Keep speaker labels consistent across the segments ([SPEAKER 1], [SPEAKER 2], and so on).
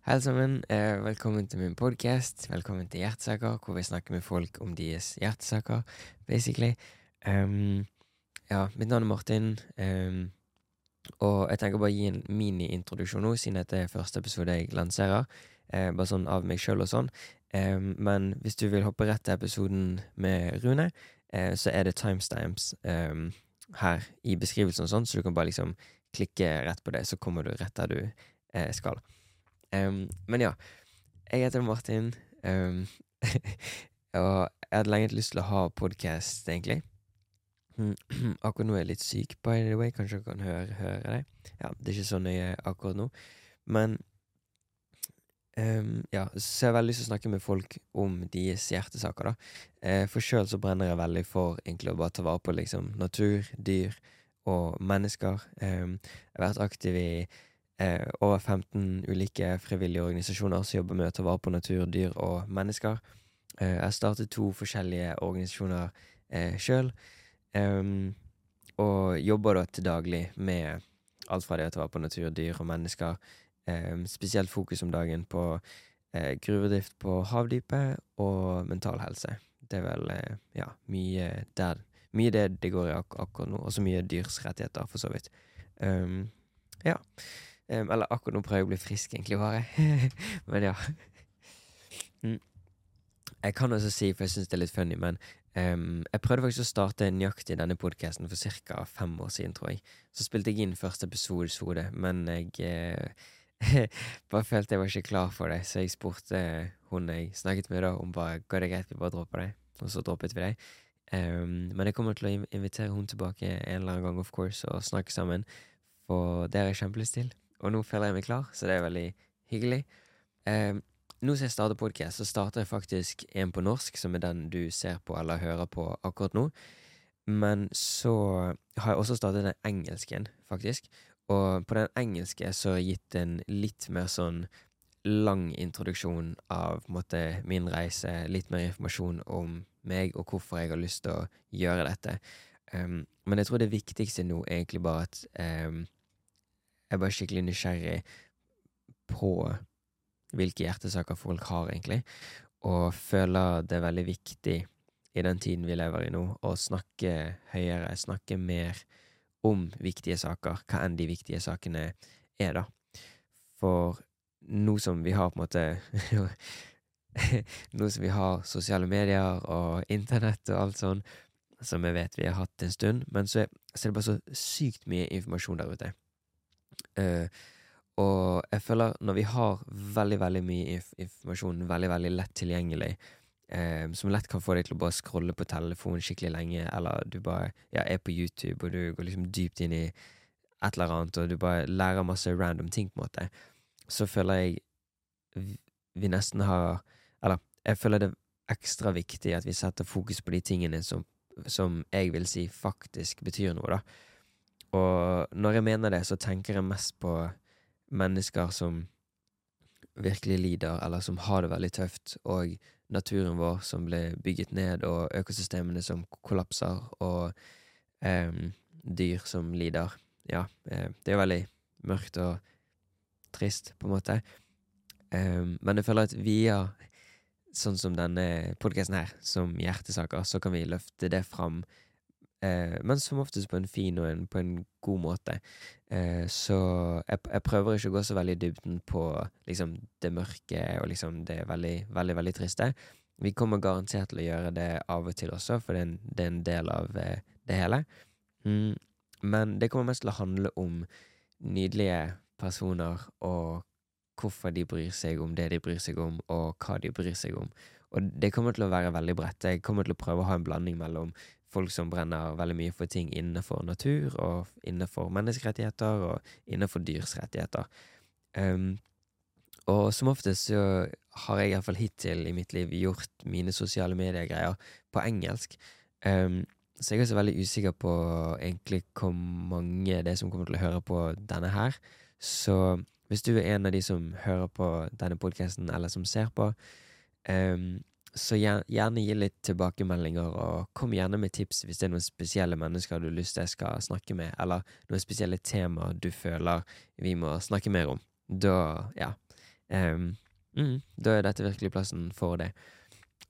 [SPEAKER 1] Hei, sammen. Eh, velkommen til min podkast. Velkommen til Hjertesaker, hvor vi snakker med folk om deres hjertesaker, basically. Um, ja, mitt navn er Martin, um, og jeg tenker bare å gi en mini-introduksjon nå, siden dette er første episode jeg lanserer. Eh, bare sånn av meg sjøl og sånn. Um, men hvis du vil hoppe rett til episoden med Rune, eh, så er det timestamps her i beskrivelsen og sånn, så du kan bare liksom klikke rett på det, så kommer du rett der du eh, skal. Um, men ja, jeg heter Martin, um, og jeg hadde lenge lyst til å ha podkast, egentlig. akkurat nå er jeg litt syk, by the way, kanskje dere kan høre, høre det. Ja, det er ikke så nøye akkurat nå, men um, ja, så jeg har veldig lyst til å snakke med folk om deres hjertesaker, da. Uh, for sjøl så brenner jeg veldig for egentlig å bare ta vare på liksom natur, dyr og mennesker. jeg har vært aktiv i eh, over 15 ulike frivillige organisasjoner som jobber med å ta vare på natur, dyr og mennesker. Eh, jeg startet to forskjellige organisasjoner eh, sjøl, og jobber da til daglig med alt fra det å ta vare på natur, dyr og mennesker. Spesielt fokus om dagen på eh, gruvedrift på havdypet og mental helse. Det er vel eh, ja, mye der Mye det det går i ak akkurat nå, og så mye dyrs rettigheter, for så vidt. Um, ja. Um, eller akkurat nå prøver jeg å bli frisk, egentlig, bare. men ja. Mm. Jeg kan også si, for jeg syns det er litt funny, men um, jeg prøvde faktisk å starte nøyaktig denne podkasten for ca. fem år siden, tror jeg. Så spilte jeg inn første episode, men jeg uh, bare følte jeg var ikke klar for det, så jeg spurte hun jeg snakket med, da, om bare går det greit vi bare dropper det, og så droppet vi det. Um, men jeg kommer til å invitere hun tilbake en eller annen gang, of course, og snakke sammen, for det har jeg kjempelyst til. Og nå føler jeg meg klar, så det er veldig hyggelig. Eh, nå som jeg starter podkast, så starter jeg faktisk en på norsk, som er den du ser på eller hører på akkurat nå. Men så har jeg også startet den engelsken, faktisk. Og på den engelske så har jeg gitt en litt mer sånn lang introduksjon av måte, min reise, litt mer informasjon om meg og hvorfor jeg har lyst til å gjøre dette. Um, men jeg tror det viktigste nå er egentlig bare at um, jeg er bare skikkelig nysgjerrig på hvilke hjertesaker folk har, egentlig, og føler det er veldig viktig i den tiden vi lever i nå, å snakke høyere, snakke mer om viktige saker, hva enn de viktige sakene er, da. For nå som vi har på en måte Nå som vi har sosiale medier og internett og alt sånn, som jeg vet vi har hatt en stund, men så er, så er det bare så sykt mye informasjon der ute. Uh, og jeg føler når vi har veldig, veldig mye inf informasjon veldig, veldig lett tilgjengelig, uh, som lett kan få deg til å bare scrolle på telefonen skikkelig lenge, eller du bare ja, er på YouTube, og du går liksom dypt inn i et eller annet, og du bare lærer masse random ting, på en måte, så føler jeg vi nesten har Eller jeg føler det er ekstra viktig at vi setter fokus på de tingene som, som jeg vil si faktisk betyr noe, da. Og når jeg mener det, så tenker jeg mest på mennesker som virkelig lider, eller som har det veldig tøft, og naturen vår som ble bygget ned, og økosystemene som kollapser, og eh, dyr som lider. Ja, eh, det er veldig mørkt og trist, på en måte. Eh, men jeg føler at via sånn som denne podkasten her, som hjertesaker, så kan vi løfte det fram Eh, men som oftest på en fin og en, på en god måte. Eh, så jeg, jeg, prøver ikke å gå så veldig i dybden på liksom det mørke og liksom det veldig, veldig, veldig triste. Vi kommer garantert til å gjøre det av og til også, for det er en, det er en del av eh, det hele. Mm, men det kommer mest til å handle om nydelige personer og hvorfor de bryr seg om det de bryr seg om, og hva de bryr seg om. Og det kommer til å være veldig bredt. Jeg kommer til å prøve å ha en blanding mellom folk som brenner veldig mye for ting innenfor natur, og innenfor menneskerettigheter, og innenfor dyrs rettigheter. Um, og som oftest så har jeg iallfall hittil i mitt liv gjort mine sosiale mediegreier på engelsk. Um, så jeg er også veldig usikker på egentlig hvor mange det er som kommer til å høre på denne her. Så hvis du er en av de som hører på denne podkasten, eller som ser på, um, så gjerne gi litt tilbakemeldinger, og kom gjerne med tips hvis det er noen spesielle mennesker du har lyst til jeg skal snakke med, eller noen spesielle temaer du føler vi må snakke mer om. Da, ja, um, mm, da er dette virkelig plassen for det.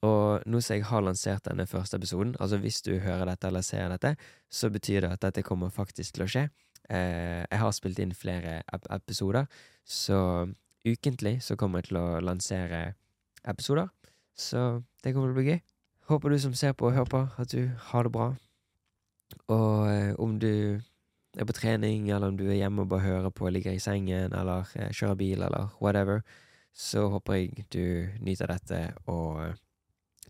[SPEAKER 1] Og nå som jeg har lansert denne første episoden, altså hvis du hører dette eller ser dette, så betyr det at dette kommer faktisk til å skje. Uh, jeg har spilt inn flere ep episoder, så ukentlig så kommer jeg til å lansere episoder. Så det kommer til å bli gøy. Håper du som ser på og hører på, at du har det bra. Og eh, om du er på trening, eller om du er hjemme og bare hører på, ligger i sengen, eller eh, kjører bil, eller whatever, så håper jeg du nyter dette, og eh,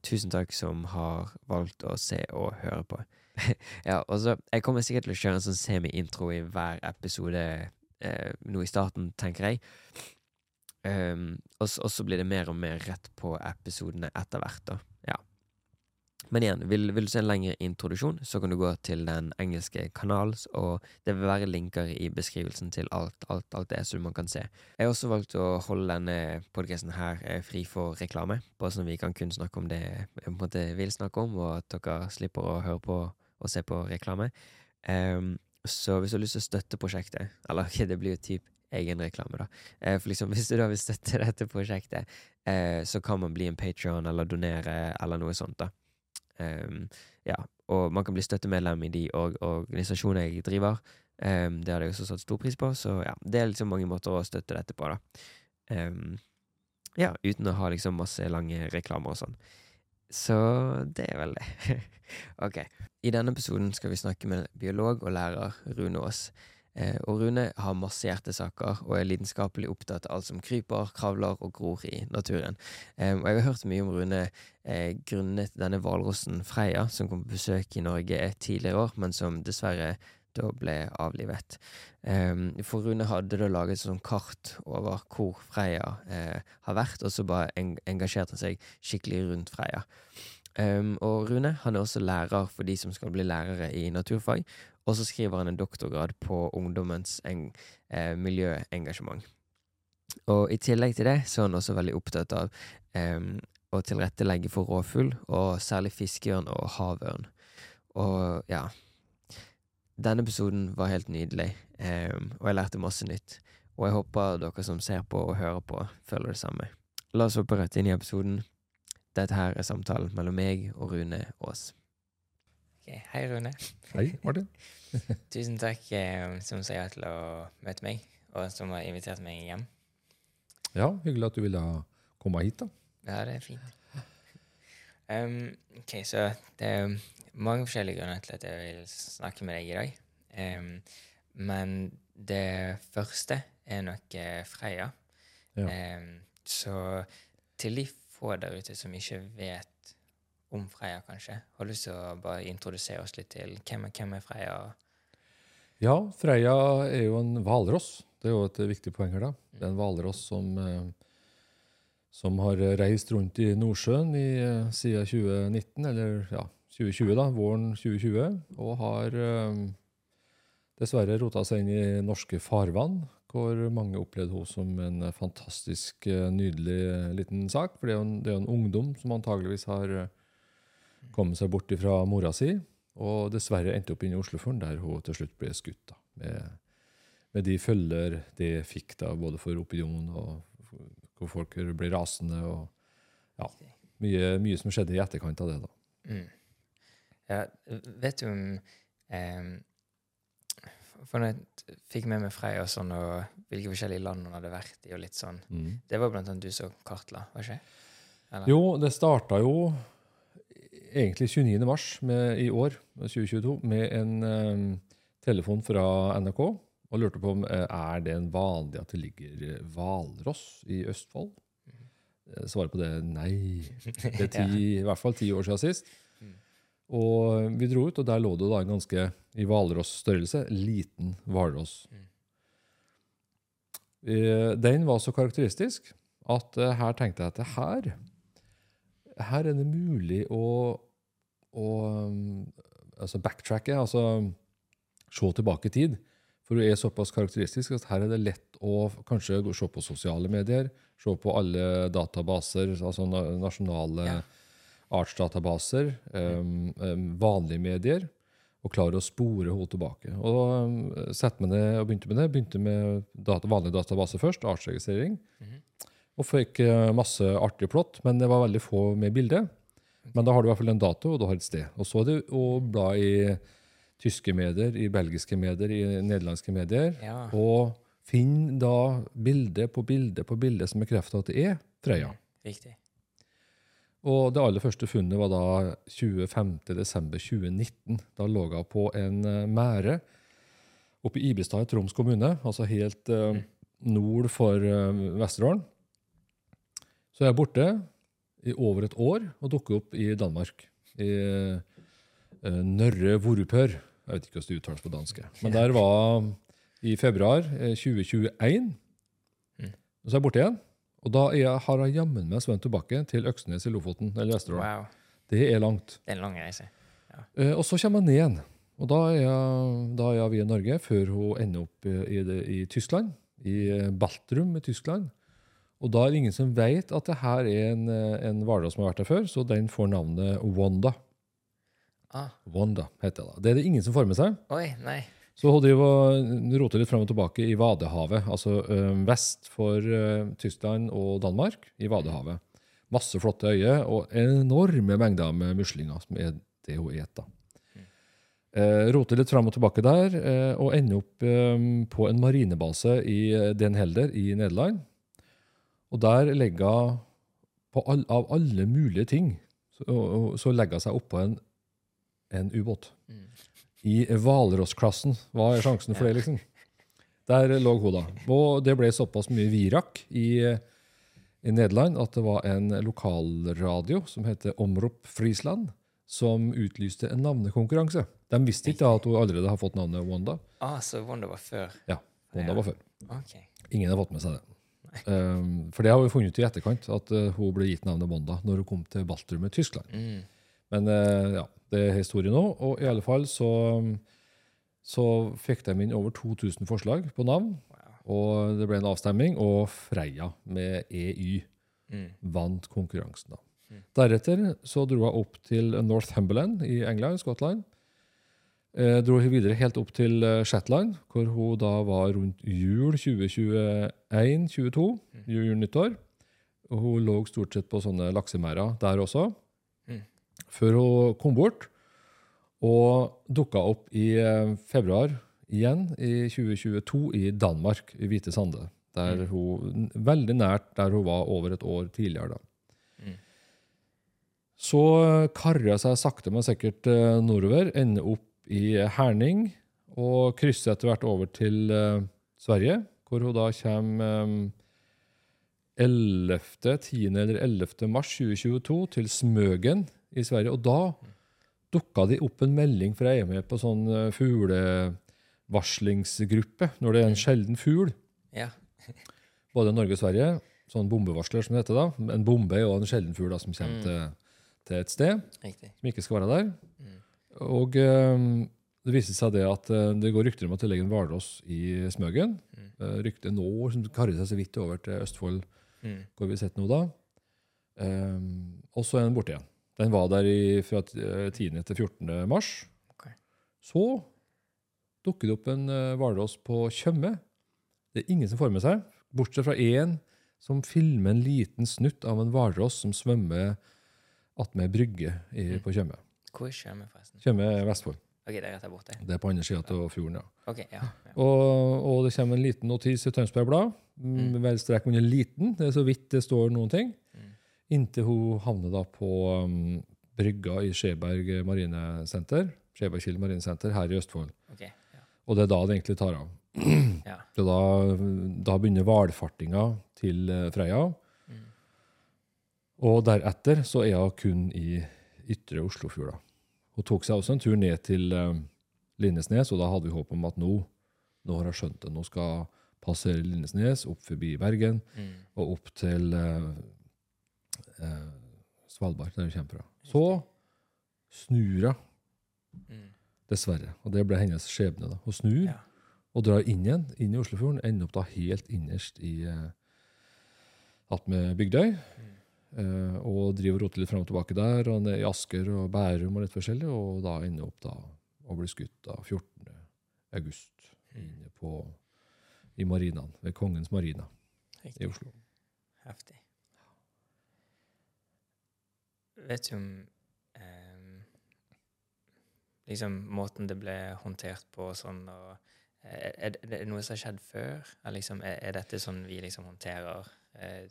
[SPEAKER 1] tusen takk som har valgt å se og høre på. ja, og så Jeg kommer sikkert til å kjøre en sånn semi-intro i hver episode eh, nå i starten, tenker jeg. Um, og, så blir det mer og mer rett på episodene etter hvert, da. Ja. Men igjen, vil, vil du se en lengre introduksjon, så kan du gå til den engelske kanalen, og det vil være linker i beskrivelsen til alt, alt, alt det som man kan se. Jeg har også valgt å holde denne podcasten her eh, fri for reklame, bare sånn at vi kan kun snakke om det jeg måte vil snakke om, og at dere slipper å høre på og se på reklame. Um, så hvis du har lyst til å støtte prosjektet, eller det blir jo typ egen reklame, da. Eh, for liksom, hvis du da vil støtte dette prosjektet, eh, så kan man bli en patron eller donere eller noe sånt, da. Um, ja, og man kan bli støttemedlem i de og organisasjonene jeg driver. Um, det hadde jeg også satt stor pris på, så ja, det er liksom mange måter å støtte dette på, da. Um, ja, uten å ha liksom masse lange reklamer og sånn. Så det er vel det. ok. I denne episoden skal vi snakke med biolog og lærer Rune Aas. Eh, og Rune har masse hjertesaker og er lidenskapelig opptatt av alt som kryper, kravler og gror i naturen. Eh, og jeg har hørt mye om Rune eh, grunnet denne hvalrossen Freya, som kom på besøk i Norge tidligere år, men som dessverre da ble avlivet. For Rune hadde da laget et sånt kart over hvor Freya har vært, og så bare engasjerte han seg skikkelig rundt Freya. Um, og Rune han er også lærer for de som skal bli lærere i naturfag, og så skriver han en doktorgrad på ungdommens en, eh, miljøengasjement. Og i tillegg til det så er han også veldig opptatt av em, å tilrettelegge for rovfugl, og særlig fiskeørn og havørn. Og ja Denne episoden var helt nydelig, em, og jeg lærte masse nytt. Og jeg håper dere som ser på og hører på, føler det samme. La oss hoppe rett inn i episoden. Dette her er samtalen mellom meg og Rune Aas. Okay. Hei, Rune.
[SPEAKER 2] Hei, Martin.
[SPEAKER 1] Tusen takk eh, som sa ja til å møte meg, og som har invitert meg hjem.
[SPEAKER 2] Ja, hyggelig at du ville komme hit, da.
[SPEAKER 1] Ja, det er fint. Um, ok, så det er mange forskjellige grunner til at jeg vil snakke med deg i dag. Um, men det første er nok eh, Freya.
[SPEAKER 2] Ja.
[SPEAKER 1] Um, så til de få der ute som ikke vet om Freya, kanskje, har du lyst til å bare introdusere oss litt til hvem, hvem er Freya?
[SPEAKER 2] Ja, Freya er jo en hvalross. Det er jo et viktig poeng her, da. Det er en hvalross som, eh, som har reist rundt i Nordsjøen i, eh, siden 2019, eller ja, 2020, da, våren 2020, og har eh, dessverre rota seg inn i norske farvann, hvor mange opplevde henne som en fantastisk eh, nydelig eh, liten sak. For det er jo en, er en ungdom som antageligvis har eh, kommet seg bort fra mora si, og dessverre endte opp inne i Oslofjorden, der hun til slutt ble skutt. da, med, med de følger det fikk da, både for opinion og hvor folk ble rasende, og ja, mye, mye som skjedde i etterkant av det. da.
[SPEAKER 1] Mm. Ja, vet du om um, For når jeg fikk med meg Freya og sånn, og hvilke forskjellige land hun hadde vært i, og litt sånn Det var blant annet du som kartla, var ikke det? Eller?
[SPEAKER 2] Jo, det starta jo egentlig 29. mars med, i år, 2022, med en um, telefon fra NRK. Og lurte på om eh, er det en vanlig at det ligger eh, hvalross i Østfold. Eh, Svaret på det nei. Det er ti, i hvert fall ti år siden sist. Og vi dro ut, og der lå det da en ganske, i hvalrossstørrelse, liten hvalross. Eh, Den var så karakteristisk at eh, her tenkte jeg at her her er det mulig å, å um, altså backtracke, altså se tilbake i tid. For hun er såpass karakteristisk at her er det lett å kanskje se på sosiale medier, se på alle databaser, altså nasjonale
[SPEAKER 1] Ja.
[SPEAKER 2] Artsdatabaser, um, vanlige medier, og klare å spore henne tilbake. Og um, sette meg ned og begynte med det. Begynte med data, vanlig database først, artsregistrering.
[SPEAKER 1] Mhm.
[SPEAKER 2] og fikk eh, masse artig plott, men det var veldig få med bilde. Men da har du i hvert fall en dato, og du har et sted. Og så er det å bla i tyske medier, i belgiske medier, i nederlandske medier,
[SPEAKER 3] Ja.
[SPEAKER 2] og finn da bilde på bilde på bilde som bekrefter at det er Frøya.
[SPEAKER 3] Riktig.
[SPEAKER 2] Og det aller første funnet var da 25.12.2019. Da lå hun på en eh, mære oppe i Ibestad i Troms kommune, altså helt eh, nord for eh, Vesterålen. Så jeg er borte i over et år og dukker opp i Danmark. I Nørre Vorupør. Jeg vet ikke hvordan det uttales på dansk. Men der var i februar eh, 2021.
[SPEAKER 3] Mm.
[SPEAKER 2] Og så er jeg borte igjen. Og da er jeg, har jeg jammen meg svømt tilbake til Øksnes i Lofoten eller Vesterålen.
[SPEAKER 3] Wow.
[SPEAKER 2] Det er langt.
[SPEAKER 3] Det er en lang reise.
[SPEAKER 2] Eh, og så kommer jeg ned igjen. Og da er jeg, da er jeg via Norge før hun ender opp i, i, i Tyskland. I eh, Baltrum i Tyskland. Og da er det ingen som vet at det her er en, eh, en hvalross som har vært der før, så den får navnet Wanda.
[SPEAKER 3] Ah.
[SPEAKER 2] Wanda heter det da. Det er det ingen som får med seg.
[SPEAKER 3] Oi, nei.
[SPEAKER 2] Så hun driver og roter litt frem og tilbake i Vadehavet, altså vest for Tyskland og Danmark, i Vadehavet. Masse flotte øyer og enorme mengder med muslinger, som er det hun spiser. Eh, roter litt frem og tilbake der, eh, og ender opp på en marinebase i eh, Den Helder i Nederland. Og der legger hun, all, av alle mulige ting, så, og- så legger seg oppå en, en ubåt
[SPEAKER 3] Mm.
[SPEAKER 2] I hvalrossklassen. Hva er sjansen for det, liksom? Der lå hun, da. Og det ble såpass mye virak i, i Nederland at det var en lokalradio som heter Omrop Friesland, som utlyste en navnekonkurranse. De visste ikke at hun allerede har fått navnet Wanda.
[SPEAKER 3] Ah, så Wanda var før. Ja.
[SPEAKER 2] Wanda
[SPEAKER 3] Ja.
[SPEAKER 2] var før.
[SPEAKER 3] Ok.
[SPEAKER 2] Ingen har fått med seg det. Um, for det har vi funnet ut i etterkant, at uh, hun ble gitt navnet Wanda når hun kom til Baltrum i Tyskland.
[SPEAKER 3] Mm.
[SPEAKER 2] Men uh, ja, det er historie nå. Og i alle fall så, så fikk de inn over 2000 forslag på navn. Og det ble en avstemning, og Freia med EY
[SPEAKER 3] Mm.
[SPEAKER 2] vant konkurransen. da.
[SPEAKER 3] Mm.
[SPEAKER 2] Deretter så dro jeg opp til Northumberland i England, Skottland. Eh, dro videre helt opp til eh, Shetland, hvor hun da var rundt jul 2021-2022.
[SPEAKER 3] Mm.
[SPEAKER 2] Jul nyttår. Og hun lå stort sett på sånne laksemerder der også. Før hun kom bort, og dukka opp i eh, februar igjen i 2022 i Danmark, i Hvite Sande. Der
[SPEAKER 3] Mm.
[SPEAKER 2] hun, veldig nært der hun var over et år tidligere. da.
[SPEAKER 3] Mm.
[SPEAKER 2] Så karrer seg sakte, men sikkert eh, nordover, ender opp i Herning og krysser etter hvert over til uh, Sverige, hvor hun da kommer um, 11., 10. eller 11. mars 2022 til Smøgen i Sverige. Og da dukka det opp en melding, for jeg er med på sånn eh, fuglevarslingsgruppe når det er en sjelden fugl.
[SPEAKER 3] Ja.
[SPEAKER 2] Både Norge og Sverige. Sånn bombevarsler, som det heter da. En bombe er jo en sjelden fugl som kommer
[SPEAKER 3] Mm.
[SPEAKER 2] til, til et sted
[SPEAKER 3] Riktig.
[SPEAKER 2] som ikke skal være der.
[SPEAKER 3] Mm.
[SPEAKER 2] Og um, det viste seg det at eh, det går rykter om at det ligger en hvalross i Smøgen.
[SPEAKER 3] Mm.
[SPEAKER 2] Uh, ryktet nå som karrer seg så vidt over til Østfold,
[SPEAKER 3] Mm.
[SPEAKER 2] hvor vi har sett nå da. Um, og så er den borte igjen. Den var der i, fra eh, 10. til 14. mars.
[SPEAKER 3] Okay.
[SPEAKER 2] Så dukker det opp en eh, hvalross på Tjøme. Det er ingen som får med seg, bortsett fra én som filmer en liten snutt av en hvalross som svømmer attmed ei brygge i,
[SPEAKER 3] Mm.
[SPEAKER 2] på Tjøme.
[SPEAKER 3] Hvor er Tjøme, forresten?
[SPEAKER 2] Tjøme er Vestfold.
[SPEAKER 3] Ok, det er rett der borte.
[SPEAKER 2] Det er på andre sida av fjorden, ja.
[SPEAKER 3] Okay, ja. ja.
[SPEAKER 2] Og, og det kommer en liten notis i Tønsberg Blad. Mm.
[SPEAKER 3] Mm.
[SPEAKER 2] Vel strek under 'liten', det er så vidt det står noen ting. Inntil hun havner da på um, brygga i Skjeberg marinesenter. Skjebergkild marinesenter her i Østfold.
[SPEAKER 3] Okay, ja.
[SPEAKER 2] Og det er da det egentlig tar av.
[SPEAKER 3] ja.
[SPEAKER 2] Da, da begynner hvalfartinga til eh, Freia.
[SPEAKER 3] Mm.
[SPEAKER 2] Og deretter så er hun kun i ytre Oslofjorda. Hun tok seg også en tur ned til eh, Lindesnes, og da hadde vi håp om at nå, nå har hun skjønt det. Nå skal passere Lindesnes, opp forbi Bergen
[SPEAKER 3] Mm.
[SPEAKER 2] og opp til eh, eh, Svalbard, der hun kommer fra. Så snur hun,
[SPEAKER 3] Mm.
[SPEAKER 2] dessverre. Og det ble hennes skjebne. da. Hun snur
[SPEAKER 3] Ja.
[SPEAKER 2] og drar inn igjen, inn i Oslofjorden. Ender opp da helt innerst i uh, attmed Bygdøy.
[SPEAKER 3] Mm.
[SPEAKER 2] eh, og driver og roter litt fram og tilbake der, og ned i Asker og Bærum og litt forskjellig. Og da ender opp da og blir skutt da 14. august
[SPEAKER 3] Mm.
[SPEAKER 2] inne på, i marinaen, ved Kongens marina i Oslo.
[SPEAKER 1] Heftig. Vet jo om eh, liksom måten det ble håndtert på og sånn, og er, er det noe som har skjedd før? Er, liksom, er, er dette sånn vi liksom håndterer eh,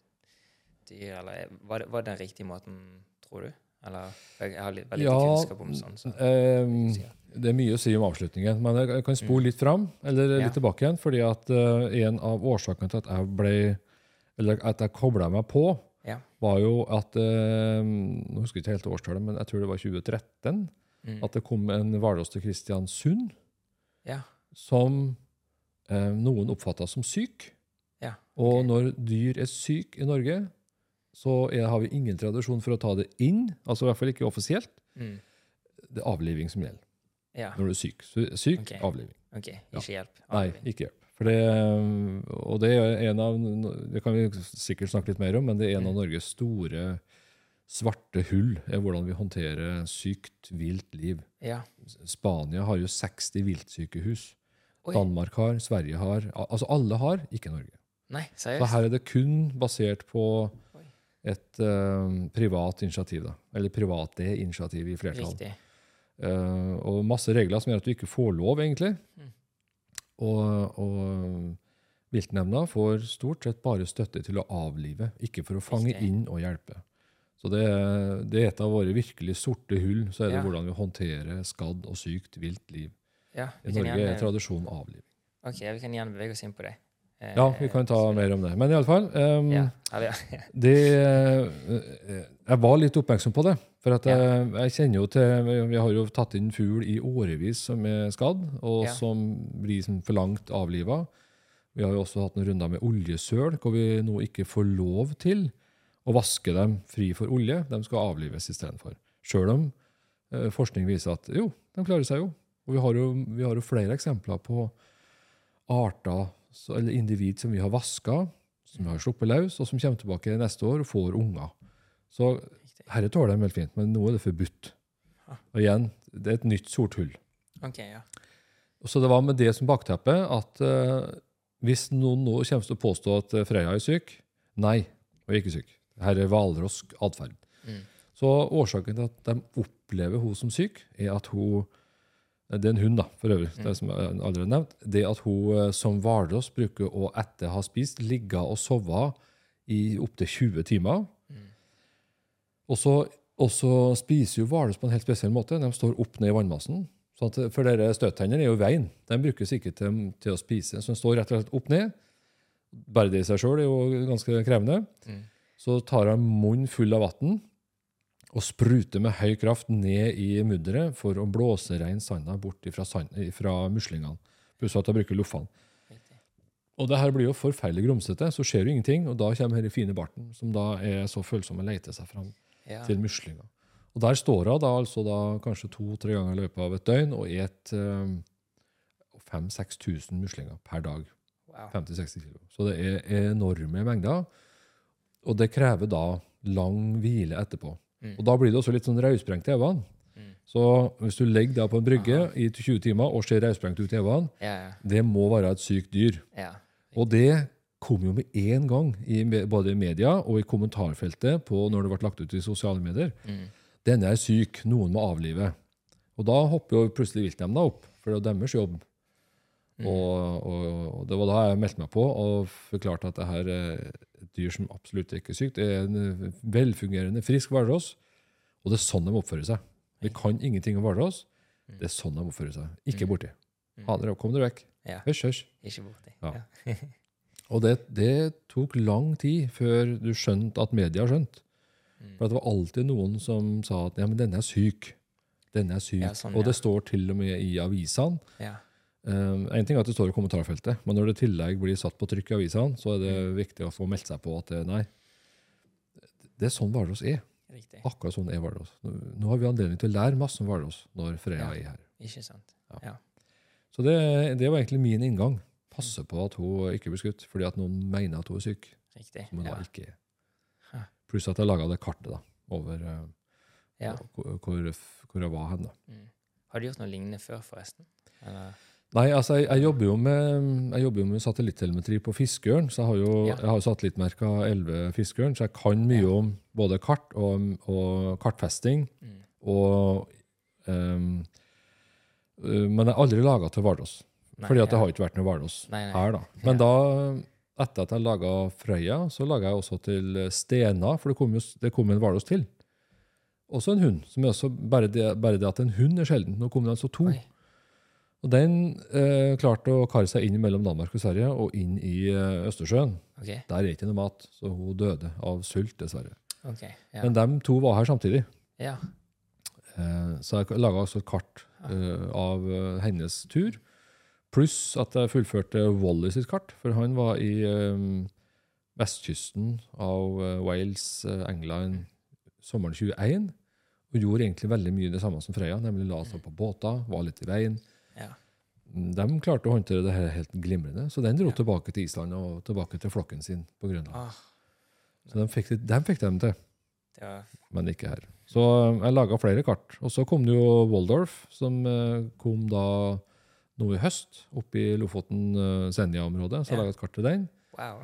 [SPEAKER 1] dyr, eller er, var, det, var det den riktige måten, tror du? Eller jeg har litt, veldig ja, kunnskap om sånn. Så.
[SPEAKER 2] Eh, det er mye å si om avslutningen, men jeg, jeg kan spole litt fram, eller litt
[SPEAKER 1] Ja.
[SPEAKER 2] tilbake igjen, fordi at uh, en av årsakene til at jeg ble eller at jeg kobla meg på,
[SPEAKER 1] Ja.
[SPEAKER 2] var jo at eh, Nå husker jeg ikke helt årstallet, men jeg tror det var 2013.
[SPEAKER 1] Mm.
[SPEAKER 2] At det kom en hvalross til Kristiansund
[SPEAKER 1] Ja.
[SPEAKER 2] som eh, noen oppfatta som syk.
[SPEAKER 1] Ja,
[SPEAKER 2] Og når dyr er syke i Norge, så er, har vi ingen tradisjon for å ta det inn, altså i hvert fall ikke offisielt.
[SPEAKER 1] Mm.
[SPEAKER 2] Det er avliving som gjelder
[SPEAKER 1] Ja,
[SPEAKER 2] når du er syk. Syk,
[SPEAKER 1] okay.
[SPEAKER 2] avliving.
[SPEAKER 1] OK. Ikke hjelp.
[SPEAKER 2] Nei, ikke hjelp. Det, og det er en av Det kan vi sikkert snakke litt mer om, men det er en av
[SPEAKER 1] Mm.
[SPEAKER 2] Norges store svarte hull, er hvordan vi håndterer sykt, vilt liv.
[SPEAKER 1] Ja.
[SPEAKER 2] Spania har jo 60 viltsykehus.
[SPEAKER 1] Oi.
[SPEAKER 2] Danmark har, Sverige har. Altså alle har, ikke Norge.
[SPEAKER 1] Nei, seriøst?
[SPEAKER 2] Så her er det kun basert på et uh, privat initiativ. da. Eller private initiativ i flertall. Eh, og masse regler som gjør at du ikke får lov, egentlig.
[SPEAKER 1] Mm.
[SPEAKER 2] Og, og viltnemnda får stort sett bare støtte til å avlive, ikke for å fange inn og hjelpe. Så det, det er et av våre virkelig sorte hull, så er det
[SPEAKER 1] Ja.
[SPEAKER 2] hvordan vi håndterer skadd og sykt vilt liv.
[SPEAKER 1] Ja,
[SPEAKER 2] I Norge er
[SPEAKER 1] tradisjonen
[SPEAKER 2] tradisjon avliving.
[SPEAKER 1] ok, vi kan gjerne bevege oss inn på det. Eh,
[SPEAKER 2] Ja, vi kan ta mer om det. Men iallfall um,
[SPEAKER 1] Ja. Eller.
[SPEAKER 2] Det, eh, jeg var litt oppmerksom på det. For at jeg, jeg kjenner jo til Vi vi har jo tatt inn fugl i årevis som er skadd, og
[SPEAKER 1] Ja.
[SPEAKER 2] som blir som for langt avliva. Vi har jo også hatt noen runder med oljesøl, hvor vi nå ikke får lov til å vaske dem fri for olje. De skal avlives istedenfor. Sjøl om eh, forskning viser at jo, de klarer seg jo. Og vi har jo, vi har jo flere eksempler på arter så- eller individ som vi har vaska, som vi har sluppet løs, og som kommer tilbake neste år og får unger. Så herre tåler dem helt fint, men nå er det forbudt. Og igjen, det er et nytt sort hull.
[SPEAKER 1] OK, ja.
[SPEAKER 2] Så det var med det som bakteppe at uh, hvis noen nå kommer til å påstå at eh, Freya er syk Nei, hun er ikke syk. Dette er hvalrosk atferd.
[SPEAKER 1] Mm.
[SPEAKER 2] Så årsaken til at de opplever hun som syk, er at hun Det er en hund, da, for øvrig.
[SPEAKER 1] Mm.
[SPEAKER 2] det som jeg allerede nevnt, det at hun eh, som hvalross bruker å etter ha spist, ligge og sove i opptil 20 timer.
[SPEAKER 1] Mm.
[SPEAKER 2] Og så, og så spiser jo hvalross på en helt spesiell måte. De står opp ned i vannmassen. Sånn at, for dere støttennene er jo i veien. De brukes ikke til, til å spise. Så de står rett og slett opp ned. Bare det i seg sjøl er jo ganske krevende.
[SPEAKER 1] Mm.
[SPEAKER 2] Så tar de munnen full av vann og spruter med høy kraft ned i mudderet for å blåse rein sanda bort fra, sand, muslingene. Pluss at de bruker loffene. Og det her blir jo forferdelig grumsete, så skjer jo ingenting. Og da kommer denne fine barten, som da er så følsom og leter seg fram
[SPEAKER 1] Ja.
[SPEAKER 2] til muslinga. Og der står hun da, altså da kanskje to-tre ganger i løpet av et døgn og et um, 5000-6000 muslinger per dag.
[SPEAKER 1] Wow.
[SPEAKER 2] 50-60 kilo. Så det er enorme mengder. Og det krever da lang hvile etterpå.
[SPEAKER 1] Mm.
[SPEAKER 2] Og da blir det også litt sånn rødsprengt i øynene.
[SPEAKER 1] Mm.
[SPEAKER 2] Så hvis du ligger deg på en brygge i 20 timer og ser rødsprengt ut i øynene,
[SPEAKER 1] Ja, ja.
[SPEAKER 2] det må være et sykt dyr.
[SPEAKER 1] ja.
[SPEAKER 2] Og det kom jo med én gang, i, både i media og i kommentarfeltet på når det ble lagt ut i sosiale medier.
[SPEAKER 1] Mm.
[SPEAKER 2] Denne er syk, noen må avlive. Og da hopper jo plutselig viltnemnda opp, for det er deres jobb.
[SPEAKER 1] Mm.
[SPEAKER 2] Og, og, og det var da jeg meldte meg på og forklarte at det her er et dyr som absolutt ikke er sykt. Det er en velfungerende, frisk hvalross, og det er sånn de oppfører seg. Vi kan ingenting om hvalross. Det er sånn de oppfører seg. Ikke
[SPEAKER 1] Mm.
[SPEAKER 2] borti.
[SPEAKER 1] Mm.
[SPEAKER 2] Ha dere, kom dere vekk.
[SPEAKER 1] Ja.
[SPEAKER 2] Hysj, hysj.
[SPEAKER 1] Ikke borti.
[SPEAKER 2] Ja. Og det, det tok lang tid før du skjønte at media skjønte.
[SPEAKER 1] Mm.
[SPEAKER 2] For det var alltid noen som sa at ja, men denne er syk. Denne er syk.
[SPEAKER 1] Ja, sånn,
[SPEAKER 2] Og det står til og med i avisene.
[SPEAKER 1] Ja.
[SPEAKER 2] Um, en ting er at det står i kommentarfeltet, men når det i tillegg blir satt på trykk i avisene, så er det
[SPEAKER 1] Mm.
[SPEAKER 2] viktig å få meldt seg på at det, nei, det er sånn Hvalros er.
[SPEAKER 1] Riktig.
[SPEAKER 2] Akkurat sånn er Hvalros. Nå, nå har vi anledning til å lære masse om Hvalros når Freya
[SPEAKER 1] Ja.
[SPEAKER 2] er her.
[SPEAKER 1] Ikke sant.
[SPEAKER 2] Så det, det var egentlig min inngang. Passe på at hun ikke blir skutt, fordi at noen mener at hun er syk.
[SPEAKER 1] Riktig.
[SPEAKER 2] som hun
[SPEAKER 1] Ja.
[SPEAKER 2] da ikke er. Pluss at jeg laga det kartet da, over eh,
[SPEAKER 1] Ja.
[SPEAKER 2] hvor, hvor jeg var hen.
[SPEAKER 1] Mm. Har du gjort noe lignende før, forresten? Eller?
[SPEAKER 2] Nei, altså, jeg, jeg, jobber jo med, jeg jobber jo med satellittelemetri på fiskeørn. Så jeg har jo
[SPEAKER 1] Ja.
[SPEAKER 2] jeg har satellittmerka 11 fiskeørn, så jeg kan mye om både kart og, og kartfesting.
[SPEAKER 1] Mm.
[SPEAKER 2] Og, øh, men jeg har aldri laga til
[SPEAKER 1] Vardås.
[SPEAKER 2] Fordi at det har ikke vært noe
[SPEAKER 1] Nei, nei.
[SPEAKER 2] her. da. Men da, etter at jeg laga Frøya, så laga jeg også til Stena, for det kom, jo, det kom en Vardås til. Også en hund. som er også, bare, det, bare det at en hund er sjelden. Nå kom det altså to.
[SPEAKER 1] Oi.
[SPEAKER 2] Og den eh, klarte å kare seg inn mellom Danmark og Sverige og inn i eh, Østersjøen.
[SPEAKER 1] Okay.
[SPEAKER 2] Der er ikke noe mat, så hun døde av sult, dessverre.
[SPEAKER 1] Okay, Ja.
[SPEAKER 2] Men de to var her samtidig.
[SPEAKER 1] ja.
[SPEAKER 2] Eh, så jeg laga også et kart eh, av eh, hennes tur. Pluss at jeg fullførte Wally sitt kart, for han var i eh, vestkysten av Wales, England, sommeren 21. Og gjorde egentlig veldig mye det samme som Freya, nemlig la seg på båter, var litt i veien. De klarte å håndtere det her helt glimrende, så den dro
[SPEAKER 1] Ja.
[SPEAKER 2] tilbake til Island og tilbake til flokken sin på Grønland.
[SPEAKER 1] Ah,
[SPEAKER 2] Så de fikk, det- dem fikk dem til,
[SPEAKER 1] Ja.
[SPEAKER 2] men ikke her. Så eh, jeg laga flere kart. Og så kom det jo Waldorf, som eh, kom da nå i høst, opp i Lofoten-Senja-området. Så jeg
[SPEAKER 1] Ja.
[SPEAKER 2] laga et kart til den.
[SPEAKER 1] Wow.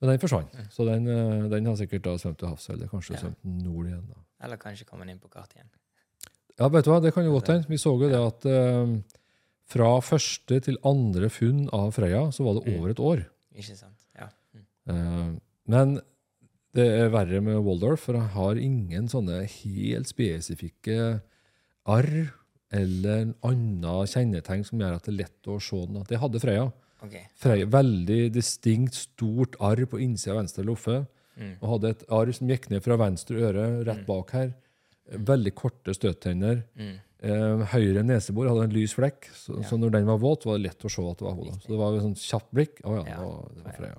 [SPEAKER 2] Men den forsvant. Så den, eh, den har sikkert da svømt til havs, eller kanskje
[SPEAKER 1] Ja.
[SPEAKER 2] svømt nord igjen. da.
[SPEAKER 1] Eller kanskje komme inn på kart igjen.
[SPEAKER 2] Ja, vet du hva, det kan jo godt hende. Vi så jo det at eh, fra første til andre funn av Freya, så var det
[SPEAKER 1] Mm.
[SPEAKER 2] over et år.
[SPEAKER 1] Ikke sant? Ja. Mm.
[SPEAKER 2] Eh, men det er verre med Waldorf, for jeg har ingen sånne helt spesifikke arr eller en annen kjennetegn som gjør at det er lett å se den. Det hadde Freya.
[SPEAKER 1] Ok.
[SPEAKER 2] Freya veldig distinkt, stort arr på innsida av venstre loffe.
[SPEAKER 1] Mm.
[SPEAKER 2] Og hadde et arr som gikk ned fra venstre øre, rett
[SPEAKER 1] Mm.
[SPEAKER 2] bak her. Veldig korte støttenner.
[SPEAKER 1] Mm.
[SPEAKER 2] Eh, høyre nesebor hadde en lys flekk, så,
[SPEAKER 1] Ja.
[SPEAKER 2] så når den var våt, var det lett å se at det var henne. Så det var et sånt kjapt blikk. Å ja, det var, det var Freya.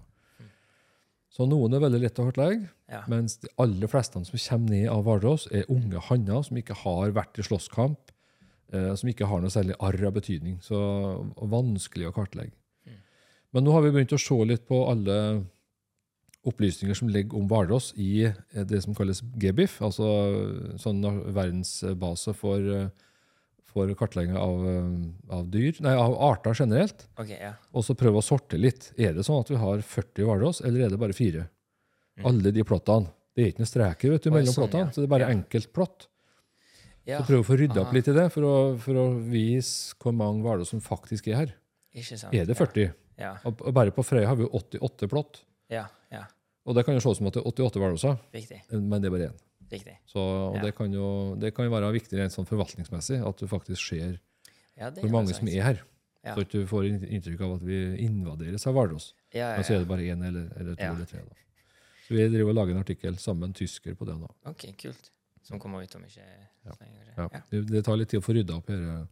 [SPEAKER 2] Så noen er veldig lett å kartlegge,
[SPEAKER 1] Ja.
[SPEAKER 2] mens de aller fleste som kommer ned av Hvalross, er unge hanner som ikke har vært i slåsskamp, eh, som ikke har noe særlig arr av betydning. Så vanskelig å kartlegge.
[SPEAKER 1] Mm.
[SPEAKER 2] Men nå har vi begynt å se litt på alle opplysninger som ligger om Hvalross i eh, det som kalles GBIF, altså sånn verdensbase for, eh, for kartlegging av, eh, av dyr, nei, av arter generelt.
[SPEAKER 1] Okay, ja.
[SPEAKER 2] Og så prøve å sorte litt. Er det sånn at vi har 40 Hvalross, eller er det bare fire?
[SPEAKER 1] Mm.
[SPEAKER 2] Alle de plottene. Det er ikke noen streker vet du, mellom
[SPEAKER 1] sånn,
[SPEAKER 2] plottene,
[SPEAKER 1] ja.
[SPEAKER 2] så det er bare
[SPEAKER 1] Ja.
[SPEAKER 2] enkelt plott.
[SPEAKER 1] ja.
[SPEAKER 2] Så prøve å få rydda opp litt i det, for å, for å vise hvor mange Hvalross som faktisk er her. Er det 40?
[SPEAKER 1] Ja.
[SPEAKER 2] Og og bare på Frøya har vi 88 plott.
[SPEAKER 1] Ja. ja.
[SPEAKER 2] Og det kan jo se ut som at det er 88 Hvalrosser, men det er bare én.
[SPEAKER 1] Riktig.
[SPEAKER 2] Så, og
[SPEAKER 1] Ja.
[SPEAKER 2] det, kan jo, det kan jo være viktig rent sånn forvaltningsmessig, at du faktisk ser
[SPEAKER 1] Ja,
[SPEAKER 2] hvor mange som er her.
[SPEAKER 1] Ja.
[SPEAKER 2] Så at du får inntrykk av at vi invaderes av hvalross.
[SPEAKER 1] Ja,
[SPEAKER 2] Men så er det bare én eller, eller to eller tre. Da. Så vi driver og lager en artikkel sammen med en tysker på det da.
[SPEAKER 1] Ok, kult. Som kommer ut om ikke
[SPEAKER 2] Ja. Ja. Det, det tar litt tid å få rydda opp
[SPEAKER 1] denne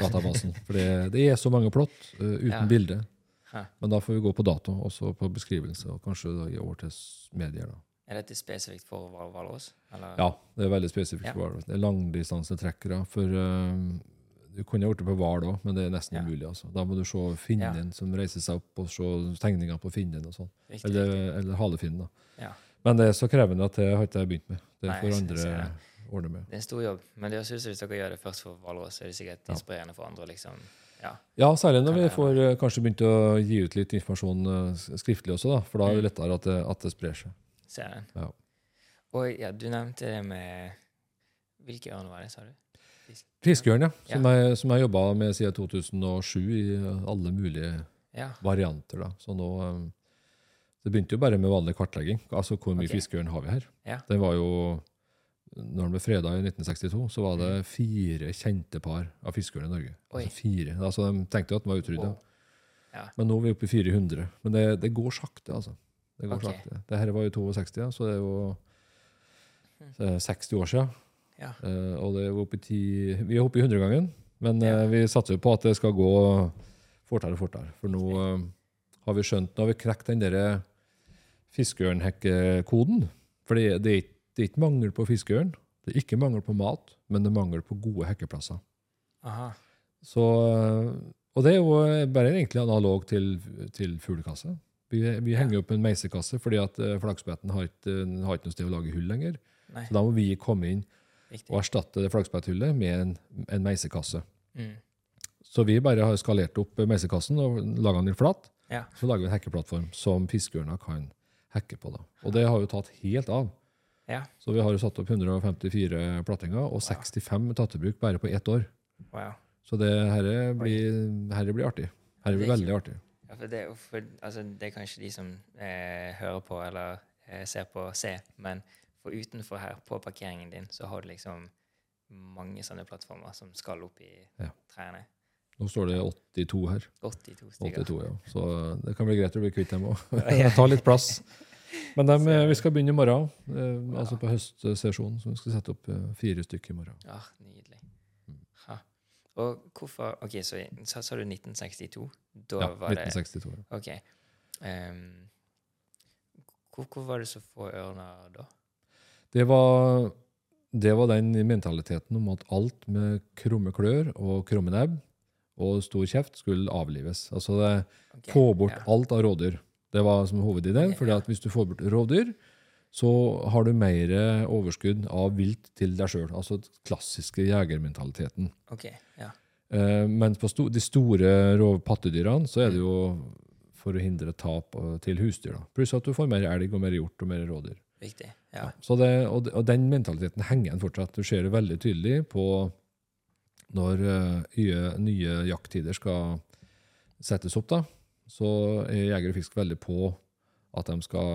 [SPEAKER 2] databasen. For det, det er så mange plott uh, uten bilde. Men da får vi gå på dato, også på beskrivelse, og kanskje da gi over til medier. da.
[SPEAKER 1] Er dette spesifikt for Hval- Hvalross?
[SPEAKER 2] Ja, det er veldig spesifikt. For hvalross. Det er langdistansetrekkere. For uh, du kunne gjort det på hval òg, men det er nesten
[SPEAKER 1] Ja.
[SPEAKER 2] umulig. altså. Da må du se finnen som reiser seg opp, og se tegninger på finnen og sånn. Eller, eller halefinnen.
[SPEAKER 1] Ja.
[SPEAKER 2] Men det er så krevende at det har ikke jeg begynt med. Det
[SPEAKER 1] Nei,
[SPEAKER 2] får andre ordne med.
[SPEAKER 1] Det er en stor jobb, men det synes hvis dere gjør det først for Hvalross, så er det sikkert
[SPEAKER 2] Ja.
[SPEAKER 1] inspirerende for andre. liksom. Ja.
[SPEAKER 2] Ja, særlig når vi får eh, kanskje begynt å gi ut litt informasjon eh, skriftlig også, da. For da er det lettere at det, at det sprer seg.
[SPEAKER 1] Ser den.
[SPEAKER 2] Ja.
[SPEAKER 1] Og ja, du nevnte det med Hvilke ørn var det, sa du? Fisk-
[SPEAKER 2] Fiskeørn, ja.
[SPEAKER 1] Ja.
[SPEAKER 2] Som jeg, som jeg jobba med siden 2007 i alle mulige
[SPEAKER 1] Ja.
[SPEAKER 2] varianter. da. Så nå eh, Det begynte jo bare med vanlig kartlegging. Altså hvor mye
[SPEAKER 1] okay.
[SPEAKER 2] fiskeørn har vi her.
[SPEAKER 1] Ja.
[SPEAKER 2] Den var jo når den ble freda i 1962, så var det fire kjente par av fiskeørn i Norge. Altså fire. Altså, De tenkte jo at den var utrydda.
[SPEAKER 1] Wow. Ja.
[SPEAKER 2] Men nå er vi oppe i 400. Men det, det går sakte, altså. Det går
[SPEAKER 1] okay.
[SPEAKER 2] sakte. Det her var jo 62, ja, så det er jo eh, 60 år siden.
[SPEAKER 1] Ja.
[SPEAKER 2] Uh, og det er oppe i 10, vi er oppe i 100-gangen, men
[SPEAKER 1] Ja.
[SPEAKER 2] uh, vi satser på at det skal gå fortere og fortere. For nå uh, har vi skjønt, nå har vi knekt den der fiskeørnhekkekoden. For det, det, er det er ikke mangel på fiskeørn, det er ikke mangel på mat, men det er mangel på gode hekkeplasser.
[SPEAKER 1] Aha.
[SPEAKER 2] Så, og det er jo bare egentlig analog til, til fuglekasse. Vi, vi henger opp en meisekasse fordi at eh, flaggspetten har ikke, har ikke noe sted å lage hull lenger.
[SPEAKER 1] Nei,
[SPEAKER 2] Så da må vi komme inn
[SPEAKER 1] riktig.
[SPEAKER 2] og erstatte det flaggspettehullet med en, en meisekasse.
[SPEAKER 1] Mm.
[SPEAKER 2] Så vi bare har skalert opp meisekassen og laga den litt flat.
[SPEAKER 1] Ja.
[SPEAKER 2] Så lager vi en hekkeplattform som fiskeørna kan hekke på. da. Og det har jo tatt helt av.
[SPEAKER 1] Ja.
[SPEAKER 2] Så vi har jo satt opp 154 plattinger og 65 tatt i bruk bare på ett år.
[SPEAKER 1] Wow.
[SPEAKER 2] Så det herre blir, herre blir artig. Herre blir
[SPEAKER 1] Det er
[SPEAKER 2] veldig artig.
[SPEAKER 1] Ja, for det, for, altså, det er kanskje de som eh, hører på eller eh, ser på, se. Men for utenfor her, på parkeringen din, så har du liksom mange sånne plattformer som skal opp i
[SPEAKER 2] Ja.
[SPEAKER 1] trærne.
[SPEAKER 2] Nå står det 82 her.
[SPEAKER 1] 82 stykker.
[SPEAKER 2] 82, ja. Så det kan bli greit å bli kvitt dem òg. Ta litt plass. Men dem, eh, vi skal begynne i morgen, eh, altså på høstsesjonen. Så vi skal sette opp eh, fire stykker i morgen.
[SPEAKER 1] Ja, nydelig. Og hvorfor Ok, så sa, sa du 1962? Da
[SPEAKER 2] Ja,
[SPEAKER 1] var det
[SPEAKER 2] 1962. Det,
[SPEAKER 1] Ok. Um, hvor, hvor var det så få ørner da?
[SPEAKER 2] Det var, det var den mentaliteten om at alt med krumme klør og krumme nebb og stor kjeft skulle avlives. Altså det,
[SPEAKER 1] okay,
[SPEAKER 2] få bort
[SPEAKER 1] ja.
[SPEAKER 2] alt av rådyr. Det var som hovedideen. fordi
[SPEAKER 1] Ja.
[SPEAKER 2] hvis du får bort rovdyr, så har du mer overskudd av vilt til deg sjøl. Altså den klassiske jegermentaliteten.
[SPEAKER 1] Okay, ja.
[SPEAKER 2] Eh, men på sto de store pattedyrene så er det jo for å hindre tap til husdyr. da. Pluss at du får mer elg og mer hjort og mer rådyr.
[SPEAKER 1] Viktig, Ja.
[SPEAKER 2] Så det, og, og den mentaliteten henger igjen fortsatt. Du ser det veldig tydelig på når uh, nye, nye jakttider skal settes opp. da, Så er Jeger og Fisk veldig på at de skal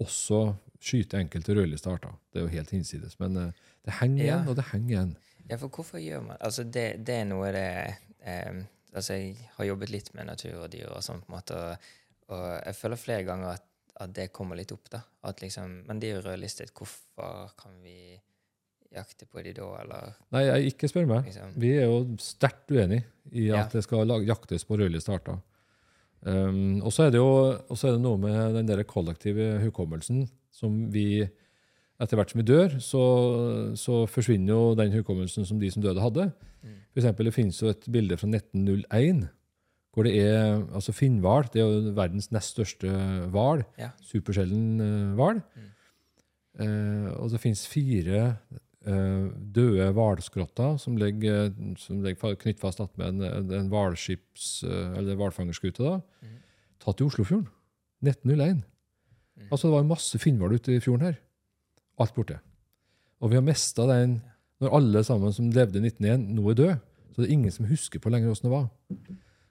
[SPEAKER 2] også skyte enkelte rødlista arter. Det er jo helt hinsides. Men eh, det henger
[SPEAKER 1] Ja.
[SPEAKER 2] igjen, og det henger igjen.
[SPEAKER 1] Ja, for hvorfor gjør man Altså, det, det er noe det eh, Altså, jeg har jobbet litt med natur og dyr og sånn, på en måte, og, og jeg føler flere ganger at, at det kommer litt opp, da. At liksom Men de er jo rødlistet. Hvorfor kan vi jakte på de da, eller
[SPEAKER 2] Nei, jeg, ikke spør meg.
[SPEAKER 1] liksom
[SPEAKER 2] Vi er jo sterkt uenig i at
[SPEAKER 1] Ja.
[SPEAKER 2] det skal jaktes på rødlista arter. Um, og så er det jo er det noe med den der kollektive hukommelsen som vi Etter hvert som vi dør, så, så forsvinner jo den hukommelsen som de som døde, hadde.
[SPEAKER 1] Mm.
[SPEAKER 2] For eksempel, det finnes jo et bilde fra 1901 hvor det er altså finnhval. Det er jo verdens nest største hval.
[SPEAKER 1] Ja.
[SPEAKER 2] Supersjelden hval. Mm. Uh, og det finnes fire eh, døde hvalskrotter som ligger, som ligger knyttet fast attmed en, en, hvalskips- eh, eller hvalfangerskute.
[SPEAKER 1] Mhm.
[SPEAKER 2] Tatt i Oslofjorden. 1901.
[SPEAKER 1] Mm.
[SPEAKER 2] Altså Det var masse finnhval ute i fjorden her. Alt borte. Og vi har mista den når alle sammen som levde i 1901, nå er døde. Så det er ingen som husker på lenger åssen det var.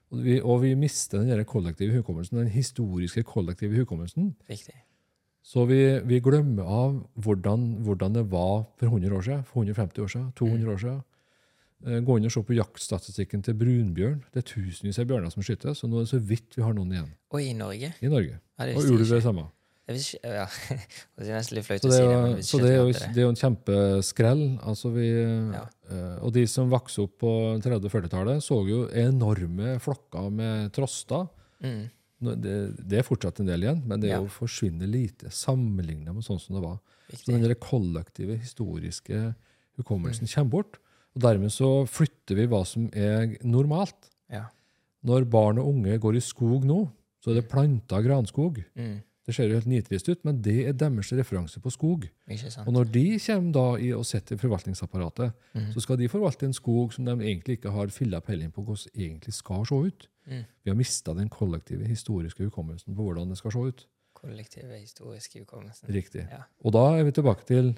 [SPEAKER 2] Og vi, og vi mister den kollektive hukommelsen, den historiske kollektive hukommelsen.
[SPEAKER 1] Riktig.
[SPEAKER 2] Så vi, vi glemmer av hvordan, hvordan det var for 100 år siden, for 150 år siden, 200 år siden. Eh, Gå inn og se på jaktstatistikken til brunbjørn. Det er tusenvis av bjørner som skytes, og nå er det så vidt vi har noen igjen
[SPEAKER 1] Og i Norge?
[SPEAKER 2] i Norge.
[SPEAKER 1] Ja,
[SPEAKER 2] Og ulv er det samme.
[SPEAKER 1] Ikke, ja. det er nesten litt flaut
[SPEAKER 2] Så
[SPEAKER 1] å si det, men
[SPEAKER 2] så det, er jo,
[SPEAKER 1] det
[SPEAKER 2] er jo en kjempeskrell. Altså vi,
[SPEAKER 1] Ja.
[SPEAKER 2] eh, og de som vokste opp på 30- og 40-tallet, så jo enorme flokker med troster.
[SPEAKER 1] Mm.
[SPEAKER 2] Det, det er fortsatt en del igjen, men det er jo forsvinner lite sammenlignet med sånn som det var. Så den der kollektive, historiske hukommelsen
[SPEAKER 1] Mm.
[SPEAKER 2] kommer bort. Og dermed så flytter vi hva som er normalt.
[SPEAKER 1] Ja.
[SPEAKER 2] Når barn og unge går i skog nå, så er det planta granskog.
[SPEAKER 1] Mm.
[SPEAKER 2] Det ser jo helt nitrist ut, men det er deres referanse på skog.
[SPEAKER 1] Ikke sant?
[SPEAKER 2] Og når de kommer da i å setter forvaltningsapparatet,
[SPEAKER 1] Mm.
[SPEAKER 2] så skal de forvalte en skog som de egentlig ikke har filla peiling på hvordan egentlig skal se ut.
[SPEAKER 1] Mm.
[SPEAKER 2] Vi har mista den kollektive historiske hukommelsen på hvordan det skal se ut.
[SPEAKER 1] Kollektive historiske hukommelsen.
[SPEAKER 2] Riktig.
[SPEAKER 1] Ja.
[SPEAKER 2] Og da er vi tilbake til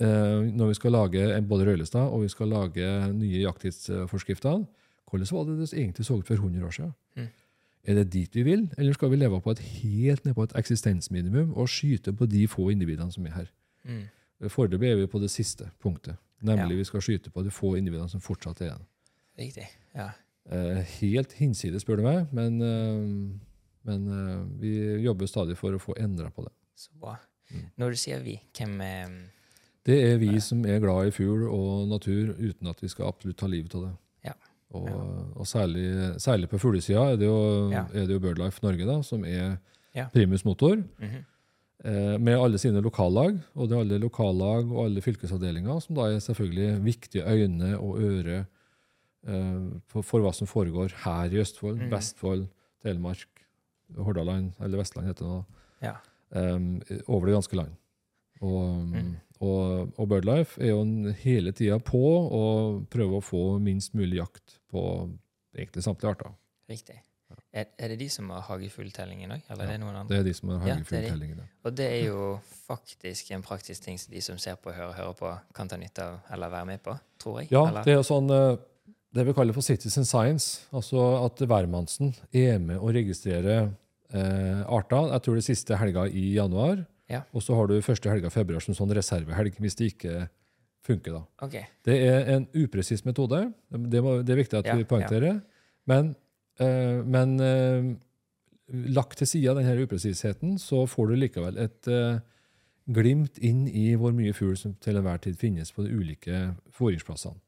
[SPEAKER 2] eh, når vi skal lage en- både Røylestad og vi skal lage nye jakttidsforskrifter. Hvordan var det det egentlig så ut for 100 år siden?
[SPEAKER 1] Mm.
[SPEAKER 2] Er det dit vi vil, eller skal vi leve på et helt ned på et eksistensminimum og skyte på de få individene som er her?
[SPEAKER 1] Mm.
[SPEAKER 2] Foreløpig er vi på det siste punktet, nemlig
[SPEAKER 1] Ja.
[SPEAKER 2] vi skal skyte på de få individene som fortsatt er igjen.
[SPEAKER 1] Riktig. Ja.
[SPEAKER 2] Eh, helt hinsides, spør du meg, men, eh, men eh, vi jobber stadig for å få endra på det.
[SPEAKER 1] Så bra.
[SPEAKER 2] Mm.
[SPEAKER 1] Når du sier vi, hvem er
[SPEAKER 2] Det er vi som er glad i fugl og natur, uten at vi skal absolutt ta livet av det. Og,
[SPEAKER 1] Ja.
[SPEAKER 2] og særlig, særlig på fuglesida er, det jo-
[SPEAKER 1] Ja.
[SPEAKER 2] er det jo BirdLife Norge, da, som er
[SPEAKER 1] Ja.
[SPEAKER 2] primus motor.
[SPEAKER 1] Mhm.
[SPEAKER 2] Eh, med alle sine lokallag, og det er alle lokallag og alle fylkesavdelinger, som da er selvfølgelig viktige øyne og øre eh, for, for hva som foregår her i Østfold,
[SPEAKER 1] Mhm.
[SPEAKER 2] Vestfold, Telemark, Hordaland, eller Vestland heter det
[SPEAKER 1] Ja.
[SPEAKER 2] eh, over det ganske land. Og,
[SPEAKER 1] Mm.
[SPEAKER 2] Og, og Birdlife er jo hele tida på og prøver å få minst mulig jakt på egentlig samtlige arter.
[SPEAKER 1] Riktig. Er, er det de som har hagefugltellingen òg, eller er det noen andre?
[SPEAKER 2] Det er de som har
[SPEAKER 1] Ja, det de.
[SPEAKER 2] hagefugltellingene.
[SPEAKER 1] Og det er jo faktisk en praktisk ting som de som ser på og hører, hører på, kan ta nytte av eller være med på, tror jeg.
[SPEAKER 2] Ja,
[SPEAKER 1] eller?
[SPEAKER 2] det er jo sånn eh, det vi kaller for citizen science. Altså at hvermannsen er med å registrere eh, arter. Jeg tror det siste helga i januar.
[SPEAKER 1] Ja.
[SPEAKER 2] Og så har du første helga i februar som sånn reservehelg, hvis det ikke funker. da.
[SPEAKER 1] Okay.
[SPEAKER 2] Det er en upresis metode. Det, må, det er viktig at
[SPEAKER 1] Ja,
[SPEAKER 2] vi poengterer. Men, eh, men eh, lagt til side denne upresisheten, så får du likevel et eh, glimt inn i hvor mye fugl som til enhver tid finnes på de ulike fôringsplassene.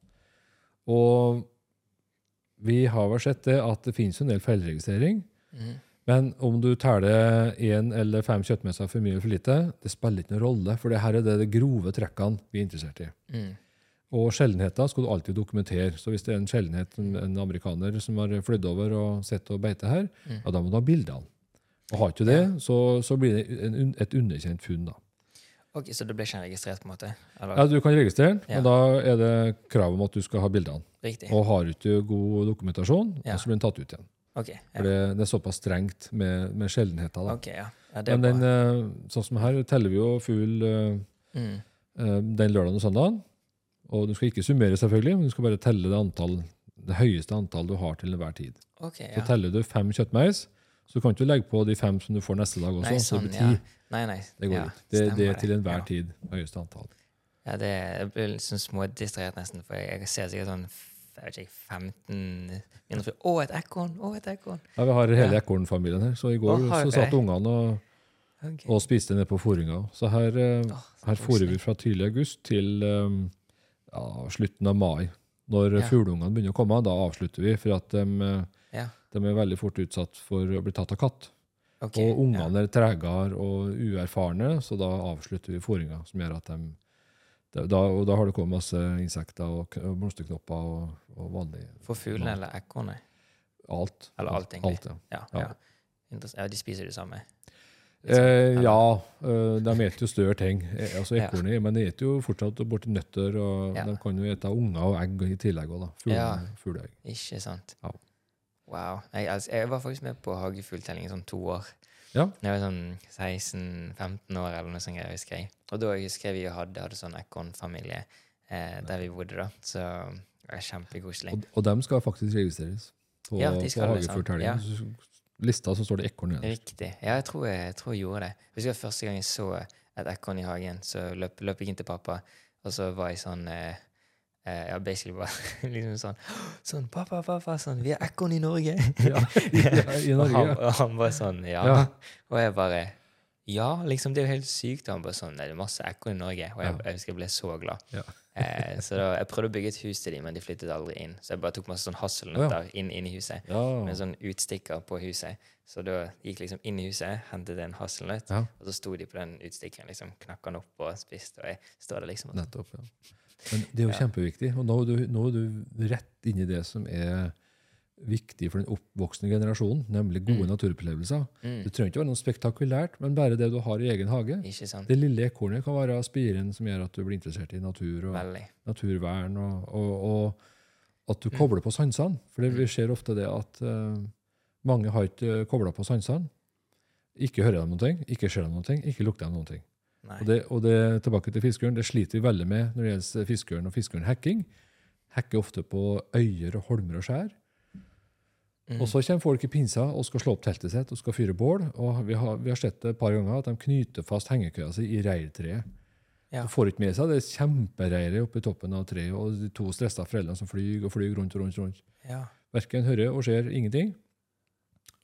[SPEAKER 2] Og vi har vel sett det at det finnes en del feilregistrering.
[SPEAKER 1] Mhm.
[SPEAKER 2] Men om du teller én eller fem kjøttmesser for mye eller for lite, det spiller ikke noen rolle, for det her er det de grove trekkene vi er interessert i.
[SPEAKER 1] Mm.
[SPEAKER 2] Og sjeldenheter skal du alltid dokumentere. Så hvis det er en sjeldenhet, en amerikaner som har flydd over og sett og beite her,
[SPEAKER 1] Mm.
[SPEAKER 2] ja, da må du ha bildene. Og har ikke du det, så, så blir det en, et underkjent funn. da.
[SPEAKER 1] Ok, Så det blir ikke registrert, på en måte? Eller?
[SPEAKER 2] Ja, Du kan registrere den,
[SPEAKER 1] Ja.
[SPEAKER 2] og da er det krav om at du skal ha bildene.
[SPEAKER 1] Riktig.
[SPEAKER 2] Og har du ikke god dokumentasjon,
[SPEAKER 1] Ja.
[SPEAKER 2] så blir den tatt ut igjen.
[SPEAKER 1] Ok,
[SPEAKER 2] For
[SPEAKER 1] ja.
[SPEAKER 2] det, det er såpass strengt med, med sjeldenheter. da.
[SPEAKER 1] Okay, ja. ja det er
[SPEAKER 2] Men den, eh, sånn som her teller vi jo fugl eh,
[SPEAKER 1] Mm.
[SPEAKER 2] eh, den lørdagen og søndagen. Og du skal ikke summere, selvfølgelig, men du skal bare telle det, antall, det høyeste antall du har til enhver tid.
[SPEAKER 1] Ok,
[SPEAKER 2] Så teller du fem kjøttmeis, så kan du ikke legge på de fem som du får neste dag også.
[SPEAKER 1] Nei,
[SPEAKER 2] så
[SPEAKER 1] sånn,
[SPEAKER 2] det blir
[SPEAKER 1] ja. Nei, nei.
[SPEAKER 2] Det går
[SPEAKER 1] ja,
[SPEAKER 2] ikke. Det, det er til enhver
[SPEAKER 1] Ja.
[SPEAKER 2] tid høyeste antall.
[SPEAKER 1] Ja, det jeg blir sånn smådistrahert nesten, for jeg ser sikkert sånn jeg vet ikke, 15 minutter. Å, et ekorn! Å, et ekorn!
[SPEAKER 2] Ja, Vi har hele
[SPEAKER 1] Ja.
[SPEAKER 2] ekornfamilien her, så i går så satt ungene og,
[SPEAKER 1] okay.
[SPEAKER 2] og spiste ned på fôringa. Så her,
[SPEAKER 1] oh,
[SPEAKER 2] her fôrer vi fra tidlig august til eh, ja, slutten av mai. Når
[SPEAKER 1] Ja.
[SPEAKER 2] fugleungene begynner å komme, da avslutter vi, for at de, eh,
[SPEAKER 1] Ja,
[SPEAKER 2] de er veldig fort utsatt for å bli tatt av katt.
[SPEAKER 1] Okay,
[SPEAKER 2] Og ungene er tregere og uerfarne, så da avslutter vi fôringa, som gjør at de da, og da har det kommet masse insekter og, og blomsterknopper og, og vanlig
[SPEAKER 1] For fuglene eller ekornet?
[SPEAKER 2] alt.
[SPEAKER 1] Eller alt, egentlig.
[SPEAKER 2] Alt, ja.
[SPEAKER 1] Ja,
[SPEAKER 2] Ja.
[SPEAKER 1] ja. De spiser det samme.
[SPEAKER 2] Eh, ja, eh, de spiser jo større ting. Eh, Altså. Ekornet men de spiser jo fortsatt borti nøtter, og de kan jo spise unger og egg i tillegg Også, da.
[SPEAKER 1] Ja.
[SPEAKER 2] Fugleegg.
[SPEAKER 1] Ikke sant? Wow. Jeg, altså, jeg var faktisk med på hagefugltelling i sånn to år.
[SPEAKER 2] Ja.
[SPEAKER 1] Jeg var sånn 16-15 år eller noe sånt, greier, husker jeg. Og da husker jeg vi hadde, hadde sånn ekornfamilie eh, der vi bodde, da. Så det var kjempekoselig.
[SPEAKER 2] Og, og dem skal faktisk registreres på,
[SPEAKER 1] Ja,
[SPEAKER 2] på
[SPEAKER 1] skal det, sant.
[SPEAKER 2] hagefugltellingen. Så- Lista så står det ekorn igjen.
[SPEAKER 1] Riktig. Ja, jeg tror jeg, jeg tror jeg gjorde det. Jeg husker første gang jeg så et ekorn i hagen, så løp, løp jeg inn til pappa, og så var jeg sånn eh, eh, Ja, basically bare liksom sånn Sånn, pappa, pappa, sånn Vi har ekorn i Norge!
[SPEAKER 2] Ja, i, i
[SPEAKER 1] og, han,
[SPEAKER 2] Norge.
[SPEAKER 1] og han bare sånn Ja.
[SPEAKER 2] Ja.
[SPEAKER 1] Og jeg bare Ja, liksom, det er jo helt sykt. Og han bare sånn det er masse ekorn i Norge. Og jeg, jeg husker jeg ble så glad.
[SPEAKER 2] Ja.
[SPEAKER 1] eh, så da, jeg prøvde å bygge et hus til dem, men de flyttet aldri inn. Så jeg bare tok masse sånn hasselnøtter inn, inn i huset med sånn utstikker på huset. Så da gikk liksom inn i huset, hentet en hasselnøtt, og så sto de på den utstikkeren, liksom knakk den opp og spiste, og jeg står der liksom og
[SPEAKER 2] Nettopp. ja. Men det er jo kjempeviktig. Og nå er, du, nå er du rett inn i det som er viktig for den oppvoksende generasjonen, nemlig gode
[SPEAKER 1] Mm.
[SPEAKER 2] naturopplevelser.
[SPEAKER 1] mm,
[SPEAKER 2] Det trenger ikke være noe spektakulært, men bare det du har i egen hage. Det lille ekornet kan være spiren som gjør at du blir interessert i natur og
[SPEAKER 1] Veldig.
[SPEAKER 2] naturvern, og, og, og at du
[SPEAKER 1] Mm.
[SPEAKER 2] kobler på sansene. For det, vi
[SPEAKER 1] Mm.
[SPEAKER 2] ser ofte det at uh, mange har ikke kobla på sansene. Ikke hører de ting, ikke ser de ting, ikke lukter de ting. Og det, og det tilbake til fiskeørn, det sliter vi veldig med når det gjelder fiskeørn og fiskeørnhacking. Hacker ofte på øyer og holmer og skjær.
[SPEAKER 1] Mm.
[SPEAKER 2] Og så kommer folk i pinsa og skal slå opp teltet sitt og skal fyre bål. Og vi har, vi har sett det et par ganger at de knyter fast hengekøya si i reirtreet.
[SPEAKER 1] Ja.
[SPEAKER 2] Og får ikke med seg det kjempereiret oppe i toppen av treet og de to stressa foreldrene som flyr og flyr rundt og rundt. rundt.
[SPEAKER 1] Ja,
[SPEAKER 2] Verken hører og ser ingenting.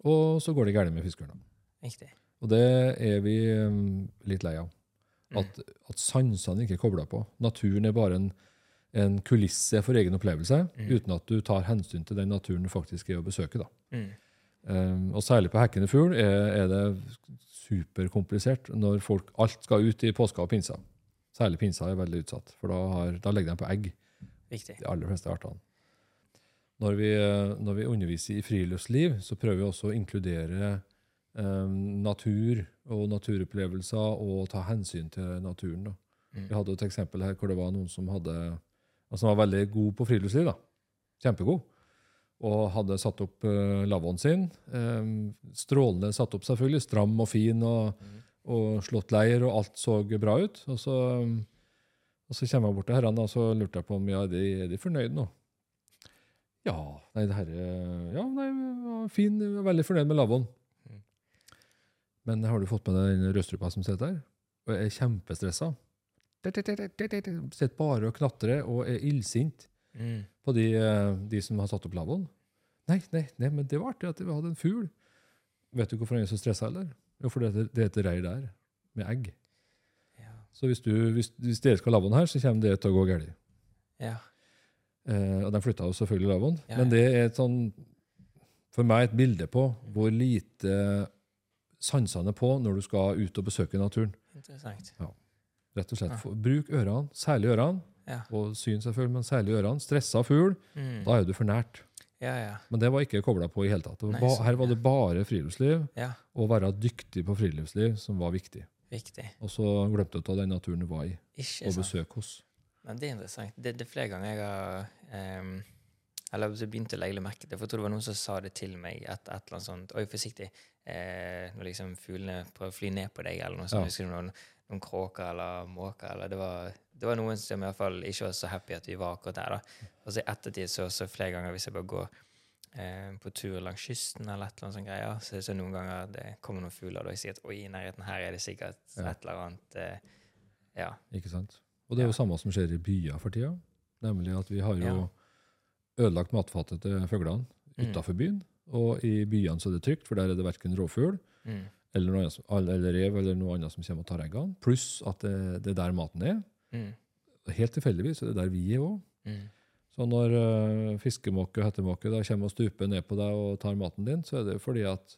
[SPEAKER 2] Og så går det galt med fiskeren.
[SPEAKER 1] riktig.
[SPEAKER 2] Og det er vi um, litt lei av.
[SPEAKER 1] Mm.
[SPEAKER 2] At, at sansene ikke er kobla på. Naturen er bare en, en kulisse for egen opplevelse,
[SPEAKER 1] Mm.
[SPEAKER 2] uten at du tar hensyn til den naturen du faktisk er å besøke. da.
[SPEAKER 1] Mm.
[SPEAKER 2] Um, og særlig på hekkende fugl er, er det superkomplisert når folk, alt skal ut i påska og pinsa. Særlig pinsa er veldig utsatt, for da, har, da legger de på egg,
[SPEAKER 1] Viktig.
[SPEAKER 2] de aller fleste artene. Når vi, når vi underviser i friluftsliv, så prøver vi også å inkludere natur og naturopplevelser og ta hensyn til naturen. Da.
[SPEAKER 1] Mm.
[SPEAKER 2] Vi hadde et eksempel her hvor det var noen som hadde, altså var veldig god på friluftsliv. da. Kjempegod. Og hadde satt opp uh, lavvoen sin. Um, strålende satt opp, selvfølgelig. Stram og fin og,
[SPEAKER 1] Mm.
[SPEAKER 2] og slått leir, og alt så bra ut. Og så, um, og så kommer jeg bort til herrene og så lurte jeg på om ja, er de, er de fornøyd nå. Ja, nei, det her er ja, nei, fin, veldig fornøyd med lavvoen. Men har du fått med deg den rødstrupa som sitter der? Og er kjempestressa. Sitter bare og knatrer og er illsint
[SPEAKER 1] Mm.
[SPEAKER 2] på de, eh, de som har satt opp lavvoen. Nei, nei, nei, men det var artig at vi hadde en fugl. Vet du hvorfor han er så stressa, eller? Jo, for det, er et reir der, med egg.
[SPEAKER 1] Ja.
[SPEAKER 2] Så hvis, du, hvis, hvis dere skal ha lavvoen her, så kommer det til å gå galt.
[SPEAKER 1] Ja.
[SPEAKER 2] Eh, og de flytta jo selvfølgelig lavvoen.
[SPEAKER 1] Ja,
[SPEAKER 2] Men det er et sånn, for meg et bilde på hvor lite sansene på når du skal ut og besøke naturen.
[SPEAKER 1] Interessant.
[SPEAKER 2] Rett og slett.
[SPEAKER 1] Ja.
[SPEAKER 2] Bruk ørene, særlig ørene,
[SPEAKER 1] Ja.
[SPEAKER 2] og syn selvfølgelig, men særlig ørene. Stressa fugl,
[SPEAKER 1] Mm.
[SPEAKER 2] da er du for nært.
[SPEAKER 1] Ja, ja.
[SPEAKER 2] Men det var ikke kobla på i hele tatt.
[SPEAKER 1] Nei, sånn,
[SPEAKER 2] her var det bare friluftsliv,
[SPEAKER 1] Ja.
[SPEAKER 2] og være dyktig på friluftsliv, som var viktig.
[SPEAKER 1] Viktig.
[SPEAKER 2] Og så glemte du å ta den naturen du var i,
[SPEAKER 1] Ikke
[SPEAKER 2] og besøk hos.
[SPEAKER 1] Men det er interessant. Det, det er flere ganger jeg har um, Eller så begynte å legge merke til. For jeg tror det var noen som sa det til meg. Et, et eller annet sånt. Oi, forsiktig. Eh, når liksom fuglene prøver å fly ned på deg, eller noe sånt.
[SPEAKER 2] Ja.
[SPEAKER 1] Husker du noen, noen kråker eller måker? Eller det var, det var noen som i hvert fall ikke var så happy at vi var akkurat der. da. Og så i ettertid så, så flere ganger hvis jeg bare går eh, på tur langs kysten eller et eller annet sånt greier, så så noen ganger det kommer noen fugler, og jeg sier at oi, i nærheten her er det sikkert
[SPEAKER 2] Ja.
[SPEAKER 1] et eller annet eh, Ja.
[SPEAKER 2] Ikke sant? Og det er jo samme som skjer i byer for tida. Nemlig at vi har jo ødelagt matfatet til fuglene
[SPEAKER 1] Mm.
[SPEAKER 2] utafor byen. Og i byene så er det trygt, for der er det verken rovfugl
[SPEAKER 1] Mm.
[SPEAKER 2] eller, noe som- eller rev eller noe annet som kommer og tar eggene. Pluss at det, det er der maten er.
[SPEAKER 1] Mm.
[SPEAKER 2] Helt tilfeldigvis er det der vi er òg.
[SPEAKER 1] Mm.
[SPEAKER 2] Så når uh, fiskemåke og hettemåke da kommer og stuper ned på deg og tar maten din, så er det fordi at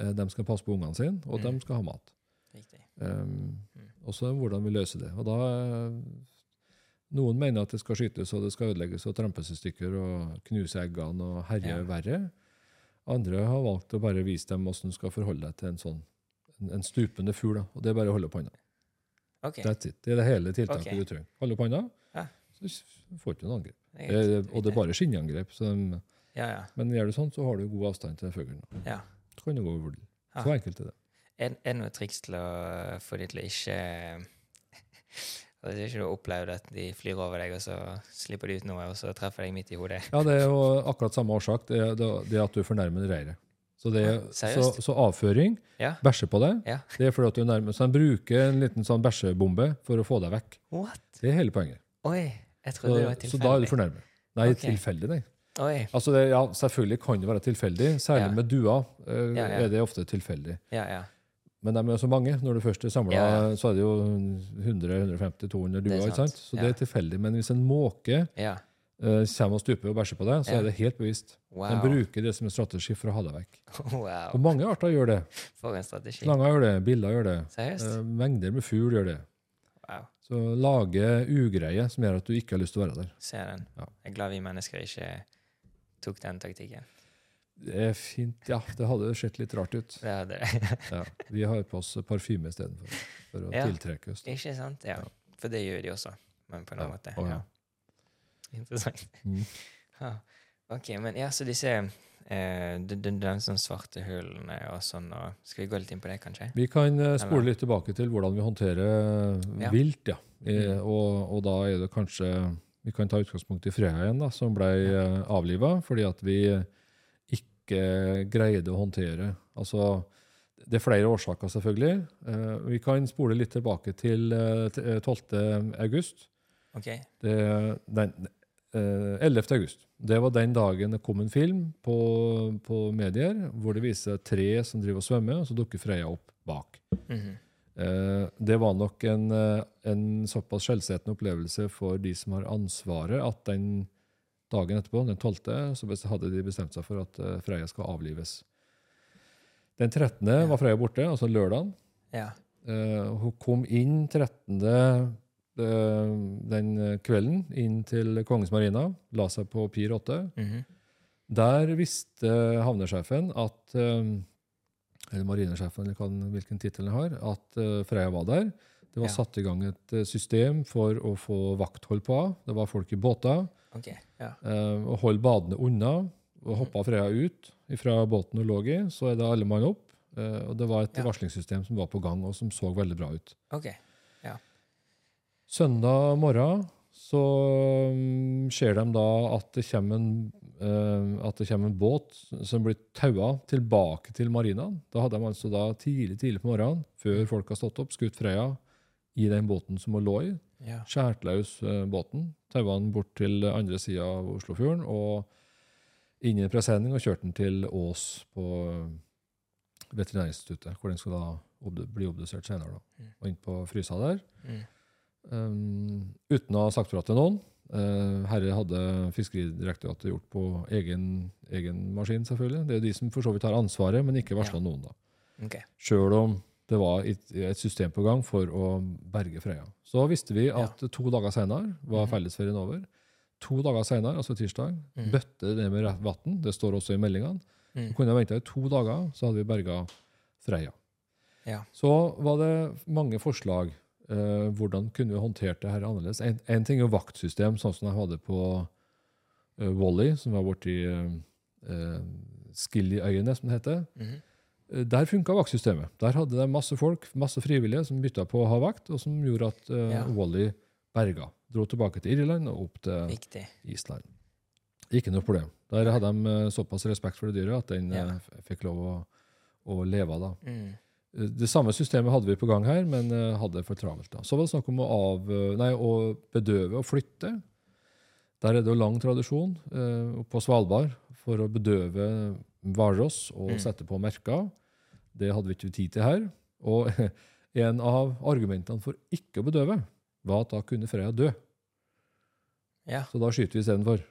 [SPEAKER 2] uh, de skal passe på ungene sine, og
[SPEAKER 1] Mm.
[SPEAKER 2] de skal ha mat.
[SPEAKER 1] Riktig.
[SPEAKER 2] Um. Og så hvordan vi løser det. Og da eh, Noen mener at det skal skytes og det skal ødelegges og trampes i stykker og knuse eggene og herje
[SPEAKER 1] Ja.
[SPEAKER 2] verre. Andre har valgt å bare vise dem hvordan du skal forholde deg til en sånn en, en stupende fugl. Og det er bare å holde opp hånda.
[SPEAKER 1] OK.
[SPEAKER 2] That's it. Det er det hele tiltaket
[SPEAKER 1] okay.
[SPEAKER 2] du trenger. Holde hånda,
[SPEAKER 1] Ja.
[SPEAKER 2] så får du ikke noe angrep.
[SPEAKER 1] Det er
[SPEAKER 2] og det er bare skinnangrep. Så de,
[SPEAKER 1] Ja, ja.
[SPEAKER 2] men gjør du sånn, så har du god avstand til fuglen.
[SPEAKER 1] ja.
[SPEAKER 2] Så kan du gå over Så enkelt er det.
[SPEAKER 1] Er det noe triks til å få dem til å ikke Er ikke du har opplevd at de flyr over deg, og så slipper de ut noe, og så treffer deg midt i hodet?
[SPEAKER 2] Ja, det er jo akkurat samme årsak. Det er, det er at du fornærmer reiret. Så, det,
[SPEAKER 1] Ja,
[SPEAKER 2] så, så avføring,
[SPEAKER 1] Ja.
[SPEAKER 2] bæsje på deg,
[SPEAKER 1] Ja.
[SPEAKER 2] det er fordi at du nærmer nærme. Så han bruker en liten sånn bæsjebombe for å få deg vekk.
[SPEAKER 1] What?
[SPEAKER 2] Det er hele poenget.
[SPEAKER 1] Oi, jeg
[SPEAKER 2] Så,
[SPEAKER 1] det var tilfeldig.
[SPEAKER 2] så da er du fornærmet. Nei,
[SPEAKER 1] okay.
[SPEAKER 2] tilfeldig, nei.
[SPEAKER 1] Oi.
[SPEAKER 2] Altså det, ja, selvfølgelig kan det være tilfeldig. Særlig med duer eh, er det ofte tilfeldig.
[SPEAKER 1] Ja, ja.
[SPEAKER 2] Men de er jo så mange. Når du først er samla,
[SPEAKER 1] Ja, ja.
[SPEAKER 2] så er det jo 100-150-200
[SPEAKER 1] er
[SPEAKER 2] duer. ikke
[SPEAKER 1] sant.
[SPEAKER 2] Så det er tilfeldig. Men hvis en måke
[SPEAKER 1] Ja.
[SPEAKER 2] uh, kommer og stuper og bæsjer på deg, så er det helt bevisst.
[SPEAKER 1] Wow.
[SPEAKER 2] De bruker det som en strategi for å ha deg vekk.
[SPEAKER 1] wow.
[SPEAKER 2] Og mange arter gjør det.
[SPEAKER 1] For en strategi.
[SPEAKER 2] Slanger gjør det, biller gjør det. Eh, mengder med fugl gjør det.
[SPEAKER 1] Wow.
[SPEAKER 2] Så lage ugreie som gjør at du ikke har lyst til å være der.
[SPEAKER 1] Ser den.
[SPEAKER 2] Ja.
[SPEAKER 1] Jeg er glad vi mennesker ikke tok den taktikken.
[SPEAKER 2] Det er fint. Ja, det hadde sett litt rart ut.
[SPEAKER 1] Det er det.
[SPEAKER 2] Ja, vi har på oss parfyme istedenfor. For å
[SPEAKER 1] Ja.
[SPEAKER 2] tiltrekke oss.
[SPEAKER 1] Ikke sant? Ja.
[SPEAKER 2] Ja.
[SPEAKER 1] For det gjør de også, men på en annen måte.
[SPEAKER 2] Ja.
[SPEAKER 1] Interessant.
[SPEAKER 2] Mm.
[SPEAKER 1] Ok, men ja, så disse eh, den, den, sånn svarte hullene og sånn, og skal vi gå litt inn på det, kanskje?
[SPEAKER 2] Vi kan eh, spole litt tilbake til hvordan vi håndterer eh,
[SPEAKER 1] Ja.
[SPEAKER 2] vilt. ja. I,
[SPEAKER 1] Mm.
[SPEAKER 2] og, og da er det kanskje Vi kan ta utgangspunkt i Frøya igjen, da, som ble ja. avliva fordi at vi ikke greide å håndtere Altså, det er flere årsaker, selvfølgelig. Eh, vi kan spole litt tilbake til eh, t- eh, 12. august.
[SPEAKER 1] Okay.
[SPEAKER 2] Det, den, eh, 11. august. Det var den dagen det kom en film på, på medier hvor det viser tre som driver og svømmer, og så dukker Freya opp bak.
[SPEAKER 1] Mm
[SPEAKER 2] -hmm. det var nok en, eh, en såpass skjellsettende opplevelse for de som har ansvaret, at den dagen etterpå, den 12., så hadde de bestemt seg for at eh, skal avlives. Den 13.
[SPEAKER 1] Ja.
[SPEAKER 2] var Freya borte, altså lørdagen.
[SPEAKER 1] Ja.
[SPEAKER 2] Uh, hun kom inn 13. Uh, den kvelden inn til Kongens Marina, la seg på Pir 8.
[SPEAKER 1] Mhm.
[SPEAKER 2] Der visste havnesjefen at uh, eller marinesjefen, eller kan, hvilken tittel han har, at eh, Freya var der. Det var
[SPEAKER 1] Ja.
[SPEAKER 2] satt i gang et eh, system for å få vakthold på. Det var folk i båter.
[SPEAKER 1] OK. Ja.
[SPEAKER 2] eh, og holde badende unna. Og hoppa Freya ut fra båten hun lå i, så er det alle mann opp. Eh, og det var et
[SPEAKER 1] Ja.
[SPEAKER 2] varslingssystem som var på gang, og som så veldig bra ut.
[SPEAKER 1] OK.
[SPEAKER 2] Søndag morgen så mm, ser de da at det kommer en, eh, at det kommer en båt som blir taua tilbake til marinaen. Da hadde de altså da tidlig tidlig på morgenen, før folk har stått opp, skutt Freya i den båten som hun lå i.
[SPEAKER 1] Ja.
[SPEAKER 2] Skjært løs eh, båten, taua den bort til andre sida av Oslofjorden og inn i en presenning og kjørte den til Ås på eh, Veterinærinstituttet, hvor den skal da obdu bli obdusert senere. Da.
[SPEAKER 1] Mm.
[SPEAKER 2] Og inn på frysa der.
[SPEAKER 1] Mm.
[SPEAKER 2] Um, uten å ha sagt fra til noen. Uh, herre hadde Fiskeridirektoratet gjort på egen, egen maskin, selvfølgelig. Det er jo de som for så vidt har ansvaret, men ikke varsla
[SPEAKER 1] Ja.
[SPEAKER 2] noen. da.
[SPEAKER 1] Okay.
[SPEAKER 2] Sjøl om det var et, system på gang for å berge Freya. Så visste vi at to dager senere var
[SPEAKER 1] Mhm.
[SPEAKER 2] fellesferien over. To dager senere, altså tirsdag,
[SPEAKER 1] Mm.
[SPEAKER 2] bøtte det med vann. Det står også i meldingene.
[SPEAKER 1] Mm.
[SPEAKER 2] Vi kunne venta i to dager, så hadde vi berga Freya.
[SPEAKER 1] Ja.
[SPEAKER 2] Så var det mange forslag. Eh, hvordan kunne vi håndtert det her annerledes? En, en ting er jo vaktsystem, sånn som jeg hadde på uh, Wally, som var borti uh, uh, Skillyøyene, som det heter.
[SPEAKER 1] Mhm.
[SPEAKER 2] Eh, Der funka vaktsystemet. Der hadde de masse folk, masse frivillige, som bytta på å ha vakt, og som gjorde at uh,
[SPEAKER 1] Ja.
[SPEAKER 2] Wally berga. Dro tilbake til Irland og opp til
[SPEAKER 1] Viktig.
[SPEAKER 2] Island. Ikke noe problem. Der hadde de eh, såpass respekt for det dyret at den
[SPEAKER 1] Ja.
[SPEAKER 2] fikk lov å, å leve. da.
[SPEAKER 1] Mm.
[SPEAKER 2] Det samme systemet hadde vi på gang her, men hadde det for travelt. da. Så var det snakk om å, av, nei, å bedøve og flytte. Der er det jo lang tradisjon på Svalbard for å bedøve hvalross og
[SPEAKER 1] Mm.
[SPEAKER 2] sette på merker. Det hadde vi ikke tid til her. Og en av argumentene for ikke å bedøve var at da kunne Freya dø.
[SPEAKER 1] Ja.
[SPEAKER 2] Så da skyter vi istedenfor.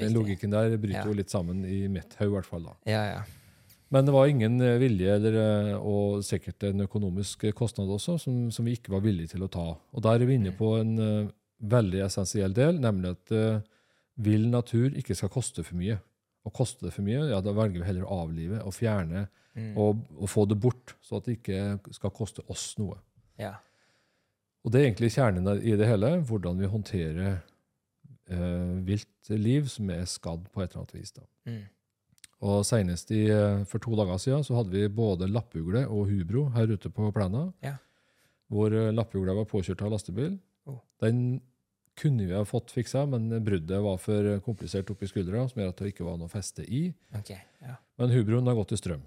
[SPEAKER 2] Den logikken der bryter
[SPEAKER 1] Ja.
[SPEAKER 2] jo litt sammen i mitt hode, i hvert fall. da.
[SPEAKER 1] Ja, ja.
[SPEAKER 2] Men det var ingen eh, vilje, eller, eh, og sikkert en økonomisk kostnad også, som, som vi ikke var villige til å ta. Og der er vi inne
[SPEAKER 1] Mm.
[SPEAKER 2] på en uh, veldig essensiell del, nemlig at uh, vill natur ikke skal koste for mye. Og koster det for mye, ja, da velger vi heller å avlive og fjerne
[SPEAKER 1] Mm.
[SPEAKER 2] og, og få det bort, så at det ikke skal koste oss noe.
[SPEAKER 1] ja.
[SPEAKER 2] Og det er egentlig kjernen i det hele, hvordan vi håndterer eh, vilt liv som er skadd på et eller annet vis. da.
[SPEAKER 1] Mm.
[SPEAKER 2] Og senest i, eh, for to dager siden så hadde vi både lappugle og hubro her ute på plena.
[SPEAKER 1] Ja.
[SPEAKER 2] Hvor eh, lappugla var påkjørt av lastebil.
[SPEAKER 1] Oh.
[SPEAKER 2] Den kunne vi ha fått fiksa, men bruddet var for komplisert oppi skuldra, som gjør at det ikke var noe feste i.
[SPEAKER 1] Okay, Ja.
[SPEAKER 2] Men hubroen har gått i strøm.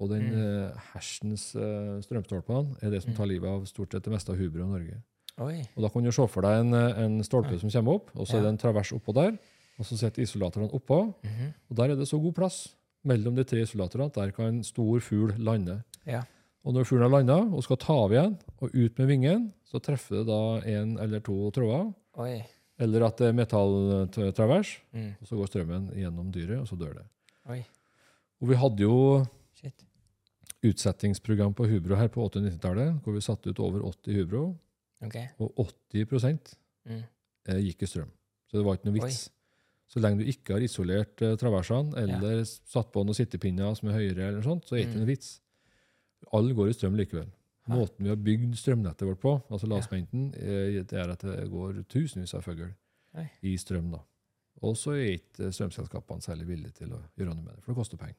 [SPEAKER 2] Og den
[SPEAKER 1] Mm.
[SPEAKER 2] uh, hersens uh, strømstolpene er det som
[SPEAKER 1] Mm.
[SPEAKER 2] tar livet av stort sett det meste av hubroen i Norge.
[SPEAKER 1] Oi.
[SPEAKER 2] Og Da kan du se for deg en, eh, en stolpe
[SPEAKER 1] Ja.
[SPEAKER 2] som kommer opp, og så er det en travers oppå der. Og så sitter isolatorene oppå,
[SPEAKER 1] Mhm.
[SPEAKER 2] og der er det så god plass mellom de tre isolatorene at der kan en stor fugl lande.
[SPEAKER 1] Ja.
[SPEAKER 2] Og når fuglen har landa og skal ta av igjen og ut med vingen, så treffer det da en eller to tråder,
[SPEAKER 1] Oi.
[SPEAKER 2] eller at det er metalltravers,
[SPEAKER 1] Mm.
[SPEAKER 2] og så går strømmen gjennom dyret, og så dør det.
[SPEAKER 1] Oi.
[SPEAKER 2] Og vi hadde jo
[SPEAKER 1] Shit.
[SPEAKER 2] utsettingsprogram på hubro her på 80- og 90-tallet, hvor vi satte ut over 80 hubro,
[SPEAKER 1] Okay.
[SPEAKER 2] og 80
[SPEAKER 1] Mm.
[SPEAKER 2] eh, gikk i strøm. Så det var ikke noe vits. Så lenge du ikke har isolert uh, traversene, eller satt på noen sittepinner som er høyere, eller sånt, så er det ikke
[SPEAKER 1] Mm.
[SPEAKER 2] noe vits. Alle går i strøm likevel. Måten vi har bygd strømnettet vårt på, altså lavspenten, eh, det er at det går tusenvis av fugl i strøm. da. Og så er ikke strømselskapene særlig villige til å gjøre noe med det, for det koster penger.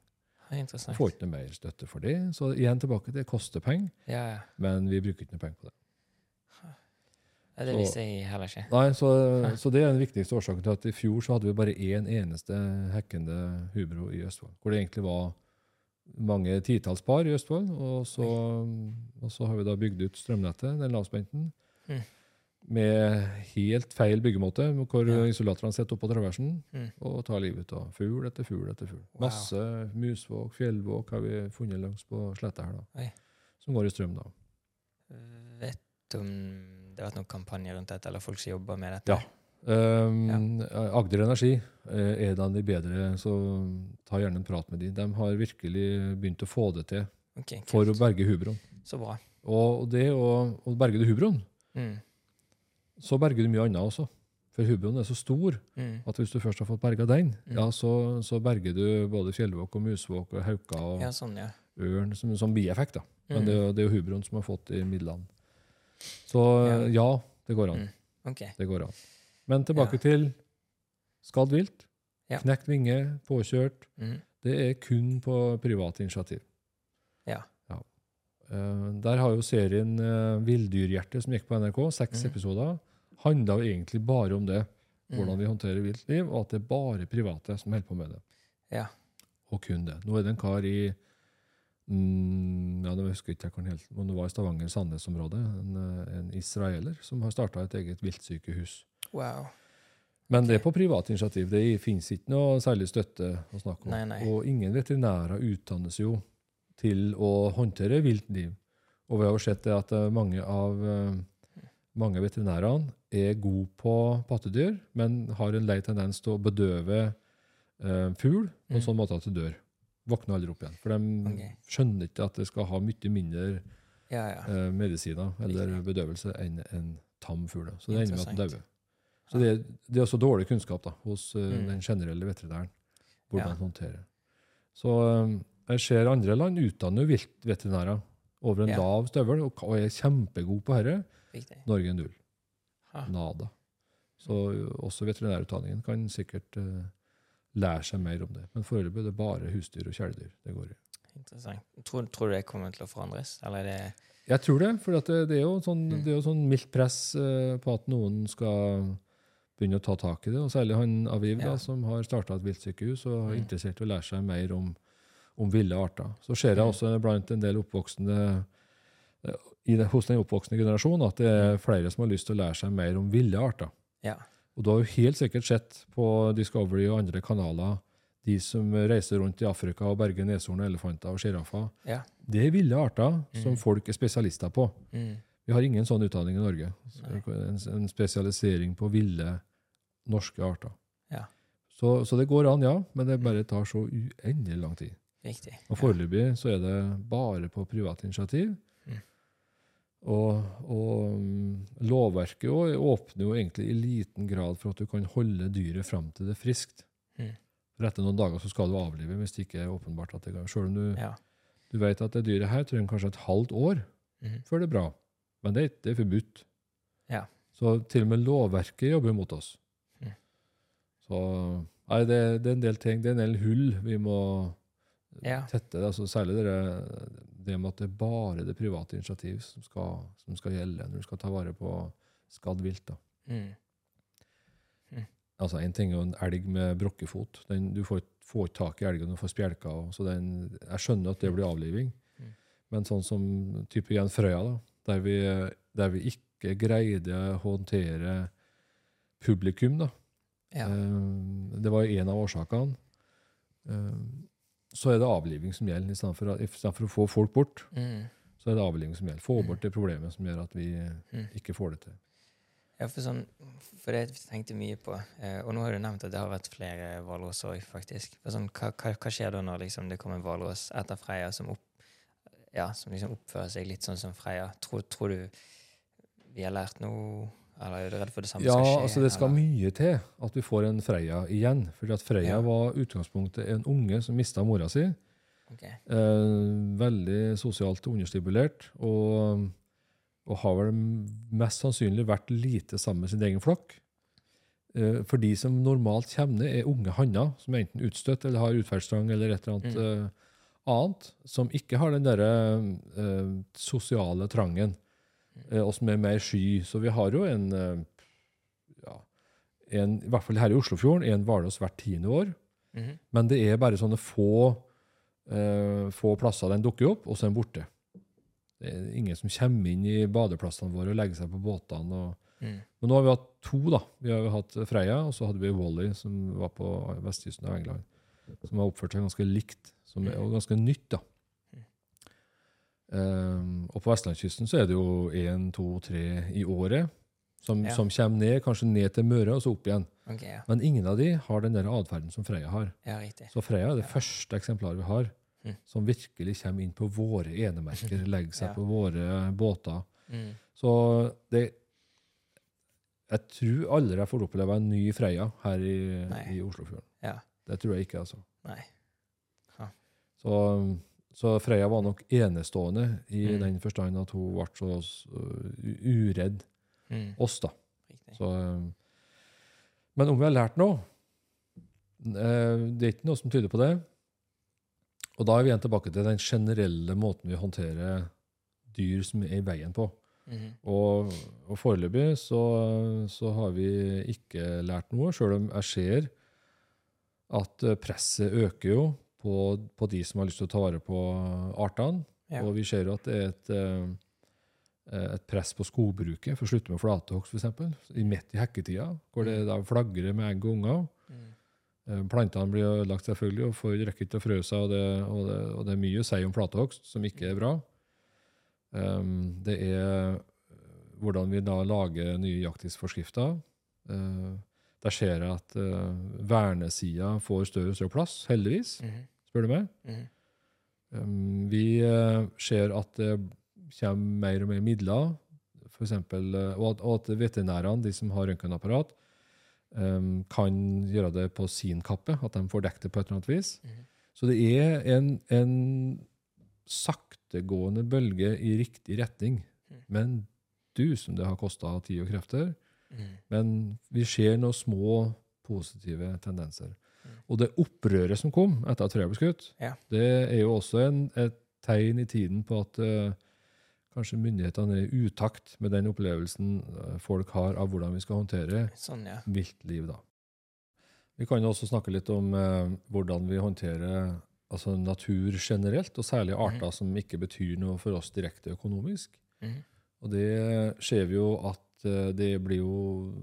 [SPEAKER 1] Interessant.
[SPEAKER 2] får ikke noe mer støtte for det. Så igjen tilbake, til det koster penger,
[SPEAKER 1] Ja, ja.
[SPEAKER 2] men vi bruker ikke noe penger på det.
[SPEAKER 1] Ja, Det visste jeg heller ikke.
[SPEAKER 2] Nei, så, så det er den viktigste årsaken til at i fjor så hadde vi bare én eneste hekkende hubro i Østfold. Hvor det egentlig var mange titalls par i Østfold. Og så, og så har vi da bygd ut strømnettet, den lavspenten,
[SPEAKER 1] Mm.
[SPEAKER 2] med helt feil byggemåte, hvor
[SPEAKER 1] Ja.
[SPEAKER 2] isolatorene sitter oppå traversen
[SPEAKER 1] Mm.
[SPEAKER 2] og tar livet av fugl etter fugl etter fugl.
[SPEAKER 1] Wow.
[SPEAKER 2] Masse musvåk, fjellvåk har vi funnet langs på sletta her, da.
[SPEAKER 1] Oi.
[SPEAKER 2] Som går i strøm, da.
[SPEAKER 1] Vet du om det har vært noen kampanje rundt dette, eller folk som jobber med dette?
[SPEAKER 2] Ja. Um, Agder Energi eh, er en av de bedre, så ta gjerne en prat med de. De har virkelig begynt å få det til
[SPEAKER 1] okay,
[SPEAKER 2] for å berge hubroen.
[SPEAKER 1] Så bra.
[SPEAKER 2] Og det å, å berge det hubroen,
[SPEAKER 1] Mm.
[SPEAKER 2] så berger du mye annet også. For hubroen er så stor
[SPEAKER 1] Mm.
[SPEAKER 2] at hvis du først har fått berga den,
[SPEAKER 1] Mm.
[SPEAKER 2] ja, så, så berger du både fjellvåk og musvåk og hauka og
[SPEAKER 1] Ja, sånn, ja.
[SPEAKER 2] ørn som, som bieffekt. da. Men
[SPEAKER 1] Mm.
[SPEAKER 2] det, jo- det er jo hubroen som har fått de midlene. Så
[SPEAKER 1] Ja.
[SPEAKER 2] ja, det går an.
[SPEAKER 1] Mm. Ok.
[SPEAKER 2] Det går an. Men tilbake
[SPEAKER 1] Ja.
[SPEAKER 2] til skadd vilt.
[SPEAKER 1] Ja.
[SPEAKER 2] Knekt vinge, påkjørt.
[SPEAKER 1] Mm.
[SPEAKER 2] Det er kun på private initiativ.
[SPEAKER 1] Ja.
[SPEAKER 2] Eh, der har jo serien uh, Villdyrhjerte, som gikk på NRK, seks
[SPEAKER 1] mm.
[SPEAKER 2] episoder, handla egentlig bare om det.
[SPEAKER 1] Mm.
[SPEAKER 2] Hvordan vi håndterer viltliv, og at det er bare private som holder på med det.
[SPEAKER 1] Ja.
[SPEAKER 2] Og kun det. Nå er det en kar i mm, ja, det husker ikke jeg helt, men det var i Stavanger-Sandnes-området, en, eh, en israeler, som har starta et eget viltsykehus.
[SPEAKER 1] Wow.
[SPEAKER 2] Men det er på privat initiativ. Det finnes ikke noe særlig støtte å snakke om.
[SPEAKER 1] Nei, nei.
[SPEAKER 2] Og ingen veterinærer utdannes jo til å håndtere vilt liv. Og vi har jo sett det at eh, mange av eh, mange veterinærene er gode på pattedyr, men har en lei tendens til å bedøve eh, fugl på en
[SPEAKER 1] Mm.
[SPEAKER 2] sånn måte at det dør. Våkner aldri opp igjen. For de
[SPEAKER 1] okay.
[SPEAKER 2] skjønner ikke at det skal ha mye mindre
[SPEAKER 1] Ja, ja.
[SPEAKER 2] eh, medisiner eller bedøvelse enn en tam fugl. Så det ender med at den dauer. Så det, det er også dårlig kunnskap da, hos eh,
[SPEAKER 1] Mm.
[SPEAKER 2] den generelle veterinæren. Hvordan
[SPEAKER 1] Ja.
[SPEAKER 2] håndterer. Så eh, jeg ser andre land utdanner viltveterinærer over en
[SPEAKER 1] Ja.
[SPEAKER 2] lav støvel og, og er kjempegode på dette.
[SPEAKER 1] Norge
[SPEAKER 2] Norge null.
[SPEAKER 1] Ha.
[SPEAKER 2] Nada. Så eh, også veterinærutdanningen kan sikkert uh, lære seg mer om det. Men foreløpig er det bare husdyr og kjæledyr det går i.
[SPEAKER 1] Interessant. Tror, tror du det kommer til å forandres, eller er det
[SPEAKER 2] Jeg tror det, for det, det, er jo sånn,
[SPEAKER 1] Mm.
[SPEAKER 2] det er jo sånn mildt press uh, på at noen skal begynne å ta tak i det. Og særlig han Aviv,
[SPEAKER 1] Ja.
[SPEAKER 2] da, som har starta et viltsykehus og er
[SPEAKER 1] Mm.
[SPEAKER 2] interessert i å lære seg mer om, om ville arter. Så ser jeg
[SPEAKER 1] Mm.
[SPEAKER 2] også blant en del oppvoksende eh, i det, hos den oppvoksende generasjonen at det er flere som har lyst til å lære seg mer om ville arter.
[SPEAKER 1] Ja.
[SPEAKER 2] Og du har jo helt sikkert sett på Discovery og andre kanaler de som reiser rundt i Afrika og berger neshorn og elefanter og sjiraffer.
[SPEAKER 1] Ja.
[SPEAKER 2] Det er ville arter som
[SPEAKER 1] Mhm.
[SPEAKER 2] folk er spesialister på.
[SPEAKER 1] Mm.
[SPEAKER 2] Vi har ingen sånn utdanning i Norge. En, en spesialisering på ville norske arter.
[SPEAKER 1] Ja.
[SPEAKER 2] Så, så det går an, ja, men det bare tar så uendelig lang tid.
[SPEAKER 1] Riktig.
[SPEAKER 2] Og foreløpig så er det bare på privat initiativ.
[SPEAKER 1] Mm.
[SPEAKER 2] Og, og mm, lovverket åpner jo egentlig i liten grad for at du kan holde dyret fram til det er friskt.
[SPEAKER 1] Mm.
[SPEAKER 2] For etter noen dager så skal du avlive hvis det ikke er åpenbart at det kan. Selv om du,
[SPEAKER 1] Ja.
[SPEAKER 2] du vet at det dyret her trenger kanskje et halvt år
[SPEAKER 1] mm.
[SPEAKER 2] før det er bra. Men det, det er forbudt.
[SPEAKER 1] Ja.
[SPEAKER 2] Så til og med lovverket jobber mot oss.
[SPEAKER 1] Mm.
[SPEAKER 2] Så nei, det, det er en del ting, det er en del hull vi må
[SPEAKER 1] Ja.
[SPEAKER 2] tette. Altså, særlig det, det med at det er bare det private initiativ som skal, som skal gjelde når du skal ta vare på skadd vilt. da.
[SPEAKER 1] Mm.
[SPEAKER 2] Altså, En ting er jo en elg med brokkefot. Den, du får, ikke tak i elgen, du får spjelker. og- Så den, jeg skjønner at det blir avliving.
[SPEAKER 1] Mm.
[SPEAKER 2] Men sånn som type igjen Frøya, da, der vi, der vi ikke greide å håndtere publikum, da.
[SPEAKER 1] Ja.
[SPEAKER 2] Eh, det var en av årsakene. Eh, så er det avliving som gjelder. Istedenfor i stedet for å få folk bort,
[SPEAKER 1] Mm.
[SPEAKER 2] så er det avliving som gjelder. Få
[SPEAKER 1] Mm.
[SPEAKER 2] bort det problemet som gjør at vi
[SPEAKER 1] Mm.
[SPEAKER 2] ikke får det til.
[SPEAKER 1] Ja, for sånn For det tenkte mye på. Eh, og nå har du nevnt at det har vært flere hvalross òg, faktisk. For sånn, hva, hva skjer da når liksom, det kommer en hvalross etter Freia som, opp, ja, som liksom oppfører seg litt sånn som Freya. Tror, tror du vi har lært noe, eller er du redd for det samme
[SPEAKER 2] Ja,
[SPEAKER 1] skal skje?
[SPEAKER 2] Ja, altså det skal
[SPEAKER 1] eller?
[SPEAKER 2] mye til at vi får en Freya igjen. Fordi at Freya
[SPEAKER 1] Ja.
[SPEAKER 2] var utgangspunktet en unge som mista mora si.
[SPEAKER 1] Okay.
[SPEAKER 2] Eh, veldig sosialt understimulert. Og, og har vel mest sannsynlig vært lite sammen med sin egen flokk. Eh, for de som normalt kommer ned, er unge hanner som er enten utstøtt eller har utferdstrang eller et eller annet
[SPEAKER 1] Mm.
[SPEAKER 2] Annet, som ikke har den derre eh, sosiale trangen, eh, og som er mer sky. Så vi har jo en, eh, ja, en I hvert fall her i Oslofjorden en hvalross hvert tiende år.
[SPEAKER 1] Mhm.
[SPEAKER 2] Men det er bare sånne få, eh, få plasser den dukker opp, og så er den borte. Det er ingen som kommer inn i badeplassene våre og legger seg på båtene. Og...
[SPEAKER 1] Mm.
[SPEAKER 2] Men nå har vi hatt to. da. Vi har hatt Freia, og så hadde vi Wally, som var på vestkysten av England. Som har oppført seg ganske likt, som er jo ganske nytt. da. Um, og på vestlandskysten så er det jo én, to, tre i året som,
[SPEAKER 1] Ja.
[SPEAKER 2] som kommer ned, kanskje ned til Møre, og så opp igjen.
[SPEAKER 1] Okay, ja.
[SPEAKER 2] Men ingen av de har den der atferden som Freia har.
[SPEAKER 1] ja.
[SPEAKER 2] Så Freya er det første eksemplaret vi har
[SPEAKER 1] Mm.
[SPEAKER 2] som virkelig kommer inn på våre enemerker, legger seg på våre båter.
[SPEAKER 1] Mm.
[SPEAKER 2] Så det Jeg tror aldri jeg får oppleve en ny Freya her i, i Oslofjorden.
[SPEAKER 1] Ja.
[SPEAKER 2] Det tror jeg ikke, altså.
[SPEAKER 1] Nei.
[SPEAKER 2] Så, så Freya var nok enestående i
[SPEAKER 1] Mm.
[SPEAKER 2] den forstand at hun ble så, uredd
[SPEAKER 1] Mm.
[SPEAKER 2] oss, da. Så, men om vi har lært noe eh, Det er ikke noe som tyder på det. Og da er vi igjen tilbake til den generelle måten vi håndterer dyr som er i veien på.
[SPEAKER 1] Mhm.
[SPEAKER 2] Og, og foreløpig så, så har vi ikke lært noe, sjøl om jeg ser at presset øker jo på, på de som har lyst til å ta vare på artene.
[SPEAKER 1] Ja.
[SPEAKER 2] Og vi ser jo at det er et, eh, et press på skogbruket for å slutte med flatehogst, f.eks. Midt i hekketida, hvor det da flagrer med egg og unger.
[SPEAKER 1] Mm.
[SPEAKER 2] Eh, Plantene blir ødelagt, selvfølgelig, og får rekker ikke til å frø seg. Og det, og, det, og det er mye å si om flatehogst som ikke er bra. Um, det er hvordan vi da lager nye jakttidsforskrifter. Uh, der ser jeg at uh, vernesida får større og større plass, heldigvis,
[SPEAKER 1] Mhm.
[SPEAKER 2] Spør du meg.
[SPEAKER 1] Mm.
[SPEAKER 2] Um, vi uh, ser at det kommer mer og mer midler, for eksempel, uh, og, at, og at veterinærene, de som har røntgenapparat, um, kan gjøre det på sin kappe, at de får dekket det på et eller annet vis.
[SPEAKER 1] Mm.
[SPEAKER 2] Så det er en, en saktegående bølge i riktig retning.
[SPEAKER 1] Mm.
[SPEAKER 2] Men du som det har kosta tid og krefter.
[SPEAKER 1] Mm.
[SPEAKER 2] Men vi ser noen små positive tendenser.
[SPEAKER 1] Mm.
[SPEAKER 2] Og det opprøret som kom etter at Freya ble skutt,
[SPEAKER 1] Ja.
[SPEAKER 2] det er jo også en, et tegn i tiden på at uh, kanskje myndighetene er i utakt med den opplevelsen eh, folk har av hvordan vi skal håndtere
[SPEAKER 1] Sånn, ja.
[SPEAKER 2] viltliv. Da. Vi kan jo også snakke litt om uh, hvordan vi håndterer altså natur generelt, og særlig arter som ikke betyr noe for oss direkte økonomisk.
[SPEAKER 1] Mm.
[SPEAKER 2] Og det ser vi jo at uh, det blir jo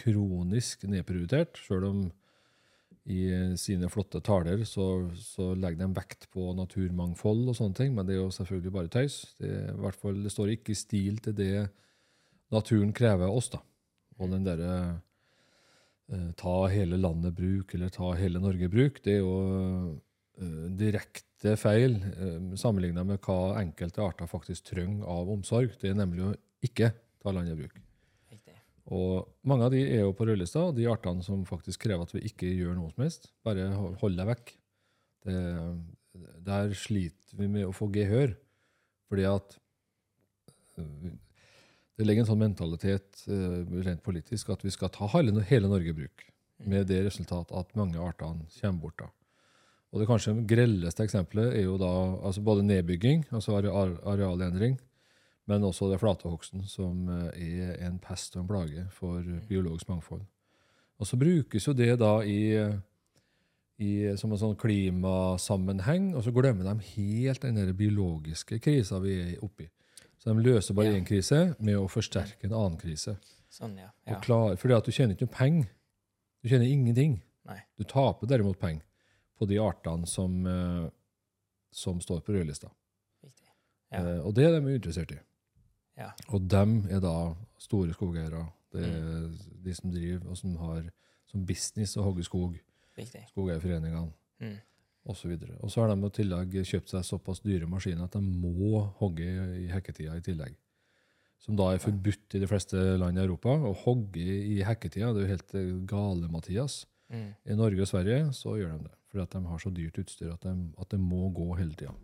[SPEAKER 2] kronisk nedprioritert, sjøl om i sine flotte taler så, så legger de vekt på naturmangfold og sånne ting, men det er jo selvfølgelig bare tøys. Det, i hvert fall, det står ikke i stil til det naturen krever oss, da. Og den derre eh, ta hele landet bruk, eller ta hele Norge bruk, det er jo eh, direkte feil eh, sammenligna med hva enkelte arter faktisk trenger av omsorg. Det er nemlig å ikke ta landet bruk. Og mange av de er jo på rødlista, de artene som faktisk krever at vi ikke gjør noe som helst. Bare hold deg vekk. Det, der sliter vi med å få gehør. Fordi at øh, det ligger en sånn mentalitet øh, rent politisk at vi skal ta hele, hele Norge i bruk. Med det resultat at mange artene kommer bort. da. Og det kanskje grelleste eksempelet er jo da altså både nedbygging, altså areal, arealendring, men også det flatehogsten, som eh, er en pest og en plage for biologisk mangfold. Og så brukes jo det da i, i som en sånn klimasammenheng, og så glemmer de helt den der biologiske krisa vi er oppi. Så de løser bare
[SPEAKER 1] Ja.
[SPEAKER 2] krise med å forsterke en annen krise.
[SPEAKER 1] Sånn, ja. Ja.
[SPEAKER 2] klar, fordi at du tjener ikke noe penger. Du tjener ingenting.
[SPEAKER 1] Nei.
[SPEAKER 2] Du taper derimot penger på de artene som, eh, som står på rødlista.
[SPEAKER 1] Ja.
[SPEAKER 2] Eh, og det er de interessert i.
[SPEAKER 1] Ja.
[SPEAKER 2] Og dem er da store skogeiere. Det er
[SPEAKER 1] Mm.
[SPEAKER 2] de som driver og som har som business å hogge skog. Skogeierforeningene
[SPEAKER 1] Mm.
[SPEAKER 2] osv. Og så har de i tillegg kjøpt seg såpass dyre maskiner at de må hogge i hekketida i tillegg. Som da er forbudt i de fleste land i Europa. Å hogge i hekketida det er jo helt eh, gale, Mathias.
[SPEAKER 1] Mm.
[SPEAKER 2] I Norge og Sverige så gjør de det. Fordi at de har så dyrt utstyr at, de, det må gå hele tida.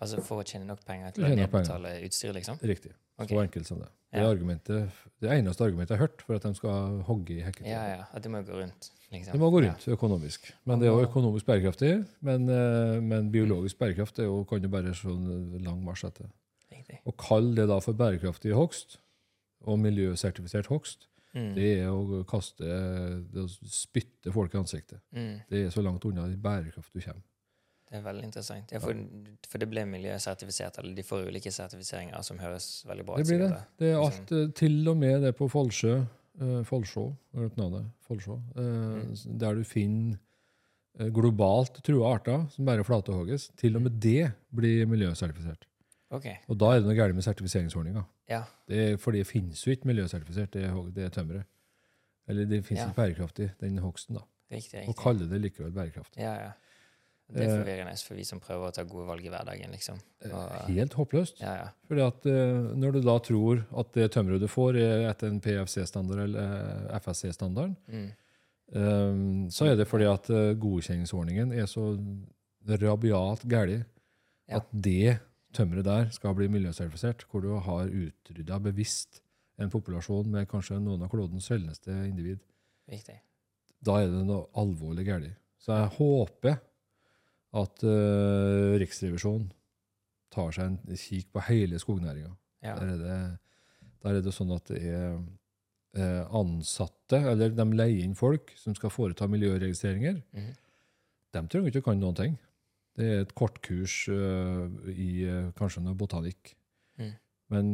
[SPEAKER 1] Altså for å tjene nok penger til
[SPEAKER 2] å
[SPEAKER 1] nedbetale utstyr, liksom?
[SPEAKER 2] Riktig.
[SPEAKER 1] Ok.
[SPEAKER 2] Så enkelt som det. Det, er
[SPEAKER 1] Ja.
[SPEAKER 2] argumentet, det eneste argumentet jeg har hørt for at de skal hogge i hekketida.
[SPEAKER 1] Ja, ja. At det må gå rundt, liksom.
[SPEAKER 2] Det må gå
[SPEAKER 1] Ja.
[SPEAKER 2] rundt økonomisk. Men det er jo økonomisk bærekraftig. Men, eh, men biologisk bærekraft er jo, kan jo bare sånn lang marsj etter.
[SPEAKER 1] Riktig.
[SPEAKER 2] Å kalle det da for bærekraftig hogst og miljøsertifisert hogst,
[SPEAKER 1] Mm.
[SPEAKER 2] det er å kaste det å spytte folk i ansiktet.
[SPEAKER 1] Mm.
[SPEAKER 2] Det er så langt unna bærekraft du kommer.
[SPEAKER 1] Det er veldig interessant. Ja, for, for det ble miljøsertifisert, eller de får ulike sertifiseringer som høres veldig bra
[SPEAKER 2] Det blir det. Det er
[SPEAKER 1] Liksom.
[SPEAKER 2] alt, eh, til og med det på Follsjø, uh, Follsjå, du hørt navnet? Follsjå, eh,
[SPEAKER 1] Mm.
[SPEAKER 2] der du finner eh, globalt trua arter som bare flatehogges. Til og med det blir miljøsertifisert.
[SPEAKER 1] Ok.
[SPEAKER 2] Og da er det noe galt med sertifiseringsordninga.
[SPEAKER 1] Ja.
[SPEAKER 2] Det fordi det finnes jo ikke miljøsertifisert, det, det er tømmeret. Eller det finnes
[SPEAKER 1] Ja.
[SPEAKER 2] ikke bærekraftig, den hogsten, da.
[SPEAKER 1] Riktig. riktig.
[SPEAKER 2] Og
[SPEAKER 1] kaller
[SPEAKER 2] kalle det likevel bærekraftig.
[SPEAKER 1] Ja, ja. Det er
[SPEAKER 2] Eh,
[SPEAKER 1] forvirrende for vi som prøver å ta gode valg i hverdagen, liksom. Og,
[SPEAKER 2] Helt håpløst.
[SPEAKER 1] ja, ja.
[SPEAKER 2] Fordi at uh, Når du da tror at det tømmeret du får, er etter en PFC-standard eller uh, FSC-standard,
[SPEAKER 1] Mm.
[SPEAKER 2] Um, så er det fordi at uh, godkjenningsordningen er så rabiat gæren
[SPEAKER 1] Ja.
[SPEAKER 2] At det tømmeret der skal bli miljøsertifisert, hvor du har utrydda bevisst en populasjon med kanskje noen av klodens sjeldneste individ,
[SPEAKER 1] Viktig.
[SPEAKER 2] da er det noe alvorlig galt. Så jeg håper at uh, Riksrevisjonen tar seg en kikk på hele skognæringa.
[SPEAKER 1] Ja.
[SPEAKER 2] Der, er det, der er det sånn at det er eh, ansatte, eller de leier inn folk som skal foreta miljøregistreringer.
[SPEAKER 1] Mm.
[SPEAKER 2] De trenger ikke å kan noen ting. Det er et kortkurs uh, i kanskje noe botanikk.
[SPEAKER 1] Mm.
[SPEAKER 2] Men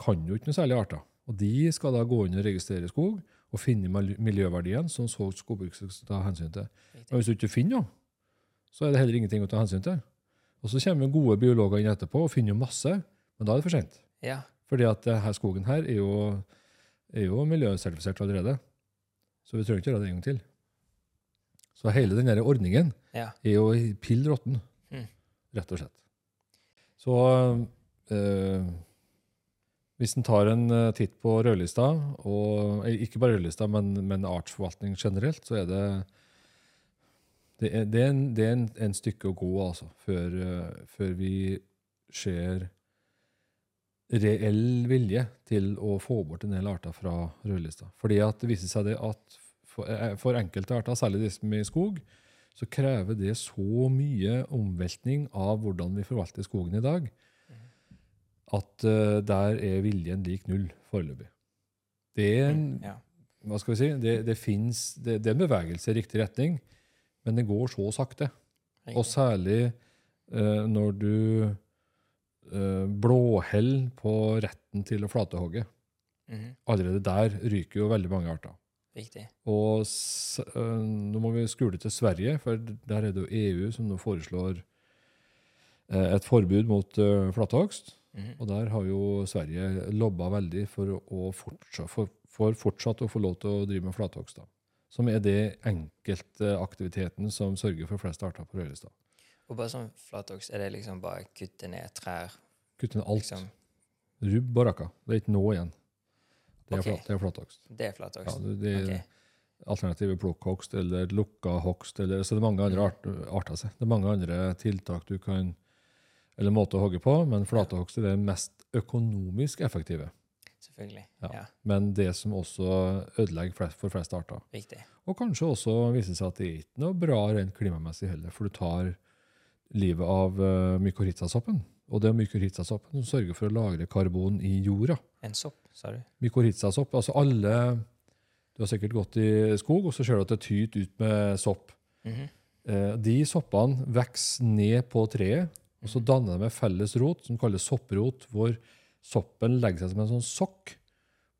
[SPEAKER 2] kan jo ikke noe særlig arter. Og de skal da gå inn og registrere skog og finne miljøverdiene miljøverdien som så skogbruk skal ta hensyn til. Men hvis du ikke finner noe, så er det heller ingenting å ta hensyn til. Og så kommer gode biologer inn etterpå og finner jo masse, men da er det for sent.
[SPEAKER 1] Ja.
[SPEAKER 2] Fordi at denne skogen her er jo, er jo miljøsertifisert allerede. Så vi trenger ikke gjøre det en gang til. Så hele den der ordningen
[SPEAKER 1] Ja.
[SPEAKER 2] er jo pill råtten,
[SPEAKER 1] Mm.
[SPEAKER 2] rett og slett. Så eh, hvis en tar en eh, titt på rødlista, og eh, ikke bare rødlista, men, men artsforvaltning generelt, så er det det er, det er, en, det er en, en stykke å gå, altså, før, eh, før vi ser reell vilje til å få bort en del arter fra rødlista. Fordi at det viser seg det at for, eh, for enkelte arter, særlig de som er i skog, så krever det så mye omveltning av hvordan vi forvalter skogen i dag, at uh, der er viljen lik null foreløpig. Det er en,
[SPEAKER 1] Ja.
[SPEAKER 2] hva skal vi si, det, det, finnes, det, det er en bevegelse i riktig retning, men det går så sakte. Og særlig eh, når du eh, blåheller på retten til å flatehogge.
[SPEAKER 1] Mhm.
[SPEAKER 2] Allerede der ryker jo veldig mange arter.
[SPEAKER 1] Riktig.
[SPEAKER 2] Og øh, nå må vi skule til Sverige, for der er det jo EU som nå foreslår eh, et forbud mot uh, flatehogst.
[SPEAKER 1] Mhm.
[SPEAKER 2] Og der har jo Sverige lobba veldig for, å fortsatt, for, for fortsatt å få lov til å drive med flathogst. Som er det enkeltaktiviteten som sørger for flest arter på Rødlista.
[SPEAKER 1] Og bare sånn flatokst, er det liksom bare kutte ned trær?
[SPEAKER 2] Kutte ned alt.
[SPEAKER 1] Liksom.
[SPEAKER 2] Rubb og rakka. Det er ikke noe igjen. Det er,
[SPEAKER 1] okay.
[SPEAKER 2] flatokst. det er
[SPEAKER 1] flatokst.
[SPEAKER 2] Ja, det, det er alternative plukkhogst eller lukka hogst. Eller, så det er mange andre art, arter. seg. Det er mange andre tiltak du kan eller måter å hogge på, men flatehogst er det mest økonomisk effektive.
[SPEAKER 1] Selvfølgelig.
[SPEAKER 2] Ja.
[SPEAKER 1] Ja.
[SPEAKER 2] Men det som også ødelegger for flest arter.
[SPEAKER 1] Riktig.
[SPEAKER 2] Og kanskje også viser seg at det er ikke noe bra rent klimamessig heller, for du tar livet av uh, mykorrhizasoppen. Og det er mykorrhizasoppen som sørger for å lagre karbon i jorda.
[SPEAKER 1] En sopp, sa du?
[SPEAKER 2] Mykorrhizasopp, altså alle Du har sikkert gått i skog, og så ser du at det tyter ut med sopp.
[SPEAKER 1] Mhm.
[SPEAKER 2] Eh, de soppene vokser ned på treet, og så danner de en felles rot som kalles sopprot, hvor soppen legger seg som en sånn sokk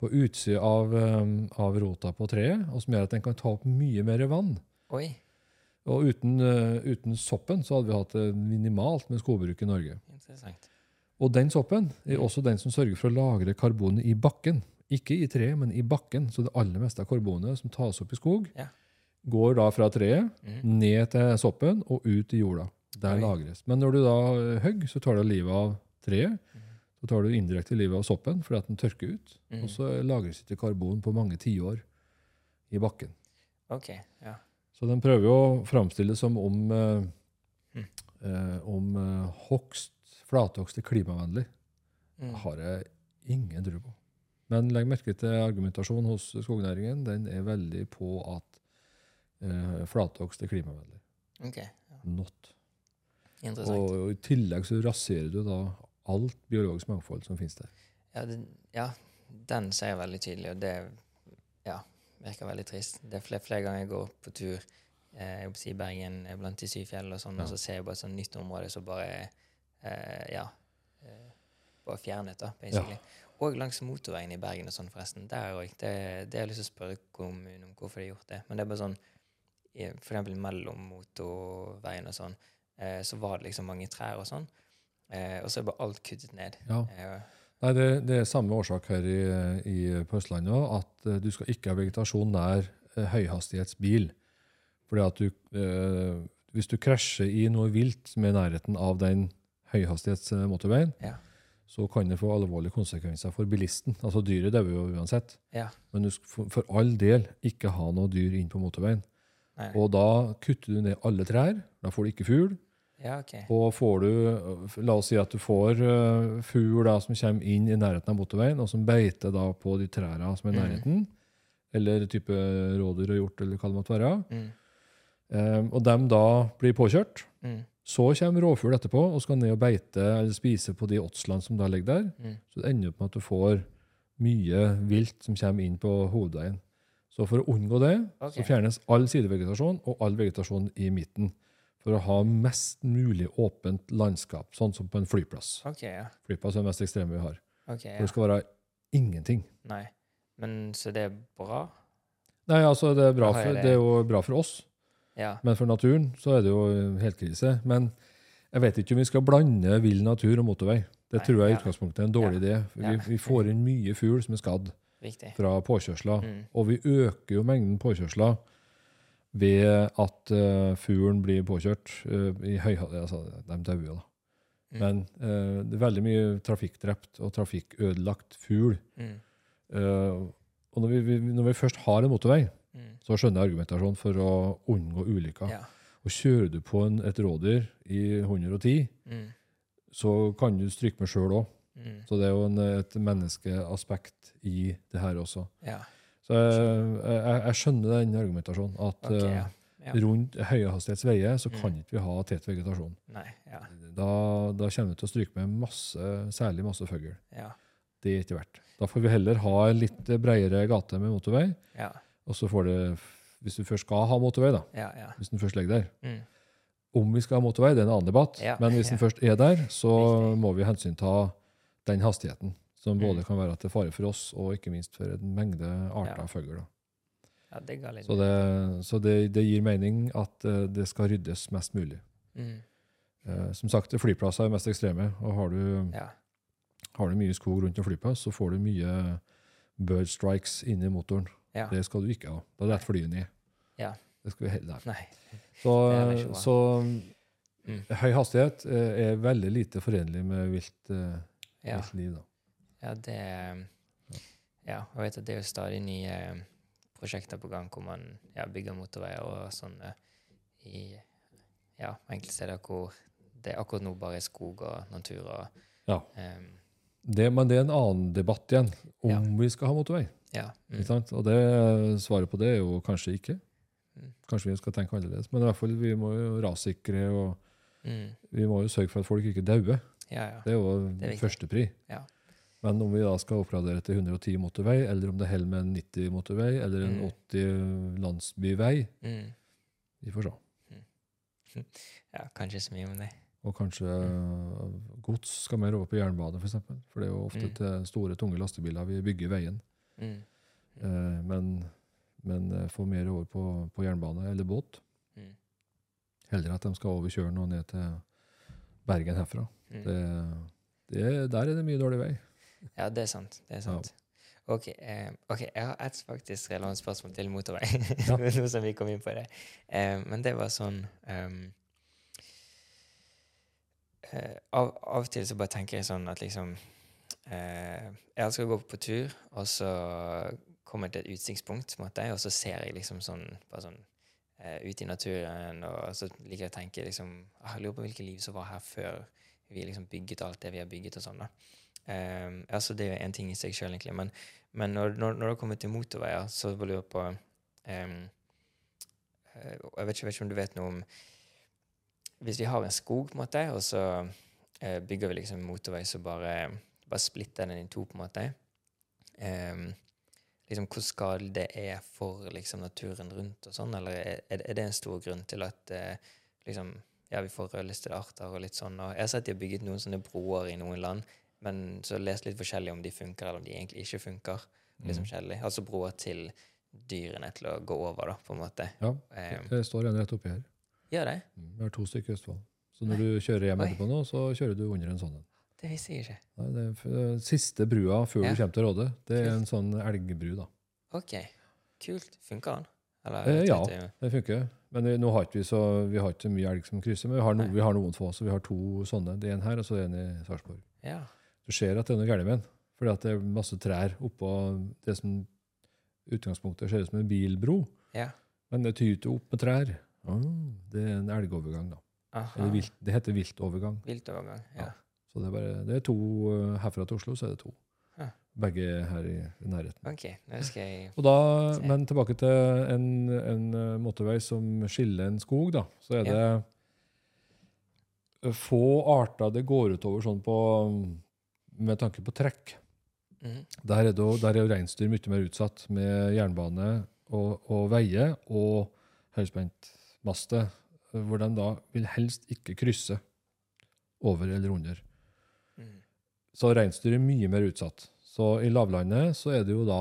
[SPEAKER 2] på utsida av, eh, av rota på treet, og som gjør at den kan ta opp mye mer vann.
[SPEAKER 1] Oi,
[SPEAKER 2] Og uten, eh, uten soppen så hadde vi hatt det minimalt med skogbruk i Norge.
[SPEAKER 1] interessant.
[SPEAKER 2] Og den soppen er også den som sørger for å lagre karbonet i bakken. Ikke i treet, men i bakken. Så det aller meste av karbonet som tas opp i skog,
[SPEAKER 1] Ja.
[SPEAKER 2] går da fra treet
[SPEAKER 1] mm.
[SPEAKER 2] ned til soppen og ut i jorda. Der
[SPEAKER 1] Oi.
[SPEAKER 2] lagres. Men når du da hogger, så tar du livet av treet. Så tar du indirekte livet av soppen fordi at den tørker ut.
[SPEAKER 1] Mm.
[SPEAKER 2] Og så lagres ikke karbon på mange tiår i bakken.
[SPEAKER 1] Ok, ja.
[SPEAKER 2] Så den prøver jo å framstille som om, eh,
[SPEAKER 1] Mm.
[SPEAKER 2] eh, om eh, hogst, flathogst er klimavennlig.
[SPEAKER 1] Mm.
[SPEAKER 2] har jeg ingen tro på. Men legg merke til argumentasjonen hos skognæringen. Den er veldig på at eh, flathogst er klimavennlig.
[SPEAKER 1] Ok, ja.
[SPEAKER 2] Not.
[SPEAKER 1] interessant.
[SPEAKER 2] Og, i tillegg så raserer du da alt biologisk mangfold som finnes der.
[SPEAKER 1] Ja, den, ja, den ser jeg veldig tydelig, og det ja, virker veldig trist. Det er flere, flere ganger jeg går på tur eh, i Bergen blant de syv fjellene, og sånn,
[SPEAKER 2] Ja.
[SPEAKER 1] og så ser jeg bare et sånt nytt område som bare eh, ja, eh, bare fjernet, da, basically. Og langs motorveien i Bergen og sånn, forresten. Der òg. Det, det har jeg lyst til å spørre kommunen om hvorfor de har gjort det. Men det er bare sånn For eksempel mellom motorveien og sånn, eh, så var det liksom mange trær og sånn. Eh, og så er bare alt kuttet ned.
[SPEAKER 2] Ja.
[SPEAKER 1] Eh,
[SPEAKER 2] Nei, det, det er samme årsak her i, i, på Østlandet òg, at eh, du skal ikke ha vegetasjon nær eh, høyhastighetsbil. Fordi at du eh, Hvis du krasjer i noe vilt som er i nærheten av den høyhastighetsmotorveien,
[SPEAKER 1] Ja.
[SPEAKER 2] så kan det få alvorlige konsekvenser for bilisten. Altså Dyret dauer jo uansett.
[SPEAKER 1] ja.
[SPEAKER 2] Men du skal for, for all del ikke ha noe dyr inn på motorveien.
[SPEAKER 1] Nei.
[SPEAKER 2] Og da kutter du ned alle trær. Da får du ikke fugl.
[SPEAKER 1] Ja, okay.
[SPEAKER 2] Og får du La oss si at du får uh, fugl da, som kommer inn i nærheten av motorveien, og som beiter da på de trærne som er i
[SPEAKER 1] nærheten,
[SPEAKER 2] nærheten. Eller type rådyr og hjort, eller hva det måtte være.
[SPEAKER 1] Mm.
[SPEAKER 2] Um, og dem da blir påkjørt.
[SPEAKER 1] Mm.
[SPEAKER 2] Så kommer rovfugl etterpå og skal ned og beite eller spise på de åtslene som da ligger der.
[SPEAKER 1] Mm.
[SPEAKER 2] Så det ender opp med at du får mye vilt som kommer inn på hovedveien. Så for å unngå det,
[SPEAKER 1] okay.
[SPEAKER 2] så fjernes all sidevegetasjon og all vegetasjon i midten. For å ha mest mulig åpent landskap, sånn som på en flyplass.
[SPEAKER 1] Okay, ja.
[SPEAKER 2] Flyplass er det mest ekstreme vi har.
[SPEAKER 1] Ok,
[SPEAKER 2] For
[SPEAKER 1] ja.
[SPEAKER 2] det skal være ingenting.
[SPEAKER 1] Nei. Men så det er bra?
[SPEAKER 2] Nei, altså det er, bra for,
[SPEAKER 1] det?
[SPEAKER 2] er jo bra for oss,
[SPEAKER 1] Ja.
[SPEAKER 2] men for naturen så er det jo helt krise. Men jeg vet ikke om vi skal blande vill natur og motorvei. Det
[SPEAKER 1] Nei,
[SPEAKER 2] tror jeg i utgangspunktet er en dårlig idé. Vi, vi får inn mye fugl som er skadd
[SPEAKER 1] Riktig.
[SPEAKER 2] fra påkjørsler.
[SPEAKER 1] Mm.
[SPEAKER 2] Og vi øker jo mengden påkjørsler ved at uh, fuglen blir påkjørt uh, i høyhastighet. Altså, de dauer da.
[SPEAKER 1] Mm.
[SPEAKER 2] Men uh, det er veldig mye trafikkdrept og trafikkødelagt fugl.
[SPEAKER 1] Mm.
[SPEAKER 2] Og når vi, vi, når vi først har en motorvei,
[SPEAKER 1] Mm.
[SPEAKER 2] så skjønner jeg argumentasjonen for å unngå ulykker.
[SPEAKER 1] Ja.
[SPEAKER 2] Og kjører du på en, et rådyr i 110,
[SPEAKER 1] Mm.
[SPEAKER 2] så kan du stryke med sjøl òg.
[SPEAKER 1] Mm.
[SPEAKER 2] Så det er jo en, et menneskeaspekt i det her også.
[SPEAKER 1] Ja.
[SPEAKER 2] Så jeg, jeg, skjønner den argumentasjonen. At
[SPEAKER 1] Ok,
[SPEAKER 2] eh,
[SPEAKER 1] ja. Ja.
[SPEAKER 2] rundt høyhastighetsveier så kan
[SPEAKER 1] Mm.
[SPEAKER 2] ikke vi ha tett vegetasjon.
[SPEAKER 1] Nei. Ja.
[SPEAKER 2] Da, da kommer vi til å stryke med masse, særlig masse fugl.
[SPEAKER 1] Ja.
[SPEAKER 2] Det er ikke verdt. Da får vi heller ha en litt bredere gate med motorvei.
[SPEAKER 1] Ja.
[SPEAKER 2] Og så får det, hvis du først skal ha motorvei, da,
[SPEAKER 1] Ja. Ja.
[SPEAKER 2] hvis den først ligger der
[SPEAKER 1] Mm.
[SPEAKER 2] Om vi skal ha motorvei, det er en annen debatt. Men hvis den først er der, så
[SPEAKER 1] Riktig.
[SPEAKER 2] må vi hensynta den hastigheten. Som
[SPEAKER 1] Mm.
[SPEAKER 2] både kan være til fare for oss, og ikke minst for en mengde arter
[SPEAKER 1] Ja.
[SPEAKER 2] av fugl.
[SPEAKER 1] ja, det
[SPEAKER 2] Så, det, så det, det gir mening at uh, det skal ryddes mest mulig.
[SPEAKER 1] Mm.
[SPEAKER 2] Uh, som sagt, flyplasser er mest ekstreme. og Har du,
[SPEAKER 1] Ja.
[SPEAKER 2] har du mye skog rundt en flyplass, så får du mye bird strikes inn i motoren.
[SPEAKER 1] Ja.
[SPEAKER 2] Det skal du ikke ha. Da detter flyet ned.
[SPEAKER 1] Ja.
[SPEAKER 2] Det skal vi heller nei. Så,
[SPEAKER 1] Det er
[SPEAKER 2] så
[SPEAKER 1] Mm.
[SPEAKER 2] høy hastighet eh, er veldig lite forenlig med vilt, uh,
[SPEAKER 1] Ja.
[SPEAKER 2] vilt liv. Da.
[SPEAKER 1] Ja, det Ja, og vet at det er jo stadig nye eh, prosjekter på gang hvor man ja, bygger motorveier og sånn eh, i ja, enkelte steder hvor det akkurat nå bare er skog og natur og
[SPEAKER 2] Ja.
[SPEAKER 1] Um,
[SPEAKER 2] Det, men det er en annen debatt igjen, om
[SPEAKER 1] Ja.
[SPEAKER 2] vi skal ha motorvei.
[SPEAKER 1] Ja. Mm?
[SPEAKER 2] Og det, svaret på det er jo kanskje ikke.
[SPEAKER 1] Mm.
[SPEAKER 2] Kanskje vi skal tenke annerledes. Men i hvert fall, vi må jo rassikre, og
[SPEAKER 1] mm,
[SPEAKER 2] vi må jo sørge for at folk ikke dauer.
[SPEAKER 1] ja, ja.
[SPEAKER 2] Det er jo førstepri.
[SPEAKER 1] Ja.
[SPEAKER 2] Men om vi da skal oppgradere til 110 motorvei, eller om det holder med en 90 motorvei, eller en
[SPEAKER 1] Mm.
[SPEAKER 2] 80 landsbyvei,
[SPEAKER 1] Mm,
[SPEAKER 2] vi får se.
[SPEAKER 1] ja, kanskje så mye om det.
[SPEAKER 2] Og kanskje øh, gods skal mer over på jernbane, f.eks. For, eksempel. for det er jo ofte
[SPEAKER 1] Mm.
[SPEAKER 2] til store, tunge lastebiler vi bygger veien.
[SPEAKER 1] Mm,
[SPEAKER 2] Eh, men, men eh, få mer over på, på jernbane eller båt.
[SPEAKER 1] mm,
[SPEAKER 2] Heller at de skal over kjølen og ned til Bergen herfra.
[SPEAKER 1] mm.
[SPEAKER 2] Det, det, der er det mye dårlig vei.
[SPEAKER 1] Ja, det er sant. Det er sant. Ok, eh, ok, jeg har et faktisk relevant spørsmål til motorvei.
[SPEAKER 2] Ja.
[SPEAKER 1] Nå som vi kom inn på det. Eh, men det var sånn um, eh, av, av og til så bare tenker jeg sånn at liksom eh, Jeg å gå på tur, og så kommer jeg til et utsiktspunkt, måte, og så ser jeg liksom sånn bare sånn eh, ut i naturen, og så liker jeg å tenke liksom ah, Jeg lurer på hvilket liv som var her før vi liksom bygget alt det vi har bygget og sånn. da. Um, altså Det er jo én ting i seg sjøl, egentlig. Men, men når, når, når det kommer til motorveier, så lurer jeg på um, Jeg vet ikke, vet ikke om du vet noe om Hvis vi har en skog, på en måte, og så uh, bygger vi liksom motorvei så bare, bare splitter den i to, på en måte um, liksom Hvor skadelig det er for liksom, naturen rundt og sånn, eller er, er det en stor grunn til at uh, liksom ja, vi får rødlistede arter og litt sånn. Og jeg har sett de har bygget noen sånne broer i noen land, men så lest litt forskjellig om de funker, eller om de egentlig ikke funker. Liksom mm. Altså broer til dyrene til å gå over, da, på en måte.
[SPEAKER 2] Ja,
[SPEAKER 1] Um,
[SPEAKER 2] det står en rett oppi her.
[SPEAKER 1] gjør det?
[SPEAKER 2] Mm, Vi har to stykker i Østfold. Så når du kjører hjem etterpå nå, så kjører du under en sånn en.
[SPEAKER 1] Det visste jeg ikke.
[SPEAKER 2] Nei, det er eh, siste brua før
[SPEAKER 1] Ja.
[SPEAKER 2] du kommer til Råde, det er
[SPEAKER 1] Kult.
[SPEAKER 2] en sånn elgbru. da.
[SPEAKER 1] Ok, kult. Funker den? Eller,
[SPEAKER 2] Eh, ja.
[SPEAKER 1] det-
[SPEAKER 2] funker. Men vi- nå har ikke vi så, vi har ikke mye elg som krysser, men vi har, no,
[SPEAKER 1] Nei.
[SPEAKER 2] vi har noen få. Så vi har to sånne. Det er en her, og så er en i Sarpsborg.
[SPEAKER 1] Ja.
[SPEAKER 2] Du ser at det er noe galt med den. Fordi at det er masse trær oppå det som utgangspunktet ser ut som en bilbro.
[SPEAKER 1] ja.
[SPEAKER 2] Men det tyter opp med trær. Ah, det er en elgovergang, da. Vilt, det heter viltovergang.
[SPEAKER 1] Viltovergang. Ja.
[SPEAKER 2] Ja. Så det er, bare, det er to eh, herfra til Oslo, så er det to.
[SPEAKER 1] Ja.
[SPEAKER 2] Begge her i, i nærheten.
[SPEAKER 1] OK, nå skal jeg
[SPEAKER 2] Og da, men tilbake til en, en eh, motorvei som skiller en skog, da. Så er det eh, få arter det går utover sånn på med tanke på trekk.
[SPEAKER 1] Mm.
[SPEAKER 2] Der er, det, jo- der er jo reinsdyr mye mer utsatt med jernbane og, og veier og høyspentmaster, hvor de da vil helst ikke krysse over eller under.
[SPEAKER 1] Mm.
[SPEAKER 2] Så reinsdyr er mye mer utsatt. Så i lavlandet så er det jo da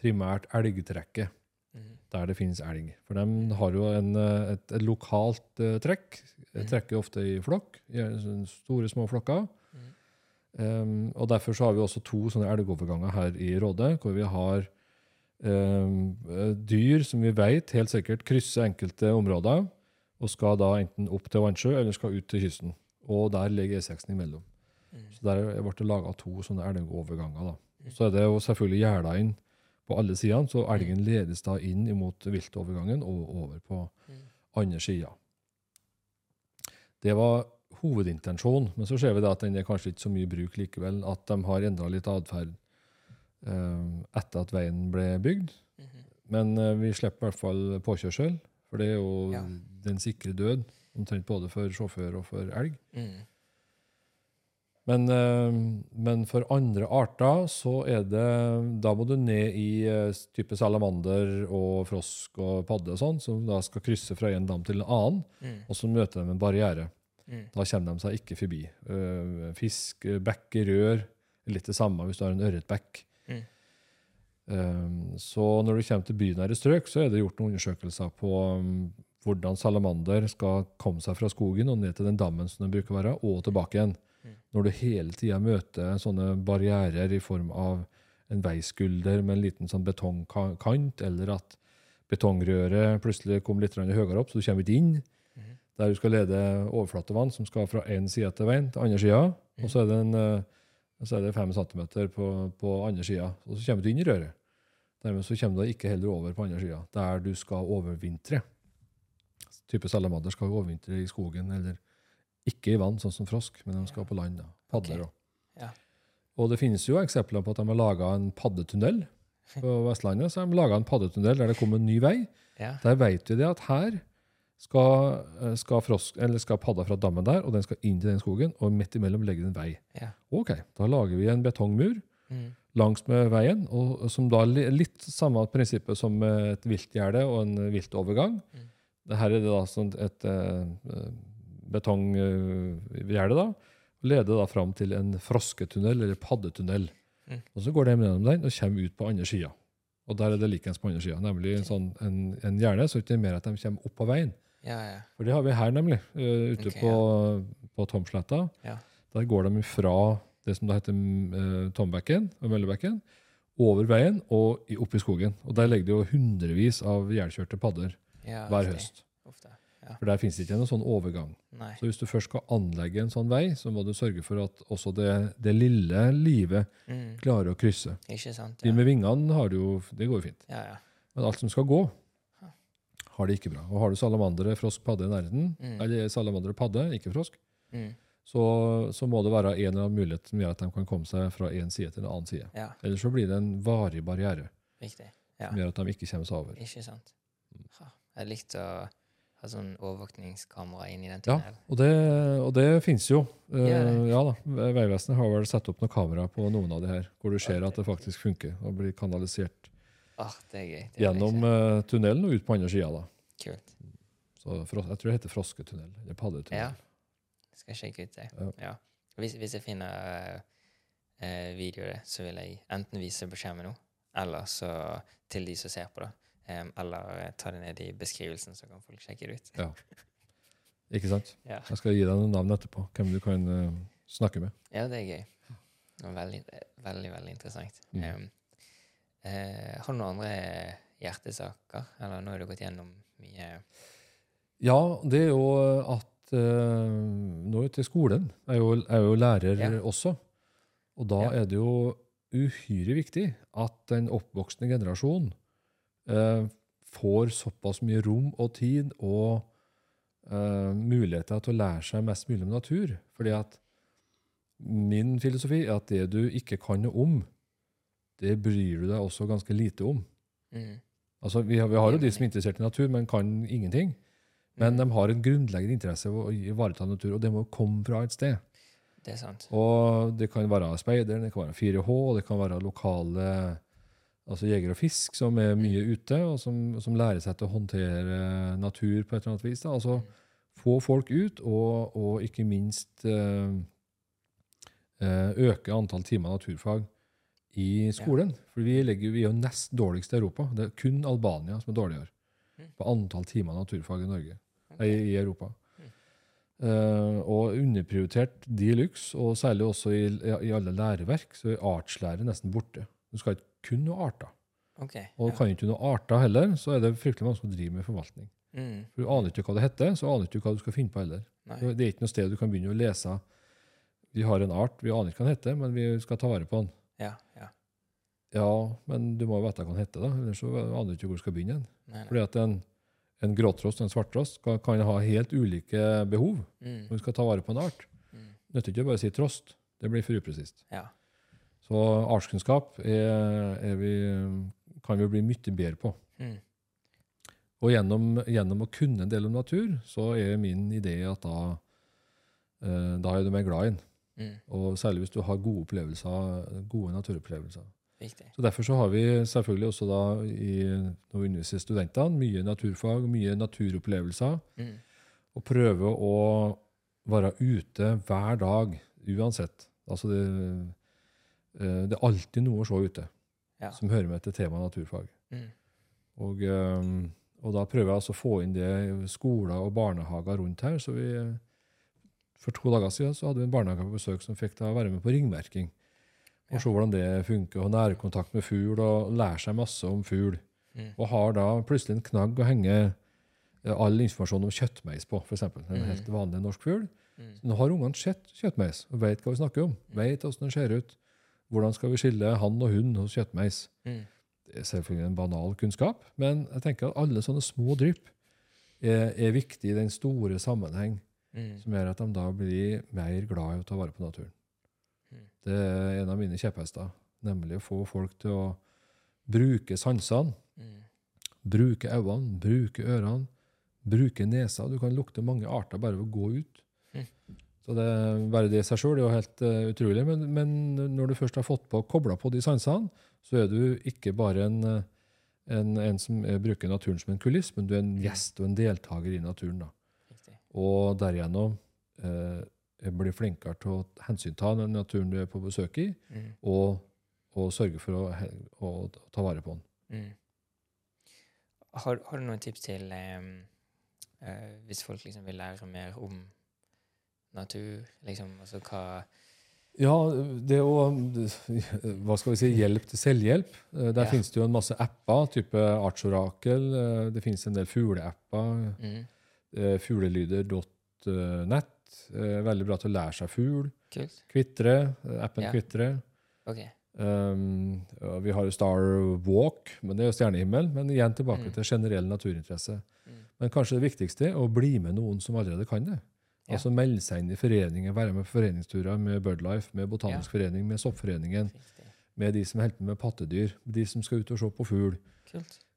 [SPEAKER 2] primært elgtrekket
[SPEAKER 1] Mhm.
[SPEAKER 2] der det finnes elg. For de har jo en, eh, et, et lokalt uh, trekk. De
[SPEAKER 1] Mhm.
[SPEAKER 2] trekker ofte i flokk, i store, små flokker. Um, og Derfor så har vi også to sånne elgoverganger her i Råde, hvor vi har um, dyr som vi vet helt sikkert krysser enkelte områder, og skal da enten opp til Vannsjø eller skal ut til kysten. Og der ligger E6-en imellom.
[SPEAKER 1] Mm.
[SPEAKER 2] Så der ble det laga to sånne elgoverganger. da. Så er det jo selvfølgelig gjerda inn på alle sidene, så elgen ledes da inn imot viltovergangen og over på
[SPEAKER 1] mm.
[SPEAKER 2] andre sida. Det var hovedintensjonen, men så ser vi da at den er kanskje ikke så mye bruk likevel. At de har endra litt atferd eh, etter at veien ble bygd.
[SPEAKER 1] Mhm.
[SPEAKER 2] Men eh, vi slipper i hvert fall påkjørsel, for det er jo
[SPEAKER 1] Ja.
[SPEAKER 2] den sikre død. Omtrent både for sjåfør og for elg.
[SPEAKER 1] Mm.
[SPEAKER 2] Men, eh, men for andre arter så er det Da må du ned i eh, type salamander og frosk og padde og sånn, som da skal krysse fra en dam til en annen,
[SPEAKER 1] mm.
[SPEAKER 2] og så møter de en barriere.
[SPEAKER 1] Mhm.
[SPEAKER 2] Da kommer de seg ikke forbi. Eh, fisk, eh, bekkerør er litt det samme hvis du har en ørretbekk.
[SPEAKER 1] Mhm.
[SPEAKER 2] Eh, så når du kommer til bynære strøk, så er det gjort noen undersøkelser på um, hvordan salamander skal komme seg fra skogen og ned til den dammen som den bruker å være, og tilbake igjen.
[SPEAKER 1] Mm.
[SPEAKER 2] Når du hele tida møter sånne barrierer i form av en veiskulder med en liten sånn betongkant, eller at betongrøret plutselig kommer litt høyere opp, så du kommer ikke inn. Der du skal lede overflatevann som skal fra én side til veien til andre sida. Og så er det, en, eh, så er det fem centimeter på, på andre sida. Og så kommer du inn i røret. Dermed så kommer du ikke heller over på andre sida, der du skal overvintre. Type salamander skal overvintre i skogen, eller ikke i vann, sånn som frosk, men de skal på land. da. Padler
[SPEAKER 1] Ok.
[SPEAKER 2] òg.
[SPEAKER 1] Ja.
[SPEAKER 2] Og det finnes jo eksempler på at de har laga en paddetunnel. På Vestlandet så har de en paddetunnel der det kommer en ny vei.
[SPEAKER 1] Ja.
[SPEAKER 2] Der vet vi det at her skal, eh, skal, frosk, eller skal padda fra dammen der, og den skal inn til den skogen, og midt imellom legger det en vei.
[SPEAKER 1] Ja.
[SPEAKER 2] Ok, da lager vi en betongmur
[SPEAKER 1] mm.
[SPEAKER 2] langs med veien, og, som da li- litt samme prinsippet som et viltgjerde og en viltovergang.
[SPEAKER 1] Mm.
[SPEAKER 2] Dette er det da sånn et eh, betonggjerde, da. Leder da fram til en frosketunnel, eller paddetunnel.
[SPEAKER 1] Mm.
[SPEAKER 2] Og så går de gjennom den og kommer ut på andre sida. Og der er det likens på andre sida, nemlig en, sånn, en, en gjerde, så ikke er mer at de kommer opp på veien.
[SPEAKER 1] Ja, ja.
[SPEAKER 2] For det har vi her, nemlig, eh, ute
[SPEAKER 1] Ok,
[SPEAKER 2] på, på Tomsletta.
[SPEAKER 1] Ja.
[SPEAKER 2] Der går de fra det som da heter uh, Tombekken og Møllebekken, over veien og opp i skogen. Og der ligger det jo hundrevis av ihjelkjørte padder
[SPEAKER 1] ja
[SPEAKER 2] hver
[SPEAKER 1] okay.
[SPEAKER 2] høst.
[SPEAKER 1] Ofte. Ja.
[SPEAKER 2] For der finnes det ikke noen sånn overgang.
[SPEAKER 1] Nei.
[SPEAKER 2] Så hvis du først skal anlegge en sånn vei, så må du sørge for at også det, det lille livet
[SPEAKER 1] mm.
[SPEAKER 2] klarer å krysse.
[SPEAKER 1] Ikke sant?
[SPEAKER 2] De med vingene har det jo, det går jo fint.
[SPEAKER 1] ja, ja.
[SPEAKER 2] Men alt som skal gå,
[SPEAKER 1] Ja.
[SPEAKER 2] Har det ikke bra. Og har du salamandere, frosk, padde i nærheten,
[SPEAKER 1] Mm.
[SPEAKER 2] eller salamandere, padde, ikke frosk,
[SPEAKER 1] mm.
[SPEAKER 2] så, så må det være en eller annen mulighet som gjør at de kan komme seg fra en side til en annen side.
[SPEAKER 1] ja.
[SPEAKER 2] Ellers så blir det en varig barriere
[SPEAKER 1] Riktig. Ja.
[SPEAKER 2] som gjør at de ikke kommer seg over.
[SPEAKER 1] Ikke sant. Ha. Jeg likte å ha sånn overvåkningskamera inn i den
[SPEAKER 2] Ja,
[SPEAKER 1] tunnelen.
[SPEAKER 2] og det, og det finnes jo.
[SPEAKER 1] Ja, det?
[SPEAKER 2] ja da, Vegvesenet har vel satt opp noen kamera på noen av de her, hvor du ser at det faktisk funker og blir kanalisert
[SPEAKER 1] Ah, det er gøy. Det
[SPEAKER 2] gjennom eh, tunnelen og ut på andre sida. da.
[SPEAKER 1] Kult.
[SPEAKER 2] Så Jeg tror det heter frosketunnel, eller paddetunnel.
[SPEAKER 1] Ja. Skal sjekke ut det.
[SPEAKER 2] Ja.
[SPEAKER 1] Ja. Hvis, hvis jeg finner uh, videoer, så vil jeg enten vise på skjermen nå, eller så til de som ser på, da. Um, eller eh, ta det ned i beskrivelsen, så kan folk sjekke det ut.
[SPEAKER 2] Ikke sant?
[SPEAKER 1] Ja,
[SPEAKER 2] Jeg skal gi deg noen navn etterpå, hvem du kan uh, snakke med.
[SPEAKER 1] ja det er gøy. Veldig, veldig, veldig interessant.
[SPEAKER 2] Mm.
[SPEAKER 1] Em, eh, har du noen andre hjertesaker? Eller nå har du gått gjennom mye
[SPEAKER 2] Ja, det er jo at eh, nå til skolen Jeg er jo, jeg er jo lærer
[SPEAKER 1] Ja.
[SPEAKER 2] også. Og da
[SPEAKER 1] Ja.
[SPEAKER 2] er det jo uhyre viktig at den oppvoksende generasjon eh, får såpass mye rom og tid og eh, muligheter til å lære seg mest mulig om natur. Fordi at min filosofi er at det du ikke kan noe om, det bryr du deg også ganske lite om.
[SPEAKER 1] Mm.
[SPEAKER 2] Altså, vi, har, vi har jo de som er interessert i natur, men kan ingenting. Men
[SPEAKER 1] Mm.
[SPEAKER 2] de har en grunnleggende interesse av å ivareta natur, og det må komme fra et sted.
[SPEAKER 1] Det er sant.
[SPEAKER 2] Og det kan være speideren, det kan være 4H, det kan være lokale altså jeger og fisk som er mye ute, og som, som lærer seg til å håndtere natur på et eller annet vis. Da. Altså få folk ut, og, og ikke minst eh, eh, øke antall timer naturfag i skolen. For vi, legger, vi er jo nest dårligst i Europa. Det er kun Albania som er dårligere
[SPEAKER 1] Mm.
[SPEAKER 2] på antall timer naturfag i Norge.
[SPEAKER 1] okay.
[SPEAKER 2] i, i Europa. Eh, og underprioritert de luxe, og særlig også i, i alle læreverk, så er artslære nesten borte. Du skal ikke kun noe arter.
[SPEAKER 1] Okay,
[SPEAKER 2] Og
[SPEAKER 1] ja.
[SPEAKER 2] kan ikke noe arter heller, så er det fryktelig mange som driver med forvaltning.
[SPEAKER 1] Mm.
[SPEAKER 2] For Du aner ikke hva det heter, så aner ikke hva du skal finne på heller.
[SPEAKER 1] Nei.
[SPEAKER 2] Det er ikke noe sted du kan begynne å lese. Vi har en art, vi aner ikke hva den heter, men vi skal ta vare på den.
[SPEAKER 1] Ja, ja.
[SPEAKER 2] Ja, men du må jo vite hva den heter, da, ellers så aner du ikke hvor du skal begynne.
[SPEAKER 1] Nei, nei.
[SPEAKER 2] Fordi at en, en gråtrost og en svarttrost kan, kan ha helt ulike behov
[SPEAKER 1] Mm.
[SPEAKER 2] når du skal ta vare på en art.
[SPEAKER 1] Mm.
[SPEAKER 2] Nytter ikke å bare si trost. Det blir for upresist.
[SPEAKER 1] Ja.
[SPEAKER 2] Så artskunnskap er, er vi, kan vi bli mye bedre på.
[SPEAKER 1] Mm.
[SPEAKER 2] Og gjennom, gjennom å kunne en del om natur, så er min idé at da, eh, da er du mer glad i den.
[SPEAKER 1] Mm.
[SPEAKER 2] Og særlig hvis du har gode opplevelser, gode naturopplevelser.
[SPEAKER 1] Viktig.
[SPEAKER 2] Så Derfor så har vi selvfølgelig også da, i, når vi underviser studentene, mye naturfag, mye naturopplevelser.
[SPEAKER 1] Mm.
[SPEAKER 2] Og prøve å være ute hver dag, uansett. Altså det, eh, det er alltid noe å se ute
[SPEAKER 1] Ja.
[SPEAKER 2] som hører med til temaet naturfag.
[SPEAKER 1] Mm.
[SPEAKER 2] Og, eh, og da prøver jeg altså å få inn det i skoler og barnehager rundt her. Så vi, for to dager siden så hadde vi en barnehage på besøk som fikk da være med på ringmerking. Og se hvordan det funker, og nærkontakt med fugl, og lære seg masse om fugl.
[SPEAKER 1] Mm.
[SPEAKER 2] Og har da plutselig en knagg å henge eh, all informasjon om kjøttmeis på, f.eks. En
[SPEAKER 1] Mm.
[SPEAKER 2] helt vanlig norsk fugl.
[SPEAKER 1] Mm.
[SPEAKER 2] Nå har ungene sett kjøttmeis og vet hva vi snakker om. Vet hvordan den ser ut. Hvordan skal vi skille han og hun hos kjøttmeis?
[SPEAKER 1] Mm.
[SPEAKER 2] Det er selvfølgelig en banal kunnskap, men jeg tenker at alle sånne små drypp er, er viktig i den store sammenheng,
[SPEAKER 1] Mm.
[SPEAKER 2] som gjør at de da blir mer glad i å ta vare på naturen.
[SPEAKER 1] Mm.
[SPEAKER 2] Det er en av mine kjepphester, nemlig å få folk til å bruke sansene,
[SPEAKER 1] Mm.
[SPEAKER 2] bruke øynene, bruke ørene, bruke nesa. Du kan lukte mange arter bare ved å gå ut.
[SPEAKER 1] Mm.
[SPEAKER 2] Så det, bare det i seg sjøl er jo helt uh, utrolig. Men, men når du først har fått på, kobla på de sansene, så er du ikke bare en, eh, en, en som eh, bruker naturen som en kuliss, men du er en gjest og en deltaker i naturen. da. Og derigjennom eh, blir flinkere til å hensynta den naturen du er på besøk i,
[SPEAKER 1] Mm.
[SPEAKER 2] og, og sørge for å, å, å ta vare på den.
[SPEAKER 1] Mm. Har, har du noen tips til um, uh, hvis folk liksom vil lære mer om natur? Liksom, altså hva
[SPEAKER 2] Ja, det å Hva skal vi si? Hjelp til selvhjelp. Eh, Der
[SPEAKER 1] Ja.
[SPEAKER 2] finnes det jo en masse apper, type Artsorakel. eh, Det finnes en del fugleapper.
[SPEAKER 1] mm.
[SPEAKER 2] Eh, Fuglelyder.nett. eh, Veldig bra til å lære seg fugl. Kvitre. eh, Appen
[SPEAKER 1] Ja.
[SPEAKER 2] Kvitre.
[SPEAKER 1] OK.
[SPEAKER 2] Um, ja, vi har jo Star Walk, men det er jo stjernehimmel. Men igjen tilbake
[SPEAKER 1] Mm.
[SPEAKER 2] til generell naturinteresse.
[SPEAKER 1] Mm.
[SPEAKER 2] Men kanskje det viktigste er å bli med noen som allerede kan det.
[SPEAKER 1] Ja.
[SPEAKER 2] Altså melde seg inn i foreninger, være med på foreningsturer med Birdlife, med Botanisk forening, med Soppforeningen, med de som holder på med pattedyr, de som skal ut og se på fugl.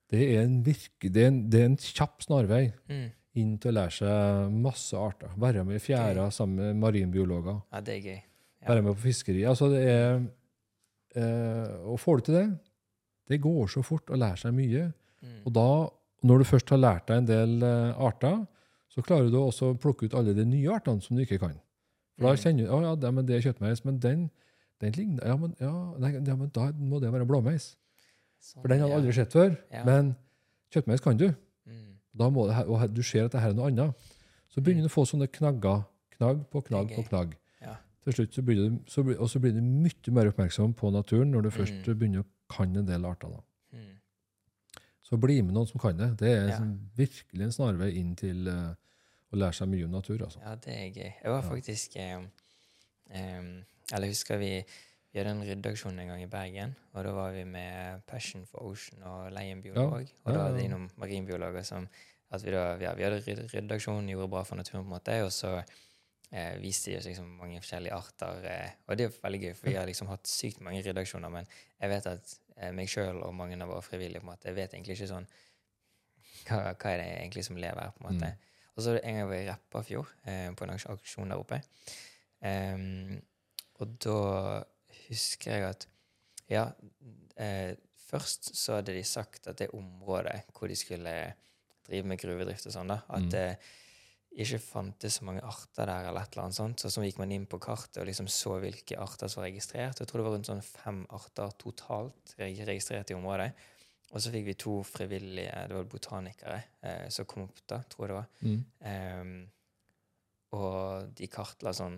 [SPEAKER 2] Det er en, virke, det er en, det er en kjapp snarvei
[SPEAKER 1] Mm.
[SPEAKER 2] Inn til å lære seg masse arter. Være med i fjæra sammen med marinbiologer.
[SPEAKER 1] Ja, det er gøy. Ja.
[SPEAKER 2] Være med på fiskeri. Altså det er eh, Og får du til det Det går så fort å lære seg mye.
[SPEAKER 1] Mm.
[SPEAKER 2] Og da, når du først har lært deg en del eh, arter, så klarer du også å plukke ut alle de nye artene som du ikke kan. For da
[SPEAKER 1] Mm.
[SPEAKER 2] kjenner du oh, ja, det, men det er kjøttmeis, men den, den ligner ja men, ja, nei, ja, men da må det være blåmeis.
[SPEAKER 1] Sånn,
[SPEAKER 2] For den har du aldri sett før. Men kjøttmeis kan du. Da må det, og du ser at det her er noe annet. Så begynner du å få sånne knagger. Knagg på knagg på knagg.
[SPEAKER 1] Ja.
[SPEAKER 2] Til slutt så blir du, så og så blir du mye mer oppmerksom på naturen når du først
[SPEAKER 1] Mm.
[SPEAKER 2] begynner å kan en del arter. da.
[SPEAKER 1] Mm.
[SPEAKER 2] Så bli med noen som kan det. Det er
[SPEAKER 1] Ja.
[SPEAKER 2] sånn, virkelig en snarvei inn til uh, å lære seg mye om natur. altså.
[SPEAKER 1] Ja, det er gøy. Jeg var faktisk em, um, Eller husker vi vi hadde en ryddeaksjon en gang i Bergen, og da var vi med Passion for Ocean og Leienbiolog. Ja. Og da var det innom marinbiologer som at vi, da, ja, vi hadde ryd- ryddeaksjon, gjorde bra for naturen, på en måte, og så eh, viste de oss liksom mange forskjellige arter. Eh, og det er veldig gøy, for vi har liksom hatt sykt mange ryddeaksjoner, men jeg vet at eh, meg sjøl og mange av våre frivillige på en måte, jeg vet egentlig ikke sånn hva, hva er det egentlig som lever her, på en måte. Og så en gang var jeg i Repparfjord, eh, på en aksjon der oppe. Um, og da husker jeg at Ja, eh, først så hadde de sagt at det området hvor de skulle drive med gruvedrift og sånn, da, at
[SPEAKER 2] Mm.
[SPEAKER 1] det ikke fantes så mange arter der, eller et eller annet sånt. Så så gikk man inn på kartet og liksom så hvilke arter som var registrert. Jeg tror det var rundt sånn fem arter totalt registrert i området. Og så fikk vi to frivillige, det var botanikere, eh, som kom opp da, tror jeg det var.
[SPEAKER 2] Mm.
[SPEAKER 1] Ehm, og de kartla sånn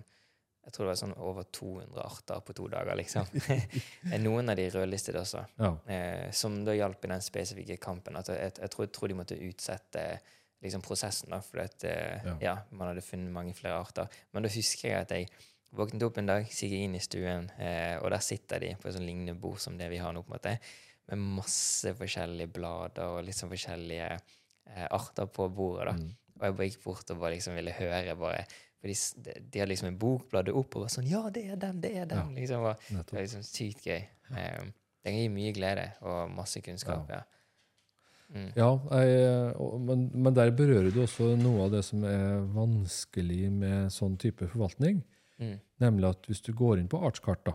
[SPEAKER 1] Jeg tror det var sånn over 200 arter på to dager, liksom. Noen av de rødlistet også,
[SPEAKER 2] Ja.
[SPEAKER 1] eh, som da hjalp i den spesifikke kampen. At jeg, jeg, tror, jeg tror de måtte utsette liksom, prosessen, da, fordi at, eh,
[SPEAKER 2] Ja.
[SPEAKER 1] ja, man hadde funnet mange flere arter. Men da husker jeg at jeg våknet opp en dag, gikk inn i stuen, eh, og der sitter de på et sånn lignende bord som det vi har nå, på en måte, med masse forskjellige blader og litt sånn forskjellige eh, arter på bordet. da.
[SPEAKER 2] Mm.
[SPEAKER 1] Og jeg bare gikk bort og bare liksom ville høre. bare, for de, de, de hadde liksom en bok, bladde opp og var sånn Ja, det er den! Det er den! liksom, og Det var liksom sykt gøy. Um, det gir mye glede og masse kunnskap. Ja. Mm.
[SPEAKER 2] Ja, jeg, men, men der berører du også noe av det som er vanskelig med sånn type forvaltning.
[SPEAKER 1] Mm.
[SPEAKER 2] Nemlig at hvis du går inn på artskart, da,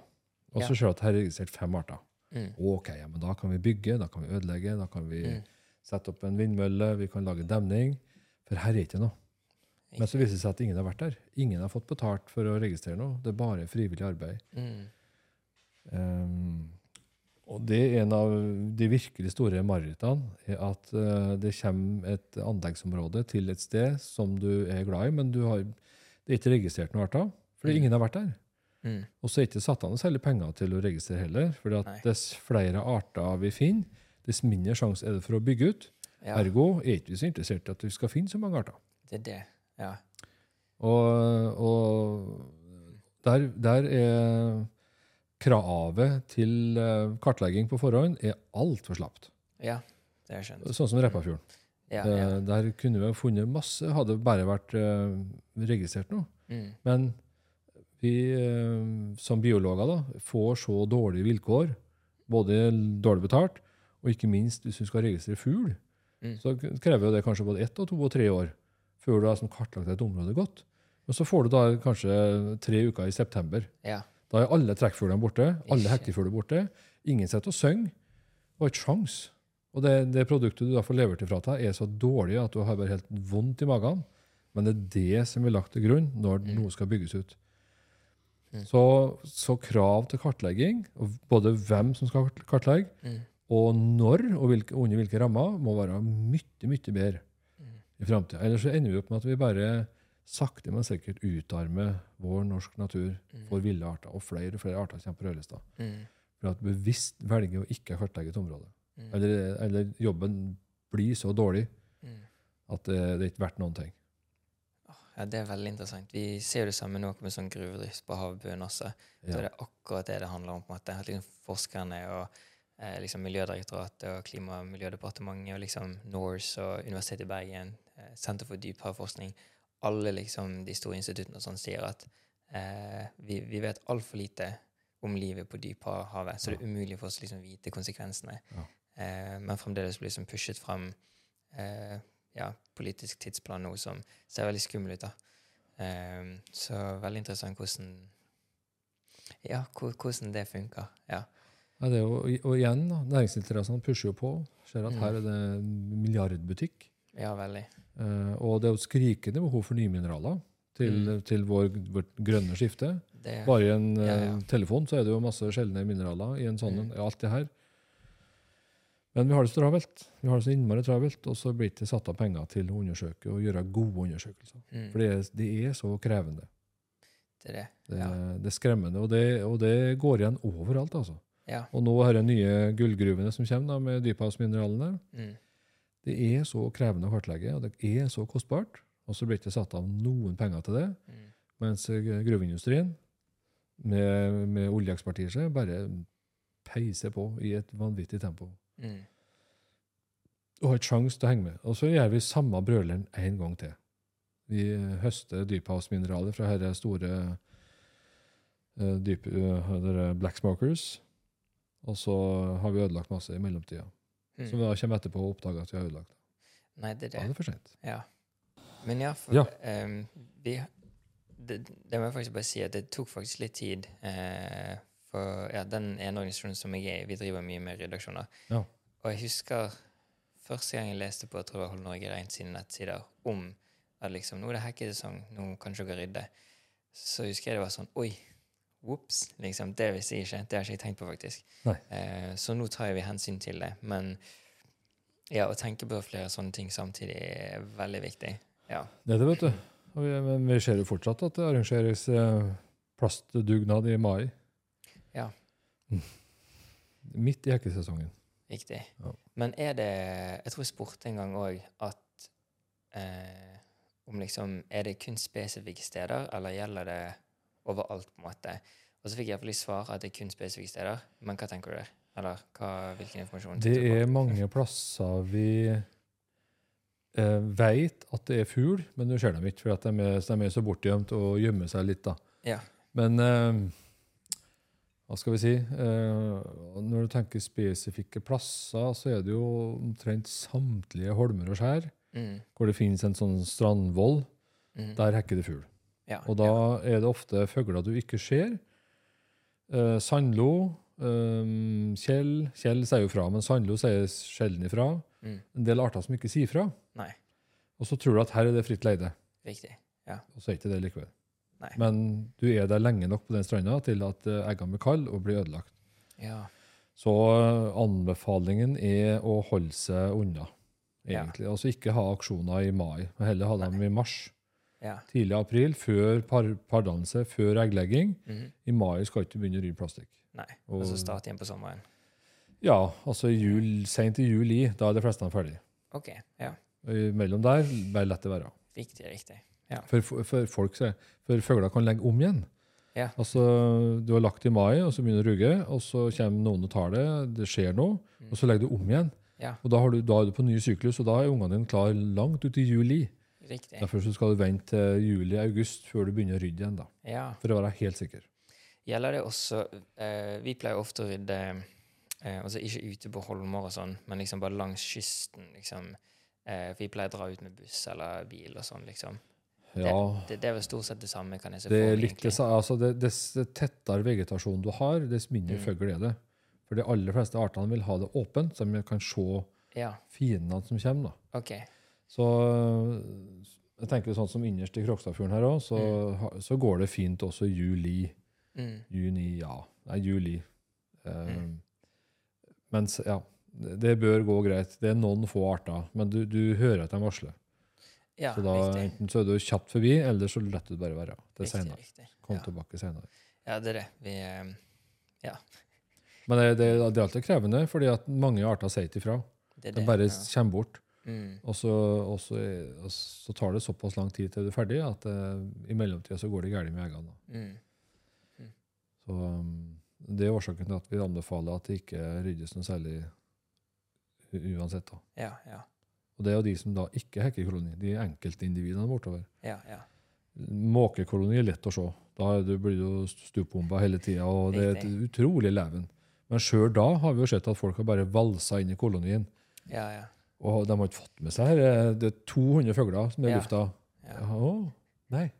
[SPEAKER 2] og
[SPEAKER 1] Ja.
[SPEAKER 2] så ser du at her er registrert fem arter.
[SPEAKER 1] Mm.
[SPEAKER 2] Ok, ja, men da kan vi bygge, da kan vi ødelegge, da kan vi
[SPEAKER 1] Mm.
[SPEAKER 2] sette opp en vindmølle, vi kan lage demning. For her er ikke noe. Men så viser det seg at ingen har vært der. Ingen har fått betalt for å registrere noe. Det er bare frivillig arbeid.
[SPEAKER 1] Mm.
[SPEAKER 2] Um, og det er en av de virkelig store marerittene, er at uh, det kommer et anleggsområde til et sted som du er glad i, men du har, det er ikke registrert noen arter, fordi
[SPEAKER 1] Mm.
[SPEAKER 2] ingen har vært der.
[SPEAKER 1] Mm.
[SPEAKER 2] Og så er det ikke satt av noe særlig penger til å registrere heller, for
[SPEAKER 1] Nei.
[SPEAKER 2] dess flere arter vi finner, dess mindre sjanse er det for å bygge ut.
[SPEAKER 1] Ja,
[SPEAKER 2] Ergo er ikke vi så interessert i at vi skal finne så mange arter.
[SPEAKER 1] det er det. Ja.
[SPEAKER 2] Og, og der, der er kravet til eh, kartlegging på forhånd er altfor slapt.
[SPEAKER 1] ja, det har jeg skjønt.
[SPEAKER 2] Sånn som Repparfjorden.
[SPEAKER 1] Ja, ja.
[SPEAKER 2] Eh, Der kunne vi funnet masse, hadde bare vært eh, registrert noe.
[SPEAKER 1] Mm.
[SPEAKER 2] Men vi som biologer da, får så dårlige vilkår, både dårlig betalt, og ikke minst hvis du skal registrere fugl,
[SPEAKER 1] Mm.
[SPEAKER 2] så krever det kanskje både ett og to og tre år før du har sånn kartlagt et område godt. Og så får du da kanskje tre uker i september.
[SPEAKER 1] ja.
[SPEAKER 2] Da er alle trekkfuglene borte, alle hekkefugler borte. Ingen sitter og synger. Og ikke sjans. Og det, det produktet du da får levert ifra deg, er så dårlig at du har bare helt vondt i magen. Men det er det som blir lagt til grunn når
[SPEAKER 1] Mm.
[SPEAKER 2] noe skal bygges ut.
[SPEAKER 1] Mm.
[SPEAKER 2] Så, så krav til kartlegging, både hvem som skal kart- kartlegge,
[SPEAKER 1] Mm.
[SPEAKER 2] og når og hvilke, under hvilke rammer, må være mye, mye bedre. I framtida. Ellers så ender vi opp med at vi bare sakte, men sikkert utarmer vår norsk natur
[SPEAKER 1] Mm.
[SPEAKER 2] for ville arter. Og flere og flere arter kommer på rødlista.
[SPEAKER 1] Mm.
[SPEAKER 2] For at bevisst velger å ikke kartlegge et område.
[SPEAKER 1] Mm.
[SPEAKER 2] Eller, eller jobben blir så dårlig
[SPEAKER 1] Mm.
[SPEAKER 2] at det, det er ikke verdt noen ting.
[SPEAKER 1] Ja, Det er veldig interessant. Vi ser jo det samme nå med sånn gruvedrift på havbunnen også. Så
[SPEAKER 2] Ja.
[SPEAKER 1] det er akkurat det det handler om. på en måte. At liksom forskerne og eh, liksom Miljødirektoratet og Klima- og miljødepartementet og liksom NORS og Universitetet i Bergen, eh, Senter for dyphavforskning, alle liksom de store instituttene og sånn sier at eh, vi, vi vet altfor lite om livet på dyphavet, så det er umulig for oss å liksom vite konsekvensene.
[SPEAKER 2] Ja.
[SPEAKER 1] Eh, men fremdeles blir liksom pushet fram eh, ja, politisk tidsplan nå som ser veldig skummel ut. da. Eh, så veldig interessant hvordan ja, hvordan det funker. Ja.
[SPEAKER 2] Ja, det jo, og igjen, næringsinteressene pusher jo på. Ser at
[SPEAKER 1] Mm.
[SPEAKER 2] her er det milliardbutikk.
[SPEAKER 1] ja, veldig.
[SPEAKER 2] Eh, og det er jo skrikende behov for nye mineraler til,
[SPEAKER 1] Mm.
[SPEAKER 2] til vår, vårt grønne skifte.
[SPEAKER 1] Det,
[SPEAKER 2] Bare i en
[SPEAKER 1] Ja,
[SPEAKER 2] eh,
[SPEAKER 1] ja.
[SPEAKER 2] telefon så er det jo masse sjeldne mineraler i en sånn
[SPEAKER 1] Mm.
[SPEAKER 2] alt det her. Men vi har det så travelt. Vi har det så innmari travelt, og så blir det ikke satt av penger til å undersøke og gjøre gode undersøkelser.
[SPEAKER 1] mm,
[SPEAKER 2] For det er, det er så krevende.
[SPEAKER 1] det er det.
[SPEAKER 2] Det,
[SPEAKER 1] Ja.
[SPEAKER 2] det er skremmende, og det, og det går igjen overalt. altså.
[SPEAKER 1] Ja.
[SPEAKER 2] Og nå har jeg nye gullgruvene som kommer da, med dyphavsmineralene.
[SPEAKER 1] Mm,
[SPEAKER 2] Det er så krevende å kartlegge, og det er så kostbart. Og så blir det ikke satt av noen penger til det.
[SPEAKER 1] mm,
[SPEAKER 2] Mens eh, gruveindustrien med, med oljeekspertise bare peiser på i et vanvittig tempo.
[SPEAKER 1] mm,
[SPEAKER 2] Du har ikke sjanse til å henge med. Og så gjør vi samme brøleren en gang til. Vi eh, høster dyphavsmineraler fra disse store uh, dyp, uh, black smokers. Og så har vi ødelagt masse i mellomtida.
[SPEAKER 1] Mm.
[SPEAKER 2] Som vi da kommer etterpå og oppdager at vi har ødelagt det.
[SPEAKER 1] Nei, det er
[SPEAKER 2] Da
[SPEAKER 1] det.
[SPEAKER 2] er det for sent.
[SPEAKER 1] Ja. Men ja, for
[SPEAKER 2] Ja.
[SPEAKER 1] Um, vi, det, det må jeg faktisk bare si at det tok faktisk litt tid. Uh, for ja, den ene organisasjonen som jeg er i, vi driver mye med redaksjoner.
[SPEAKER 2] Ja.
[SPEAKER 1] Og jeg husker første gang jeg leste på jeg tror det var Hold Norge Rent sine nettsider om at liksom, nå er det hackesesong, nå kan ikke dere rydde. Så husker jeg det var sånn Oi, ops. Liksom, det visste jeg ikke. Det har ikke jeg tenkt på, faktisk. Eh, så nå tar vi hensyn til det. Men ja, å tenke på flere sånne ting samtidig er veldig viktig. Ja.
[SPEAKER 2] Det er det, vet du. Vi, men vi ser jo fortsatt at det arrangeres eh, plastdugnad i mai.
[SPEAKER 1] Ja.
[SPEAKER 2] Mm. Midt i hekkesesongen.
[SPEAKER 1] Riktig.
[SPEAKER 2] Ja.
[SPEAKER 1] Men er det Jeg tror jeg spurte en gang òg at eh, om liksom Er det kun spesifikke steder, eller gjelder det overalt, på en måte? Og så fikk jeg iallfall svar at det er kun spesifikke steder. Men hva tenker du der? Eller hva, hvilken informasjon?
[SPEAKER 2] Det er mange plasser vi eh, veit at det er fugl, men du ser dem ikke, for at de er, de er så bortgjemt og gjemmer seg litt. da.
[SPEAKER 1] Ja.
[SPEAKER 2] Men eh, hva skal vi si? Eh, når du tenker spesifikke plasser, så er det jo omtrent samtlige holmer og skjær
[SPEAKER 1] Mm,
[SPEAKER 2] hvor det finnes en sånn strandvoll.
[SPEAKER 1] mm,
[SPEAKER 2] Der hekker det fugl.
[SPEAKER 1] Ja,
[SPEAKER 2] Og da er det ofte fugler du ikke ser. Eh, sandlo, eh, Kjell Kjell sier jo fra, men sandlo sier sjelden ifra.
[SPEAKER 1] Mm,
[SPEAKER 2] En del arter som ikke sier fra.
[SPEAKER 1] nei.
[SPEAKER 2] Og så tror du at her er det fritt leide,
[SPEAKER 1] Riktig. ja.
[SPEAKER 2] og så er ikke det likevel.
[SPEAKER 1] Nei.
[SPEAKER 2] Men du er der lenge nok på den stranda til at eh, eggene blir kalde og blir ødelagt.
[SPEAKER 1] Ja.
[SPEAKER 2] Så eh, anbefalingen er å holde seg unna,
[SPEAKER 1] Ja.
[SPEAKER 2] egentlig. Altså ikke ha aksjoner i mai, men heller ha dem i mars.
[SPEAKER 1] Ja.
[SPEAKER 2] Tidlig april, før par, pardannelse, før egglegging.
[SPEAKER 1] mhm,
[SPEAKER 2] I mai skal du ikke begynne å rydde plastikk.
[SPEAKER 1] Nei. Og så starte igjen på sommeren.
[SPEAKER 2] Ja, altså jul, sent i juli, da er de fleste ferdige.
[SPEAKER 1] OK. Ja.
[SPEAKER 2] Mellom der, bare lett det være.
[SPEAKER 1] Riktig, riktig.
[SPEAKER 2] For, for, for folk, for fugler kan legge om igjen.
[SPEAKER 1] Ja.
[SPEAKER 2] Altså, du har lagt i mai, og så begynner det å rugge, og så kommer noen og tar det, det skjer noe, og så legger du om igjen.
[SPEAKER 1] Ja.
[SPEAKER 2] Og da, har du, da er du på ny syklus, og da er ungene dine klar langt ut i juli.
[SPEAKER 1] Riktig.
[SPEAKER 2] Derfor så skal du vente til juli-august før du begynner å rydde igjen, da.
[SPEAKER 1] Ja.
[SPEAKER 2] For å være helt sikker.
[SPEAKER 1] Gjelder det også eh, Vi pleier ofte å rydde eh, altså ikke ute på holmer og sånn, men liksom bare langs kysten. liksom. Eh, vi pleier å dra ut med buss eller bil og sånn, liksom.
[SPEAKER 2] Ja,
[SPEAKER 1] Det, det er vel stort sett det samme, kan jeg se
[SPEAKER 2] det
[SPEAKER 1] for meg.
[SPEAKER 2] litt det, altså det, Dess tettere vegetasjon du har, dess mindre
[SPEAKER 1] Mm.
[SPEAKER 2] fugl er det. For de aller fleste artene vil ha det åpent, så de kan se
[SPEAKER 1] Ja,
[SPEAKER 2] fiendene som kommer. da.
[SPEAKER 1] OK.
[SPEAKER 2] Så jeg tenker sånn som innerst i Krokstadfjorden her òg, så, mm. så går det fint også juli.
[SPEAKER 1] Mm.
[SPEAKER 2] Juni, ja. Nei, juli. Eh,
[SPEAKER 1] Mm.
[SPEAKER 2] Mens, ja. Det bør gå greit. Det er noen få arter, men du, du hører at de varsler.
[SPEAKER 1] Ja,
[SPEAKER 2] så da
[SPEAKER 1] riktig.
[SPEAKER 2] enten så er du kjapt forbi, eller så lar du det bare være. til
[SPEAKER 1] riktig.
[SPEAKER 2] Kom
[SPEAKER 1] Ja.
[SPEAKER 2] tilbake senere.
[SPEAKER 1] ja, det er det. Vi ja.
[SPEAKER 2] Men det, det, det er alltid krevende, fordi at mange arter sier ikke ifra. De bare kommer bort.
[SPEAKER 1] Mm.
[SPEAKER 2] Og så, og, så, og så tar det såpass lang tid til du er ferdig, at uh, i mellomtida så går det galt med eggene. Mm.
[SPEAKER 1] Mm.
[SPEAKER 2] Så um, Det er årsaken til at vi anbefaler at det ikke ryddes noe særlig uansett. da.
[SPEAKER 1] Ja, ja.
[SPEAKER 2] Og det er jo de som da ikke hekker koloni, de enkeltindividene bortover.
[SPEAKER 1] Ja, ja.
[SPEAKER 2] Måkekoloni er lett å se. Da du, blir du stupbomba hele tida, og det er et utrolig leven. Men sjøl da har vi jo sett at folk har bare valsa inn i kolonien.
[SPEAKER 1] Ja, ja.
[SPEAKER 2] Og de har ikke fått med seg her. eh, Det er 200 fugler som er i
[SPEAKER 1] Ja.
[SPEAKER 2] lufta.
[SPEAKER 1] Ja,
[SPEAKER 2] å, nei.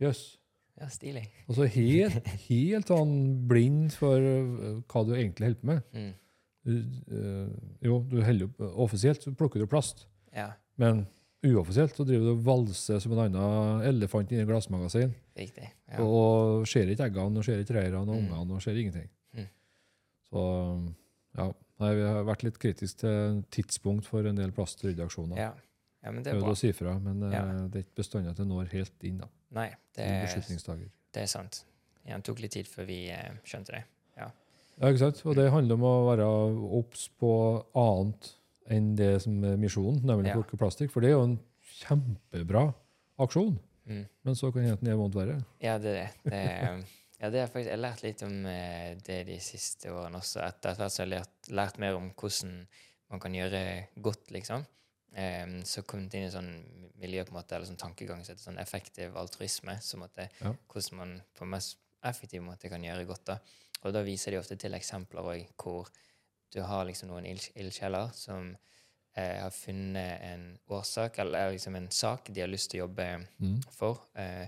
[SPEAKER 2] Jøss.
[SPEAKER 1] ja stilig.
[SPEAKER 2] Altså helt, helt sånn blind for øh, hva du egentlig holder på med.
[SPEAKER 1] Mm.
[SPEAKER 2] Du, øh, jo, du holder opp Offisielt så plukker du plast,
[SPEAKER 1] Ja,
[SPEAKER 2] men uoffisielt så driver du og valser som en annen elefant inni glassmagasin.
[SPEAKER 1] riktig. Ja.
[SPEAKER 2] Og ser ikke eggene, og ser ikke reirene og
[SPEAKER 1] Mm.
[SPEAKER 2] ungene, og ser ingenting.
[SPEAKER 1] Mm.
[SPEAKER 2] Så ja, nei, vi har vært litt kritiske til tidspunkt for en del plastryddeaksjoner.
[SPEAKER 1] Ja. ja, men det er
[SPEAKER 2] Prøvd
[SPEAKER 1] bra.
[SPEAKER 2] å si fra, men eh,
[SPEAKER 1] Ja.
[SPEAKER 2] det er ikke bestandig at det når helt inn. da,
[SPEAKER 1] Nei, det er, det er sant. Ja, det tok litt tid før vi eh, skjønte det.
[SPEAKER 2] Ja, ikke sant? Og det handler om å være obs på annet enn det som er misjonen, nemlig
[SPEAKER 1] Ja.
[SPEAKER 2] plukke plastikk. For det er jo en kjempebra aksjon,
[SPEAKER 1] Mm.
[SPEAKER 2] men så kan det hende vondt verre.
[SPEAKER 1] Ja, det er det. det er, ja, det har faktisk, jeg har lært litt om eh, det de siste årene også. Etter hvert har jeg lært, lært mer om hvordan man kan gjøre godt, liksom. Um, så kom det inn i sånn miljø, på en måte, eller sånn tankegang som heter sånn effektiv altruisme. Så måte,
[SPEAKER 2] Ja.
[SPEAKER 1] Hvordan man på mest effektiv måte kan gjøre godt. da. Og da viser de ofte til eksempler også, hvor du har liksom noen ilds- ildsjeler som eh, har funnet en årsak, eller liksom en sak de har lyst til å jobbe
[SPEAKER 2] Mm.
[SPEAKER 1] for. Eh,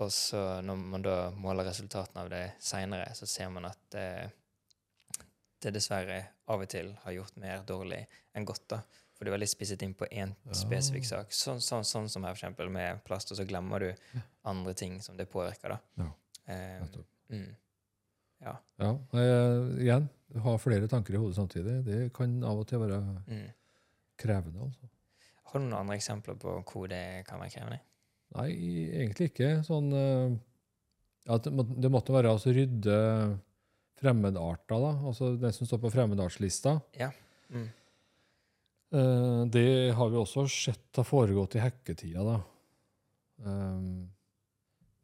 [SPEAKER 1] og så når man da måler resultatene av det seinere, så ser man at eh, det dessverre av og til har gjort mer dårlig enn godt. da. For du er veldig spisset inn på én spesifikk sak. Sånn, sånn, sånn som her for eksempel med plast, og så glemmer du andre ting som det påvirker. da.
[SPEAKER 2] Ja,
[SPEAKER 1] Eh, mm. Ja.
[SPEAKER 2] Ja, eh, igjen, ha flere tanker i hodet samtidig. Det kan av og til være
[SPEAKER 1] Mm.
[SPEAKER 2] krevende. altså.
[SPEAKER 1] Har du noen andre eksempler på hvor det kan være krevende?
[SPEAKER 2] Nei, egentlig ikke. Sånn eh, at det, måtte være altså rydde fremmedarter, da. Altså det som står på fremmedartslista.
[SPEAKER 1] Mm.
[SPEAKER 2] Eh, det har vi også sett har foregått i hekketida, da. Um,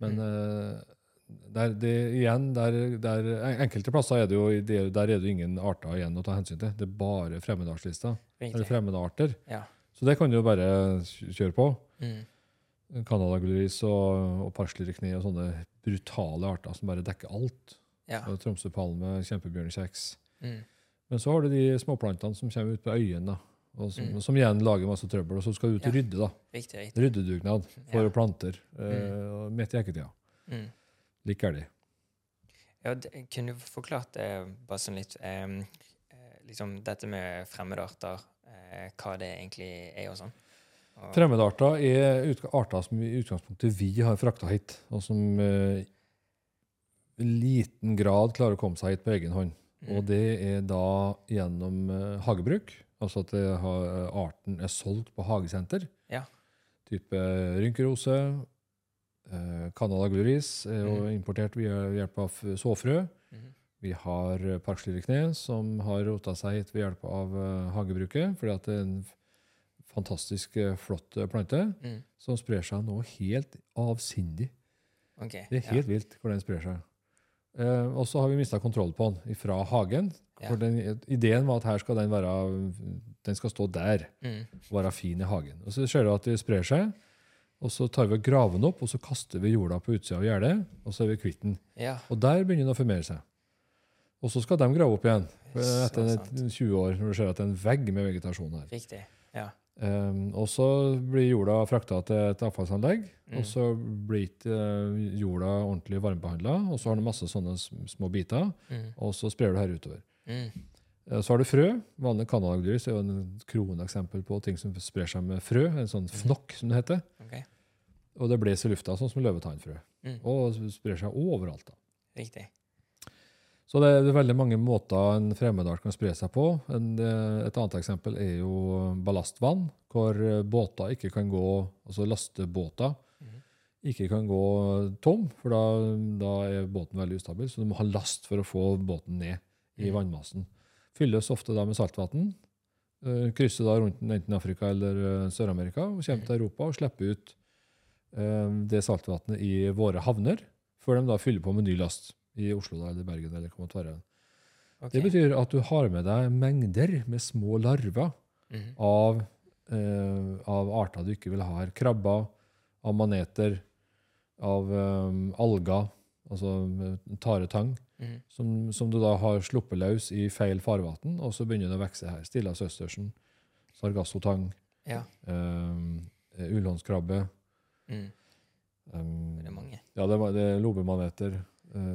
[SPEAKER 2] men eh, der, det, igjen, der, der, enkelte plasser er det jo der er det jo ingen arter igjen å ta hensyn til. Det er bare fremmedartslista. Eller fremmedarter.
[SPEAKER 1] Ja.
[SPEAKER 2] Så det kan du jo bare kjøre på.
[SPEAKER 1] Mm.
[SPEAKER 2] Canadagulris og, og parslyrikni og sånne brutale arter som bare dekker alt.
[SPEAKER 1] Ja.
[SPEAKER 2] Tromsøpalme, kjempebjørnkjeks.
[SPEAKER 1] Mm.
[SPEAKER 2] Men så har du de småplantene som kommer ut på øyene, og som,
[SPEAKER 1] Mm.
[SPEAKER 2] som igjen lager masse trøbbel. Og så skal du ut og
[SPEAKER 1] Ja.
[SPEAKER 2] rydde. da.
[SPEAKER 1] Riktig, riktig.
[SPEAKER 2] Ryddedugnad for
[SPEAKER 1] Ja.
[SPEAKER 2] planter eh, og midt i hekketida.
[SPEAKER 1] Mm.
[SPEAKER 2] Like de
[SPEAKER 1] Ja, det, kunne du forklart det bare sånn litt em, eh, Liksom dette med fremmedarter, eh, hva det egentlig er og sånn?
[SPEAKER 2] Fremmedarter er arter som i utgangspunktet vi har frakta hit, og som eh, i liten grad klarer å komme seg hit på egen hånd.
[SPEAKER 1] Mm.
[SPEAKER 2] Og det er da gjennom eh, hagebruk. Altså at har, arten er solgt på hagesenter.
[SPEAKER 1] Ja.
[SPEAKER 2] Type rynkerose. Eh, Canada gluris er jo
[SPEAKER 1] Mm.
[SPEAKER 2] importert ved hjelp av såfrø.
[SPEAKER 1] Mhm.
[SPEAKER 2] Vi har eh, parkslyrikne, som har rota seg hit ved hjelp av eh, hagebruket. fordi at det er en fantastisk eh, flott eh, plante
[SPEAKER 1] Mm.
[SPEAKER 2] som sprer seg nå helt avsindig.
[SPEAKER 1] Okay,
[SPEAKER 2] Det er helt vilt hvor den sprer seg. Eh, og så har vi mista kontroll på den fra hagen.
[SPEAKER 1] Ja.
[SPEAKER 2] Den, ideen var at her skal den være Den skal stå der
[SPEAKER 1] Ja. Mm.
[SPEAKER 2] og være fin i hagen. Og så ser du at det sprer seg. Og så tar vi og graver den opp, og så kaster vi jorda på utsida av gjerdet, og så er vi kvitt den.
[SPEAKER 1] ja.
[SPEAKER 2] Og der begynner den å formere seg. Og så skal de grave opp igjen eh, etter 20 år, når du ser at det er en vegg med vegetasjon her.
[SPEAKER 1] Riktig. Ja.
[SPEAKER 2] Um, og så blir jorda frakta til et avfallsanlegg,
[SPEAKER 1] Mm.
[SPEAKER 2] og så blir ikke eh, jorda ordentlig varmebehandla, og så har du masse sånne små biter,
[SPEAKER 1] Mm.
[SPEAKER 2] og så sprer du her utover.
[SPEAKER 1] Mm.
[SPEAKER 2] Eh, Så har du frø. Vanlig canadagris er jo en kroneksempel på ting som sprer seg med frø. En sånn fnokk, som det heter.
[SPEAKER 1] Okay.
[SPEAKER 2] Og det blåser i lufta, sånn som løvetannfrø.
[SPEAKER 1] Mm.
[SPEAKER 2] Og sprer seg overalt. da.
[SPEAKER 1] Riktig.
[SPEAKER 2] Så det er, veldig mange måter en fremmedart kan spre seg på. En, et annet eksempel er jo ballastvann, hvor båter ikke kan gå, altså lastebåter
[SPEAKER 1] Mhm.
[SPEAKER 2] ikke kan gå tom, for da, da er båten veldig ustabil. Så du må ha last for å få båten ned i
[SPEAKER 1] Mhm.
[SPEAKER 2] vannmassen. Fylles ofte da med saltvann. eh, Krysser da rundt enten Afrika eller eh, Sør-Amerika og kommer til Europa og slipper ut eh, det saltvannet i våre havner, før de da fyller på med ny last i Oslo da, eller Bergen. eller hva det måtte Det betyr at du har med deg mengder med små larver
[SPEAKER 1] Mhm.
[SPEAKER 2] av, eh, av arter du ikke vil ha her. Krabber, av maneter, av um, alger, altså eh, taretang,
[SPEAKER 1] Mhm.
[SPEAKER 2] som, som du da har sluppet løs i feil farvann, og så begynner det å vokse her. Stilla søstersen, sargassotang,
[SPEAKER 1] Ja.
[SPEAKER 2] eh, ullhåndskrabbe
[SPEAKER 1] Mm.
[SPEAKER 2] um,
[SPEAKER 1] Det er mange.
[SPEAKER 2] Ja, det, det er lobemaneter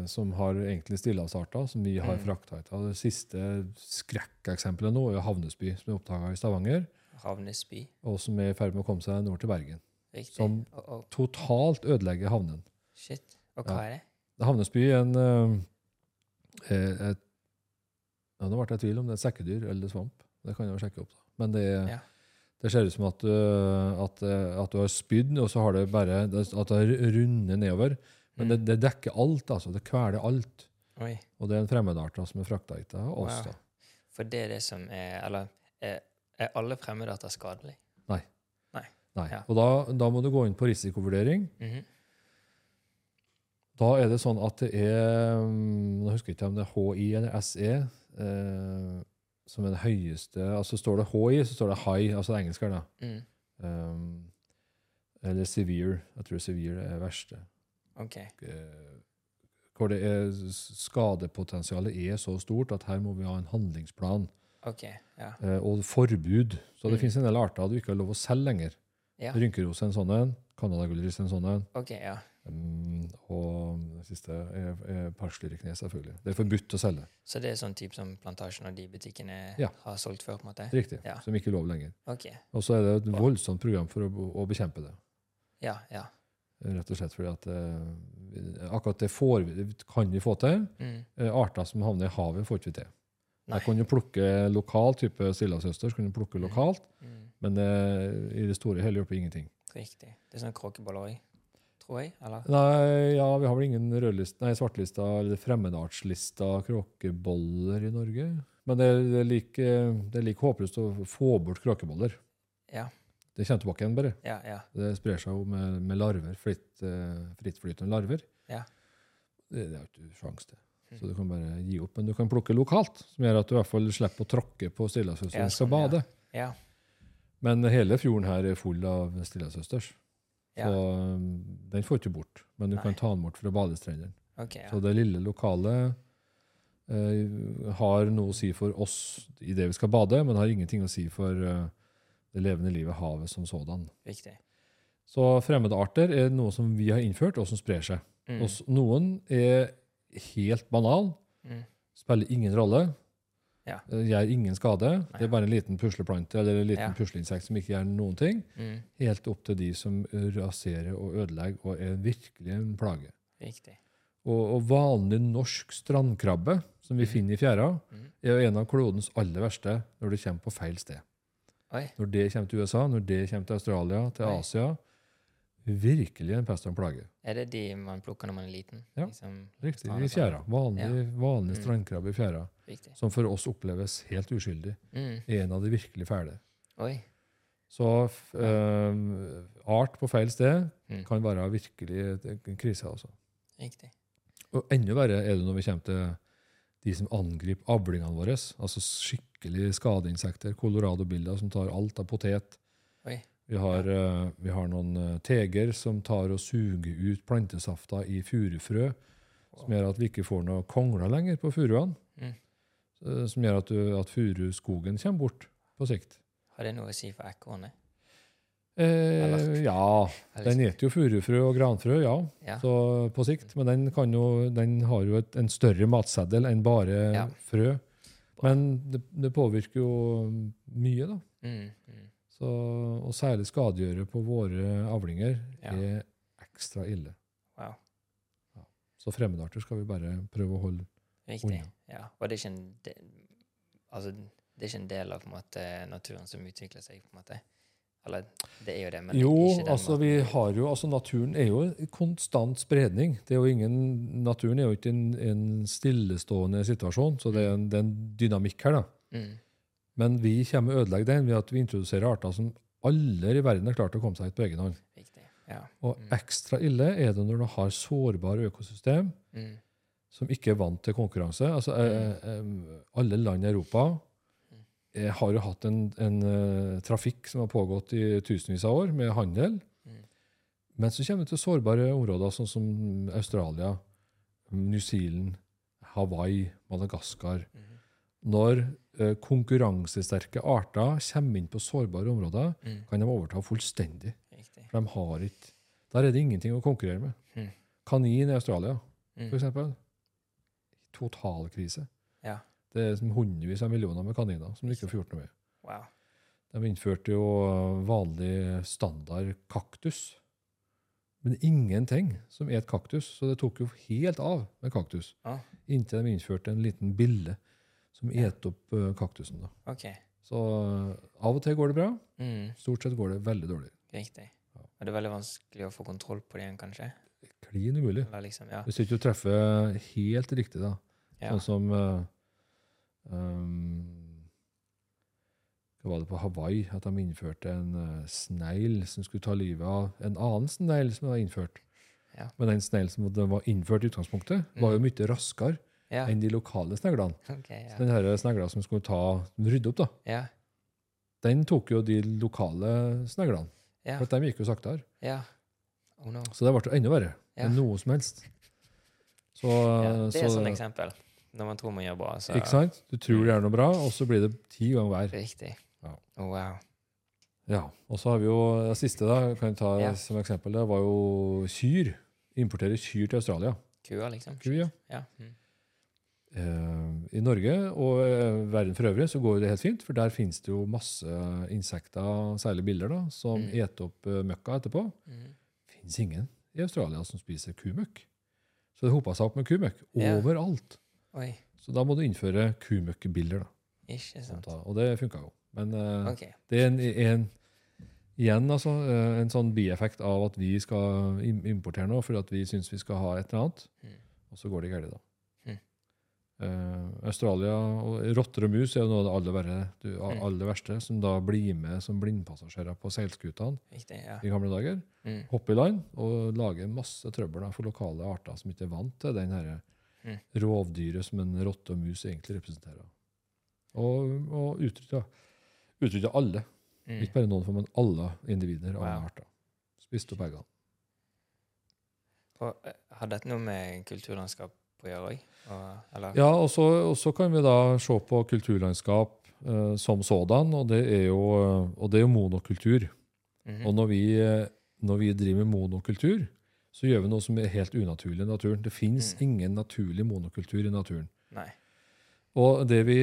[SPEAKER 2] som har egentlig stillasarter, som vi har
[SPEAKER 1] Mm.
[SPEAKER 2] frakta hit. Det siste skrekkeksempelet nå er Havnesby, som er oppdaga i Stavanger,
[SPEAKER 1] Havnesby.
[SPEAKER 2] og som er i ferd med å komme seg nord til Bergen.
[SPEAKER 1] Riktig.
[SPEAKER 2] Som-
[SPEAKER 1] oh, oh.
[SPEAKER 2] Totalt ødelegger havnen.
[SPEAKER 1] shit. Og hva
[SPEAKER 2] Ja.
[SPEAKER 1] er det?
[SPEAKER 2] Havnesby er en eh, er et, ja, Nå ble jeg i tvil om det er sekkedyr eller svamp. Det kan jeg jo sjekke opp. da. Men det,
[SPEAKER 1] Ja.
[SPEAKER 2] det ser ut som at, du- at, eh, at du har spydd, og så har det bare at det har rundet nedover. Men det,
[SPEAKER 1] Mm.
[SPEAKER 2] det dekker alt. altså. Det kveler alt.
[SPEAKER 1] Oi.
[SPEAKER 2] Og det er en fremmedart da, som er frakta hit av oss.
[SPEAKER 1] Wow.
[SPEAKER 2] da.
[SPEAKER 1] For det er det som er Eller er, er alle fremmedarter skadelige?
[SPEAKER 2] Nei.
[SPEAKER 1] Ja.
[SPEAKER 2] Og da, da må du gå inn på risikovurdering.
[SPEAKER 1] Mhm.
[SPEAKER 2] Da er det sånn at det er mm, Nå husker jeg ikke om det er HI eller SE, eh, som er det høyeste Altså står det HI, så står det high, altså det engelske. da.
[SPEAKER 1] Mm.
[SPEAKER 2] Um, eller severe. Jeg tror severe er det verste.
[SPEAKER 1] OK.
[SPEAKER 2] Eh, hvor er skadepotensialet er så stort at her må vi ha en handlingsplan
[SPEAKER 1] Okay, Ja.
[SPEAKER 2] eh, og forbud. Så det
[SPEAKER 1] Mm.
[SPEAKER 2] finnes en del arter du ikke har lov å selge lenger.
[SPEAKER 1] Ja.
[SPEAKER 2] Rynkeros er en sånn en. Canadagullris er en sånn en.
[SPEAKER 1] Okay, ja.
[SPEAKER 2] Um, og det siste er, er parslyriknes, selvfølgelig. Det er forbudt å selge.
[SPEAKER 1] Så det er sånn type som Plantasjen og de butikkene
[SPEAKER 2] Ja.
[SPEAKER 1] har solgt før? på en måte?
[SPEAKER 2] Riktig.
[SPEAKER 1] Ja.
[SPEAKER 2] Som ikke er lov lenger.
[SPEAKER 1] Okay.
[SPEAKER 2] Og så er det et voldsomt program for å, å bekjempe det.
[SPEAKER 1] Ja, ja.
[SPEAKER 2] Rett og slett fordi at eh, akkurat det får vi, kan vi få til.
[SPEAKER 1] Mm.
[SPEAKER 2] Eh, arter som havner i havet, får ikke vi til.
[SPEAKER 1] Nei.
[SPEAKER 2] Jeg kan jo plukke lokalt, type stillehavsøsters, kan du plukke
[SPEAKER 1] Mm.
[SPEAKER 2] lokalt,
[SPEAKER 1] Mm.
[SPEAKER 2] men eh, i det store og hele hjelper ingenting.
[SPEAKER 1] Riktig. Det er sånn kråkeboller òg, tror jeg? Eller?
[SPEAKER 2] Nei, ja, vi har vel ingen rødlist, nei, svartlista eller fremmedartslista kråkeboller i Norge. Men det det er like, det er like håpløst å få bort kråkeboller.
[SPEAKER 1] Ja.
[SPEAKER 2] Det kommer tilbake igjen, bare.
[SPEAKER 1] Ja, ja.
[SPEAKER 2] Det sprer seg jo med, med larver, fritt, uh, frittflytende larver.
[SPEAKER 1] Ja.
[SPEAKER 2] Det, det jo ikke sjanse til.
[SPEAKER 1] Mm.
[SPEAKER 2] Så du kan bare gi opp. Men du kan plukke lokalt, som gjør at du i hvert fall slipper å tråkke på stillehavsøsters
[SPEAKER 1] Ja,
[SPEAKER 2] som skal
[SPEAKER 1] sånn, ja.
[SPEAKER 2] bade.
[SPEAKER 1] Ja.
[SPEAKER 2] Men hele fjorden her er full av
[SPEAKER 1] stillasøsters.
[SPEAKER 2] Så um, den får du ikke bort. Men du
[SPEAKER 1] Nei.
[SPEAKER 2] kan ta den bort fra badestrendene.
[SPEAKER 1] Okay.
[SPEAKER 2] Så det lille lokale uh, har noe å si for oss i det vi skal bade, men har ingenting å si for eh, det levende livet, havet som sådan.
[SPEAKER 1] Viktig.
[SPEAKER 2] Så fremmede arter er noe som vi har innført, og som sprer seg.
[SPEAKER 1] Mm.
[SPEAKER 2] Noen er helt banal,
[SPEAKER 1] Mm.
[SPEAKER 2] spiller ingen rolle,
[SPEAKER 1] Ja.
[SPEAKER 2] eh, gjør ingen skade. Det er bare en liten pusleplante eller en liten
[SPEAKER 1] Ja.
[SPEAKER 2] pusleinsekt som ikke gjør noen ting.
[SPEAKER 1] Mm.
[SPEAKER 2] Helt opp til de som raserer og ødelegger og er virkelig en plage.
[SPEAKER 1] Riktig.
[SPEAKER 2] Og, og vanlig norsk strandkrabbe, som vi
[SPEAKER 1] Mhm.
[SPEAKER 2] finner i fjæra,
[SPEAKER 1] Mm.
[SPEAKER 2] er jo en av klodens aller verste når det kommer på feil sted.
[SPEAKER 1] Oi.
[SPEAKER 2] Når det kommer til USA, når det kommer til Australia, til
[SPEAKER 1] Oi.
[SPEAKER 2] Asia Virkelig en pest og en plage.
[SPEAKER 1] Er det de man plukker når man er liten?
[SPEAKER 2] Ja.
[SPEAKER 1] Liksom,
[SPEAKER 2] Riktig. I fjæra. Vanlig, vanlig
[SPEAKER 1] Mm.
[SPEAKER 2] strandkrabbe i fjæra.
[SPEAKER 1] Riktig.
[SPEAKER 2] Som for oss oppleves helt uskyldig.
[SPEAKER 1] Mm.
[SPEAKER 2] En av de virkelig fæle.
[SPEAKER 1] Oi.
[SPEAKER 2] Så eh, art på feil sted
[SPEAKER 1] Mm.
[SPEAKER 2] kan være virkelig en krise. altså.
[SPEAKER 1] Riktig.
[SPEAKER 2] Og enda verre er det når vi kommer til de som angriper avlingene våre. Altså skikkelig skadeinsekter. Colorado-bilder som tar alt av potet. Vi har, eh, vi har noen eh, teger som tar og suger ut plantesafta i furufrø. Som gjør at vi ikke får noe kongler lenger på furuene.
[SPEAKER 1] Mm.
[SPEAKER 2] eh, Som gjør at, du- at furuskogen kommer bort på sikt.
[SPEAKER 1] Har det noe å si for ekornet?
[SPEAKER 2] Eh, ja, den spiser jo furufrø og granfrø, ja.
[SPEAKER 1] Ja.
[SPEAKER 2] Så på sikt. Men den, kan jo, den har jo et, en større matseddel enn bare
[SPEAKER 1] Ja.
[SPEAKER 2] frø. Men det, det påvirker jo mye, da.
[SPEAKER 1] Mm. Mm.
[SPEAKER 2] Så, og særlig skadegjøre på våre avlinger
[SPEAKER 1] Ja.
[SPEAKER 2] er ekstra ille.
[SPEAKER 1] Wow.
[SPEAKER 2] Så fremmedarter skal vi bare prøve å holde
[SPEAKER 1] Riktig.
[SPEAKER 2] Unna.
[SPEAKER 1] Ja. Og det er ikke en del, altså, det er ikke en del av på en måte, naturen som utvikler seg, på en måte? Eller det er jo det, men
[SPEAKER 2] Jo,
[SPEAKER 1] ikke den
[SPEAKER 2] altså vi har jo, altså naturen er jo i konstant spredning. Det er jo ingen, naturen er jo ikke en, en stillestående situasjon, så det er en, det er en dynamikk her. da.
[SPEAKER 1] Mm.
[SPEAKER 2] Men vi kommer å ødelegge den ved at vi introduserer arter som alle i verden har klart å komme seg ut på egen hånd.
[SPEAKER 1] Riktig. Ja.
[SPEAKER 2] Og
[SPEAKER 1] Mm.
[SPEAKER 2] ekstra ille er det når du har sårbare økosystem
[SPEAKER 1] Mm.
[SPEAKER 2] som ikke er vant til konkurranse. Altså, eh, eh, alle land i Europa eh, har jo hatt en, en uh, trafikk som har pågått i tusenvis av år, med handel.
[SPEAKER 1] Mm.
[SPEAKER 2] Men så kommer vi til sårbare områder, sånn som Australia, New Zealand, Hawaii, Madagaskar.
[SPEAKER 1] Mm.
[SPEAKER 2] Når uh, konkurransesterke arter kommer inn på sårbare områder,
[SPEAKER 1] Mm.
[SPEAKER 2] kan de overta fullstendig.
[SPEAKER 1] Riktig.
[SPEAKER 2] For de har ikke Der er det ingenting å konkurrere med.
[SPEAKER 1] Mm.
[SPEAKER 2] Kanin i Australia, for
[SPEAKER 1] Mm.
[SPEAKER 2] eksempel. Totalkrise.
[SPEAKER 1] Ja.
[SPEAKER 2] Det er som hundrevis av millioner med kaniner som du ikke får gjort noe med.
[SPEAKER 1] Wow.
[SPEAKER 2] De innførte jo vanlig standard kaktus. Men ingenting som et kaktus, så det tok jo helt av med kaktus.
[SPEAKER 1] Ja.
[SPEAKER 2] Inntil de innførte en liten bille som
[SPEAKER 1] Ja.
[SPEAKER 2] et opp eh, kaktusen. da.
[SPEAKER 1] Okay.
[SPEAKER 2] Så eh, av og til går det bra,
[SPEAKER 1] Mm.
[SPEAKER 2] stort sett går det veldig dårlig.
[SPEAKER 1] Riktig.
[SPEAKER 2] Ja.
[SPEAKER 1] Er det veldig vanskelig å få kontroll på det igjen, kanskje?
[SPEAKER 2] Klin umulig.
[SPEAKER 1] Liksom, ja.
[SPEAKER 2] Hvis du ikke treffer helt riktig, da. Sånn som eh, um, Hva var det på Hawaii? At de innførte en uh, snegl som skulle ta livet av en annen snegl som de hadde innført.
[SPEAKER 1] Ja.
[SPEAKER 2] Men den sneglen som de var innført i utgangspunktet, var jo
[SPEAKER 1] Mm.
[SPEAKER 2] mye raskere
[SPEAKER 1] Ja.
[SPEAKER 2] enn de lokale sneglene.
[SPEAKER 1] Okay, ja.
[SPEAKER 2] Så den snegla som skulle ta, rydde opp, da,
[SPEAKER 1] Ja.
[SPEAKER 2] den tok jo de lokale sneglene. For at de gikk jo saktere.
[SPEAKER 1] ja. Oh no.
[SPEAKER 2] Så det ble enda verre
[SPEAKER 1] Ja.
[SPEAKER 2] enn noe som helst. Så,
[SPEAKER 1] Ja, det er
[SPEAKER 2] så
[SPEAKER 1] et sånt eksempel. Når man tror man gjør bra, så
[SPEAKER 2] Ikke sant? Du tror det er noe bra, og så blir det ti ganger hver.
[SPEAKER 1] Riktig.
[SPEAKER 2] Ja.
[SPEAKER 1] Oh, wow.
[SPEAKER 2] Ja. Og så har vi jo det siste, da, kan jeg ta
[SPEAKER 1] Ja.
[SPEAKER 2] som eksempel. Det var jo kyr. Importere kyr til Australia.
[SPEAKER 1] Kua, liksom?
[SPEAKER 2] Kua, ja.
[SPEAKER 1] Ja. Mm.
[SPEAKER 2] Uh, I Norge og uh, verden for øvrig så går det helt fint, for der finnes det jo masse insekter, særlig biller, da, som
[SPEAKER 1] Mm.
[SPEAKER 2] eter opp uh, møkka etterpå.
[SPEAKER 1] Mm.
[SPEAKER 2] finnes ingen i Australia som spiser kumøkk. Så det hopa seg opp med kumøkk
[SPEAKER 1] Ja.
[SPEAKER 2] overalt.
[SPEAKER 1] Oi,
[SPEAKER 2] Så da må du innføre kumøkkbiller. da.
[SPEAKER 1] ikke sant.
[SPEAKER 2] Da. Og det funka jo. Men eh,
[SPEAKER 1] okay.
[SPEAKER 2] det er en, en, igjen altså, eh, en sånn bieffekt av at vi skal importere noe fordi at vi syns vi skal ha et eller annet,
[SPEAKER 1] Mm.
[SPEAKER 2] og så går det galt, da.
[SPEAKER 1] Mm.
[SPEAKER 2] Eh, Australia og Rotter og mus er jo noe av det aller, verre, du,
[SPEAKER 1] Mm.
[SPEAKER 2] aller verste, som da blir med som blindpassasjerer på seilskutene
[SPEAKER 1] ja.
[SPEAKER 2] i gamle dager.
[SPEAKER 1] Mm.
[SPEAKER 2] hoppe i land og lage masse trøbbel da, for lokale arter som ikke er vant til den her
[SPEAKER 1] Mm.
[SPEAKER 2] rovdyret som en rotte og mus egentlig representerer. Og, og utrydda, alle.
[SPEAKER 1] Mm.
[SPEAKER 2] Ikke bare noen, for, men alle individer av
[SPEAKER 1] Wow.
[SPEAKER 2] arter. Spiste opp eggene.
[SPEAKER 1] Og, eh, har dette noe med kulturlandskap å gjøre òg? Eller?
[SPEAKER 2] Ja, og så og så kan vi da se på kulturlandskap eh, som sådan, og det er jo, og det er jo monokultur.
[SPEAKER 1] Mhm.
[SPEAKER 2] Og når vi, eh, når vi driver med monokultur, så gjør vi noe som er helt unaturlig i naturen. Det fins
[SPEAKER 1] Mm.
[SPEAKER 2] ingen naturlig monokultur i naturen.
[SPEAKER 1] Nei.
[SPEAKER 2] Og det vi,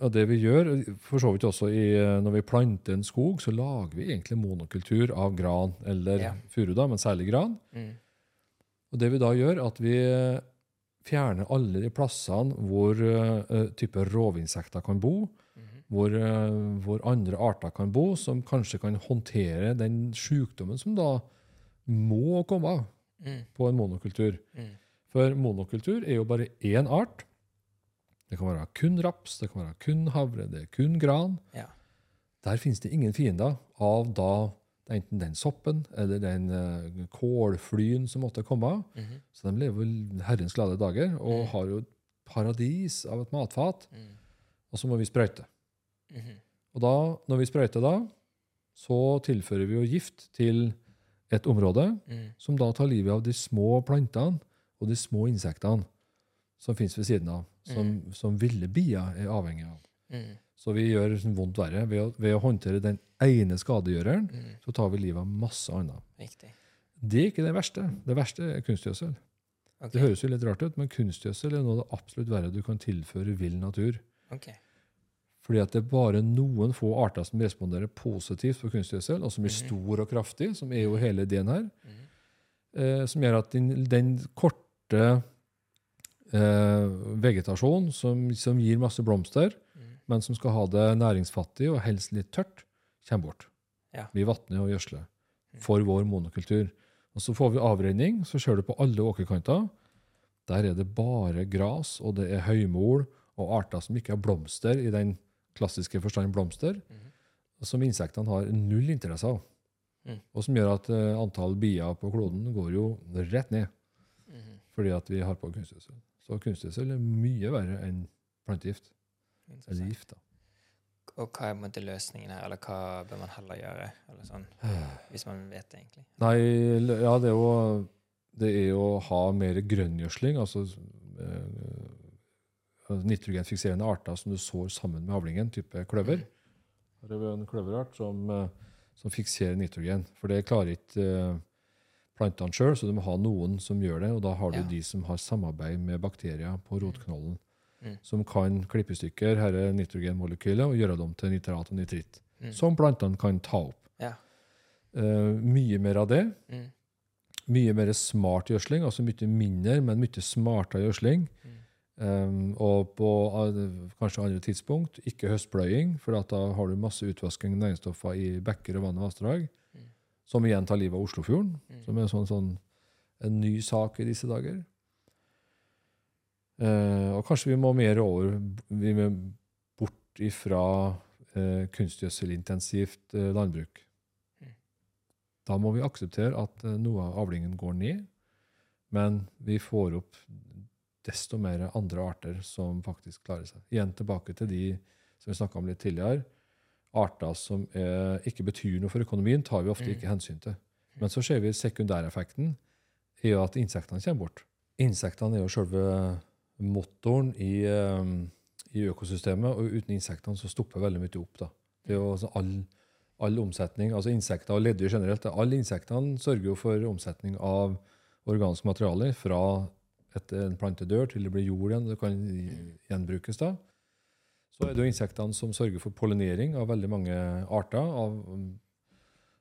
[SPEAKER 2] og det vi gjør, for så vidt også i, når vi planter en skog, så lager vi egentlig monokultur av gran eller
[SPEAKER 1] Ja.
[SPEAKER 2] furu, da, men særlig gran.
[SPEAKER 1] Mm.
[SPEAKER 2] Og det vi da gjør, at vi fjerner alle de plassene hvor uh, type rovinsekter kan bo,
[SPEAKER 1] Mhm.
[SPEAKER 2] hvor, uh, hvor andre arter kan bo, som kanskje kan håndtere den sykdommen som da må komme
[SPEAKER 1] Mm.
[SPEAKER 2] på en monokultur.
[SPEAKER 1] Mm.
[SPEAKER 2] For monokultur er jo bare én art. Det kan være kun raps, det kan være kun havre, det er kun gran.
[SPEAKER 1] Ja.
[SPEAKER 2] Der finnes det ingen fiender av da enten den soppen eller den uh, kålflyen som måtte komme.
[SPEAKER 1] Mhm.
[SPEAKER 2] Så de lever herrens glade dager og
[SPEAKER 1] Mm.
[SPEAKER 2] har jo et paradis av et matfat.
[SPEAKER 1] Mm.
[SPEAKER 2] Og så må vi sprøyte.
[SPEAKER 1] -hmm.
[SPEAKER 2] Og da, når vi sprøyter da, så tilfører vi jo gift til et område
[SPEAKER 1] Mm.
[SPEAKER 2] som da tar livet av de små plantene og de små insektene som finnes ved siden av, som, som ville bier er avhengig av.
[SPEAKER 1] Mm.
[SPEAKER 2] Så vi gjør sånn vondt verre. Ved å, ved å håndtere den ene skadegjøreren,
[SPEAKER 1] Mm.
[SPEAKER 2] så tar vi livet av masse annet.
[SPEAKER 1] Riktig.
[SPEAKER 2] Det er ikke det verste. Det verste er kunstgjødsel.
[SPEAKER 1] Okay.
[SPEAKER 2] Det høres jo litt rart ut, men kunstgjødsel er noe av det absolutt verre du kan tilføre vill natur.
[SPEAKER 1] Ok.
[SPEAKER 2] Fordi at det er bare noen få arter som responderer positivt på kunstgjødsel, og som er
[SPEAKER 1] Mhm.
[SPEAKER 2] stor og kraftig, som er jo hele ideen her.
[SPEAKER 1] Mhm.
[SPEAKER 2] eh, som gjør at den, den korte eh, vegetasjonen som, som gir masse blomster,
[SPEAKER 1] Mm.
[SPEAKER 2] men som skal ha det næringsfattig og helst litt tørt, kommer bort.
[SPEAKER 1] Ja.
[SPEAKER 2] Vi vatner og gjødsler for vår monokultur. Og så får vi avrenning, så ser du på alle åkerkanter. Der er det bare gras, og det er høymol og arter som ikke har blomster i den klassiske forstand blomster,
[SPEAKER 1] mm.
[SPEAKER 2] som insektene har null interesse av.
[SPEAKER 1] Mm.
[SPEAKER 2] Og som gjør at uh, antall bier på kloden går jo rett ned
[SPEAKER 1] mm.
[SPEAKER 2] fordi at vi har på kunstgjødsel. Så kunstgjødsel er mye verre enn plantegift. Eller gift, da.
[SPEAKER 1] Og hva er på en måte løsningen her, eller hva bør man heller gjøre? Eller sånn, hvis man vet det, egentlig.
[SPEAKER 2] Nei, ja, det er jo det er å ha mer grønngjødsling, altså eh, nitrogenfikserende arter som du sår sammen med avlingen, type kløver. Her er en kløverart som, eh, som fikserer nitrogen. For det klarer ikke eh, plantene sjøl, så du må ha noen som gjør det. Og da har du
[SPEAKER 1] Ja.
[SPEAKER 2] de som har samarbeid med bakterier på rotknollen,
[SPEAKER 1] Mm.
[SPEAKER 2] som kan klippe i stykker dette nitrogenmolekylet og gjøre dem til nitrat og nitritt,
[SPEAKER 1] Mm.
[SPEAKER 2] som plantene kan ta opp.
[SPEAKER 1] Ja.
[SPEAKER 2] Uh, mye mer av det.
[SPEAKER 1] Mm.
[SPEAKER 2] Mye mer smart gjødsling, altså mye mindre, men mye smartere gjødsling.
[SPEAKER 1] Mm.
[SPEAKER 2] Um, og på uh, kanskje andre tidspunkt ikke høstpløying, for at da har du masse utvasking av næringsstoffer i bekker og vann og vassdrag,
[SPEAKER 1] Mm.
[SPEAKER 2] som igjen tar livet av Oslofjorden,
[SPEAKER 1] Mm.
[SPEAKER 2] som er sånn, sånn en ny sak i disse dager. Uh, og kanskje vi må mer over vi må bort ifra uh, kunstgjødselintensivt eh, landbruk.
[SPEAKER 1] Mm.
[SPEAKER 2] Da må vi akseptere at eh, noe av avlingen går ned, men vi får opp desto mer andre arter som faktisk klarer seg. Igjen tilbake til de som vi snakka om litt tidligere. Arter som er, ikke betyr noe for økonomien, tar vi ofte
[SPEAKER 1] Mm.
[SPEAKER 2] ikke hensyn til. Men så ser vi sekundæreffekten er at insektene kommer bort. Insektene er jo selve motoren i, eh, i økosystemet, og uten insektene så stopper veldig mye opp. da. Det er jo altså all, all omsetning, altså insekter og leddyr generelt, alle insektene sørger jo for omsetning av organisk materiale fra et, en plante dør til det blir jord igjen, det kan gjenbrukes da. Så er det jo insektene som sørger for pollinering av veldig mange arter. av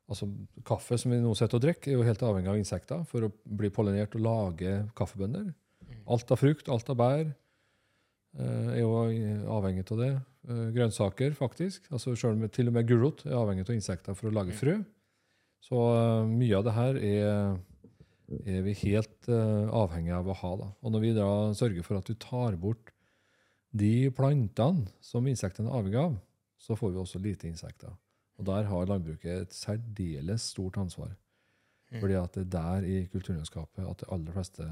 [SPEAKER 2] Altså, Kaffe som vi nå sitter og drikker, er jo helt avhengig av insekter for å bli pollinert og lage kaffebønner. Alt av frukt, alt av bær eh, er jo avhengig av det. Eh, grønnsaker, faktisk. altså selv med, Til og med gulrot er avhengig av insekter for å lage frø. Så eh, mye av det her er, er vi helt uh, avhengig av å ha. Da. Og når vi da sørger for at du tar bort de plantene som insektene er avhengig av, så får vi også lite insekter. Og der har landbruket et særdeles stort ansvar.
[SPEAKER 1] Mm.
[SPEAKER 2] Fordi at det er der i kulturlandskapet at det aller fleste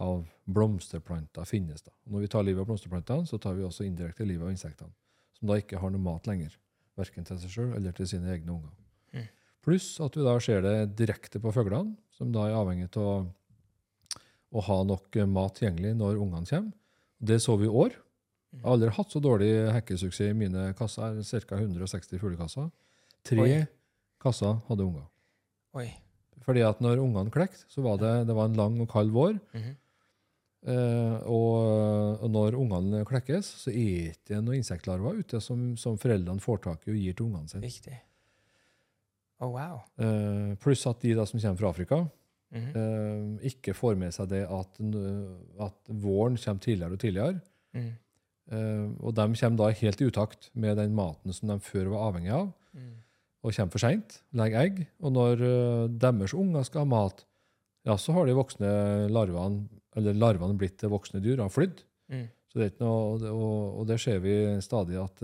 [SPEAKER 2] av blomsterplanter finnes. Da. Og når vi tar livet av blomsterplantene, så tar vi også indirekte livet av insektene. Som da ikke har noe mat lenger. Verken til seg sjøl eller til sine egne unger.
[SPEAKER 1] Mm.
[SPEAKER 2] Pluss at vi da ser det direkte på fuglene, som da er avhengig av å, ha nok mat tilgjengelig når ungene kommer. Det så vi i år. Jeg har aldri hatt så dårlig hekkesuksess i mine kasser. Ca. 160 fuglekasser. Tre
[SPEAKER 1] Oi.
[SPEAKER 2] kasser hadde unger.
[SPEAKER 1] Oi.
[SPEAKER 2] Fordi at når ungene klekte, så var det, det var en lang og kald vår.
[SPEAKER 1] Mhm.
[SPEAKER 2] Eh, og, og når ungene klekkes, så er det ikke noen insektlarver ute som, som foreldrene får tak i og gir til ungene sine.
[SPEAKER 1] Viktig. Å, wow.
[SPEAKER 2] Uh, pluss at de da som kommer fra Afrika,
[SPEAKER 1] mm
[SPEAKER 2] -hmm. uh, ikke får med seg det at, at våren kommer tidligere og tidligere.
[SPEAKER 1] Mm.
[SPEAKER 2] Uh, og de kommer da helt i utakt med den maten som de før var avhengig av,
[SPEAKER 1] Mm.
[SPEAKER 2] og kommer for seint, legger egg. Og når deres unger skal ha mat, ja, så har de voksne larvene, eller larvene blitt til voksne dyr, har flydd.
[SPEAKER 1] Mm.
[SPEAKER 2] Så det er ikke noe, og, og, og det ser vi stadig at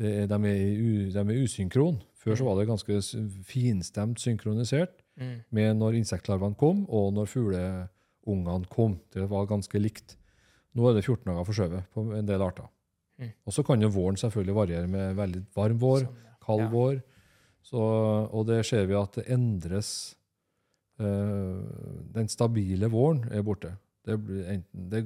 [SPEAKER 2] er, de, er u, de er usynkron. Før så var det ganske finstemt synkronisert
[SPEAKER 1] Mm.
[SPEAKER 2] med når insektlarvene kom, og når fugleungene kom. Det var ganske likt. Nå er det 14 dager forskjøvet på en del arter.
[SPEAKER 1] Mm.
[SPEAKER 2] Og så kan jo våren selvfølgelig variere med veldig varm vår, kald
[SPEAKER 1] Ja.
[SPEAKER 2] vår. Så, og det ser vi at det endres øh, Den stabile våren er borte. Det blir enten, det,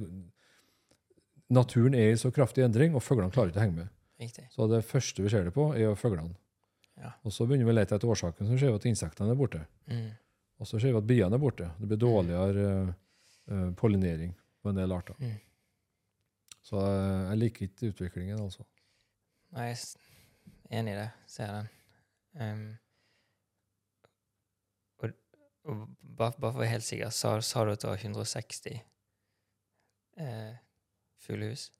[SPEAKER 2] naturen er i så kraftig endring, og fuglene klarer ikke å henge med.
[SPEAKER 1] Riktig.
[SPEAKER 2] Så det første vi ser det på, er fuglene.
[SPEAKER 1] Ja.
[SPEAKER 2] Og så begynner vi å lete etter årsaken, så ser vi at insektene er borte.
[SPEAKER 1] Mm.
[SPEAKER 2] Og så ser vi at biene er borte. Det blir dårligere uh, pollinering på en del arter.
[SPEAKER 1] Mm.
[SPEAKER 2] Så uh, jeg liker ikke utviklingen, altså.
[SPEAKER 1] Nei, jeg er enig i det. Ser den. Um, og og bare, bare for å være helt sikker, sa, sa du at det var 160 uh, fuglehus?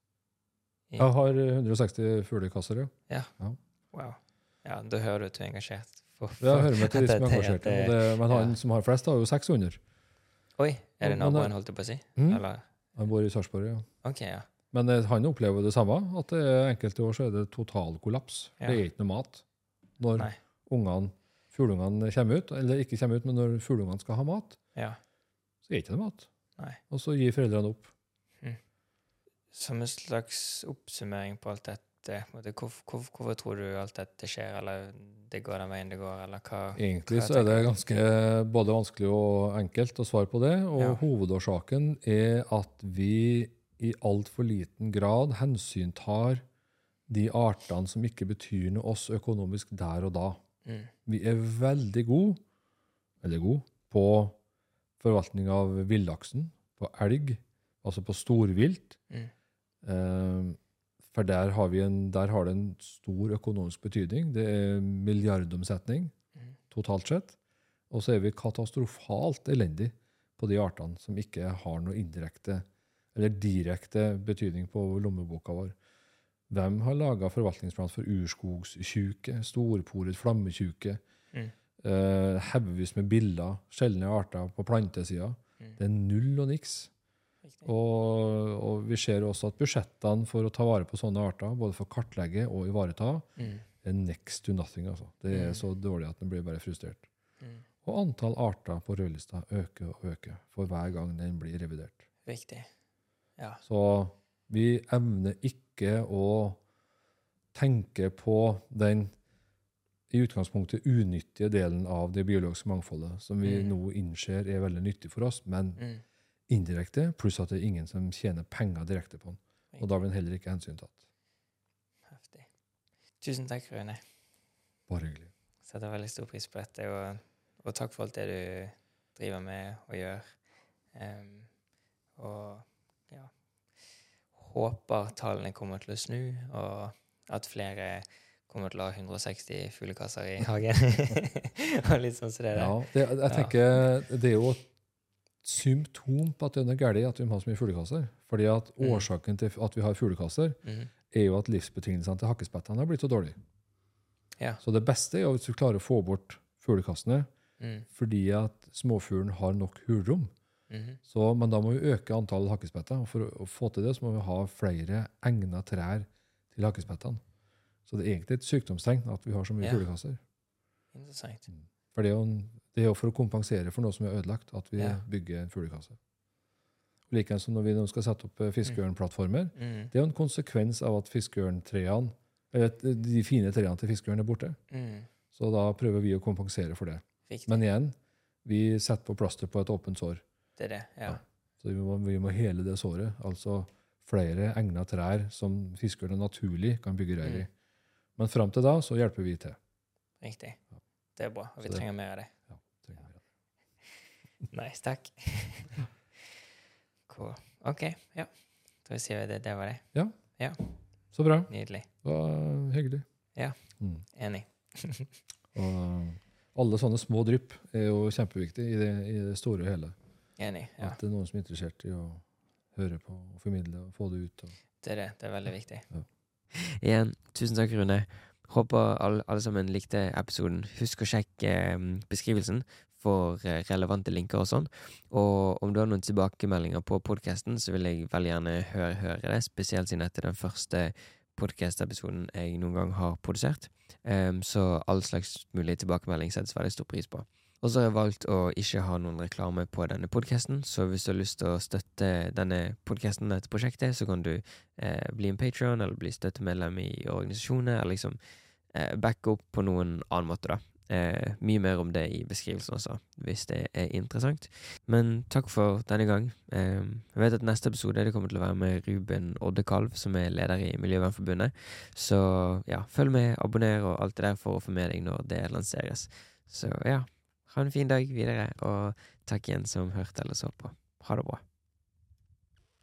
[SPEAKER 2] Jeg har eh, 160 fuglekasser, ja. ja.
[SPEAKER 1] Wow. Ja, da hører du at du er engasjert. For, for,
[SPEAKER 2] Jeg hører med til de som er
[SPEAKER 1] engasjert. det- det-
[SPEAKER 2] Men han
[SPEAKER 1] ja.
[SPEAKER 2] som har flest, har jo 600.
[SPEAKER 1] Oi, er det naboen, holdt jeg på å si?
[SPEAKER 2] Mm.
[SPEAKER 1] Eller?
[SPEAKER 2] Han bor i Sarpsborg, ja.
[SPEAKER 1] Ok, ja.
[SPEAKER 2] Men eh, han opplever det samme, at det enkelte år så er det totalkollaps.
[SPEAKER 1] Ja.
[SPEAKER 2] Det er ikke noe mat når ungene, fuglungene kommer ut. Eller ikke kommer ut, men når fugleungene skal ha mat,
[SPEAKER 1] Ja.
[SPEAKER 2] så er det ikke noe mat.
[SPEAKER 1] Nei.
[SPEAKER 2] Og så gir foreldrene opp.
[SPEAKER 1] Som en slags oppsummering på alt dette, på en hvorfor, tror du alt dette skjer, eller det går den veien det går, eller hva
[SPEAKER 2] Egentlig
[SPEAKER 1] Hva
[SPEAKER 2] så er det ganske både vanskelig og enkelt å svare på det. Og
[SPEAKER 1] Ja.
[SPEAKER 2] hovedårsaken er at vi i altfor liten grad hensyntar de artene som ikke betyr noe oss økonomisk der og da.
[SPEAKER 1] mm.
[SPEAKER 2] Vi er veldig gode, eller gode, på forvaltning av villaksen, på elg, altså på storvilt.
[SPEAKER 1] Mm.
[SPEAKER 2] Eh, For der har, vi en, der har det en stor økonomisk betydning. Det er milliardomsetning
[SPEAKER 1] Mm.
[SPEAKER 2] totalt sett. Og så er vi katastrofalt elendig på de artene som ikke har noe indirekte eller direkte betydning på lommeboka vår. Hvem har laga forvaltningsplan for urskogstjuke, storporet flammetjuke,
[SPEAKER 1] Mm.
[SPEAKER 2] eh, haugevis med biller, sjeldne arter på plantesida?
[SPEAKER 1] Mm.
[SPEAKER 2] Det er null og niks. Og, og vi ser også at budsjettene for å ta vare på sånne arter, både for å kartlegge og ivareta,
[SPEAKER 1] Mm.
[SPEAKER 2] er next to nothing. altså. Det er
[SPEAKER 1] Mm.
[SPEAKER 2] så dårlig at en blir bare frustrert.
[SPEAKER 1] Mm.
[SPEAKER 2] Og antall arter på rødlista øker og øker for hver gang den blir revidert.
[SPEAKER 1] Riktig.
[SPEAKER 4] Ja.
[SPEAKER 2] Så vi evner ikke å tenke på den i utgangspunktet unyttige delen av det biologiske mangfoldet, som vi
[SPEAKER 4] Mm.
[SPEAKER 2] nå innser er veldig nyttig for oss, men
[SPEAKER 4] Mm.
[SPEAKER 2] Indirekte, pluss at det er ingen som tjener penger direkte på den. Og da blir den heller ikke hensyntatt.
[SPEAKER 4] Heftig. Tusen takk, Rune.
[SPEAKER 2] Bare hyggelig.
[SPEAKER 4] Setter veldig stor pris på dette, og, og takk for alt det du driver med og gjør. Um, og ja Håper tallene kommer til å snu, og at flere kommer til å ha 160 fuglekasser i hagen. og litt sånn som det der.
[SPEAKER 2] Ja, det, jeg tenker det er jo et symptom på at det er noe galt at vi har så mye fuglekasser. Fordi at
[SPEAKER 4] Mm.
[SPEAKER 2] årsaken til at vi har fuglekasser,
[SPEAKER 4] mm.
[SPEAKER 2] er jo at livsbetingelsene til hakkespettene har blitt så dårlige.
[SPEAKER 4] Ja.
[SPEAKER 2] Så det beste er jo hvis du klarer å få bort fuglekassene,
[SPEAKER 4] Mm.
[SPEAKER 2] fordi at småfuglen har nok hulrom.
[SPEAKER 4] Mm.
[SPEAKER 2] Så, men da må vi øke antallet hakkespetter. Og for å, å få til det, så må vi ha flere egna trær til hakkespettene. Så det er egentlig et sykdomstegn at vi har så mye
[SPEAKER 4] Ja.
[SPEAKER 2] fuglekasser.
[SPEAKER 4] Interessant.
[SPEAKER 2] For det er, jo en, det er jo for å kompensere for noe som er ødelagt, at vi
[SPEAKER 4] Ja.
[SPEAKER 2] bygger en fuglekasse. Likeens som når vi nå skal sette opp eh, fiskeørnplattformer.
[SPEAKER 4] Mm.
[SPEAKER 2] Det er jo en konsekvens av at eller de fine trærne til fiskeørn er borte.
[SPEAKER 4] Mm.
[SPEAKER 2] Så da prøver vi å kompensere for det.
[SPEAKER 4] Riktig.
[SPEAKER 2] Men igjen, vi setter på plaster på et åpent sår.
[SPEAKER 4] det er det. Ja.
[SPEAKER 2] Ja. Så vi må, vi må hele det såret. Altså flere egna trær som fiskerne naturlig kan bygge reir i.
[SPEAKER 4] Mm.
[SPEAKER 2] Men fram til da så hjelper vi til.
[SPEAKER 4] Riktig. Det er bra, og vi
[SPEAKER 2] det-
[SPEAKER 4] trenger mer av det. Nice, takk. cool. OK, ja. Da sier vi det. Det var det.
[SPEAKER 2] Ja, Så bra.
[SPEAKER 4] Nydelig.
[SPEAKER 2] Det var hyggelig.
[SPEAKER 4] Ja.
[SPEAKER 2] Mm.
[SPEAKER 4] Enig.
[SPEAKER 2] Og alle sånne små drypp er jo kjempeviktig i det, i det store og hele.
[SPEAKER 4] Enig. Ja.
[SPEAKER 2] At det er noen som er interessert i å høre på og formidle og få det ut. Og,
[SPEAKER 4] Det er det. Det er veldig viktig.
[SPEAKER 1] Igjen, tusen takk, Rune. Håper alle, alle sammen likte episoden. Husk å sjekke eh, beskrivelsen for eh, relevante linker og sånn. Og om du har noen tilbakemeldinger på podkasten, så vil jeg veldig gjerne høre, høre det. Spesielt siden dette er den første podkast-episoden jeg noen gang har produsert. Um, så all slags mulig tilbakemelding settes veldig stor pris på. Og så har jeg valgt å ikke ha noen reklame på denne podkasten, så hvis du har lyst til å støtte denne podkasten, dette prosjektet, så kan du eh, bli en patron, eller bli støttemedlem i organisasjoner, eller liksom eh, backe opp på noen annen måte, da. Eh, mye mer om det i beskrivelsen også, hvis det er interessant. Men takk for denne gang. Eh, jeg vet at neste episode det kommer til å være med Ruben Oddekalv, som er leder i Miljøvernforbundet. Så ja, følg med, abonner og alt det der for å få med deg når det lanseres. Så ja, ha en fin dag videre, og takk igjen som hørte eller så på. Ha det bra.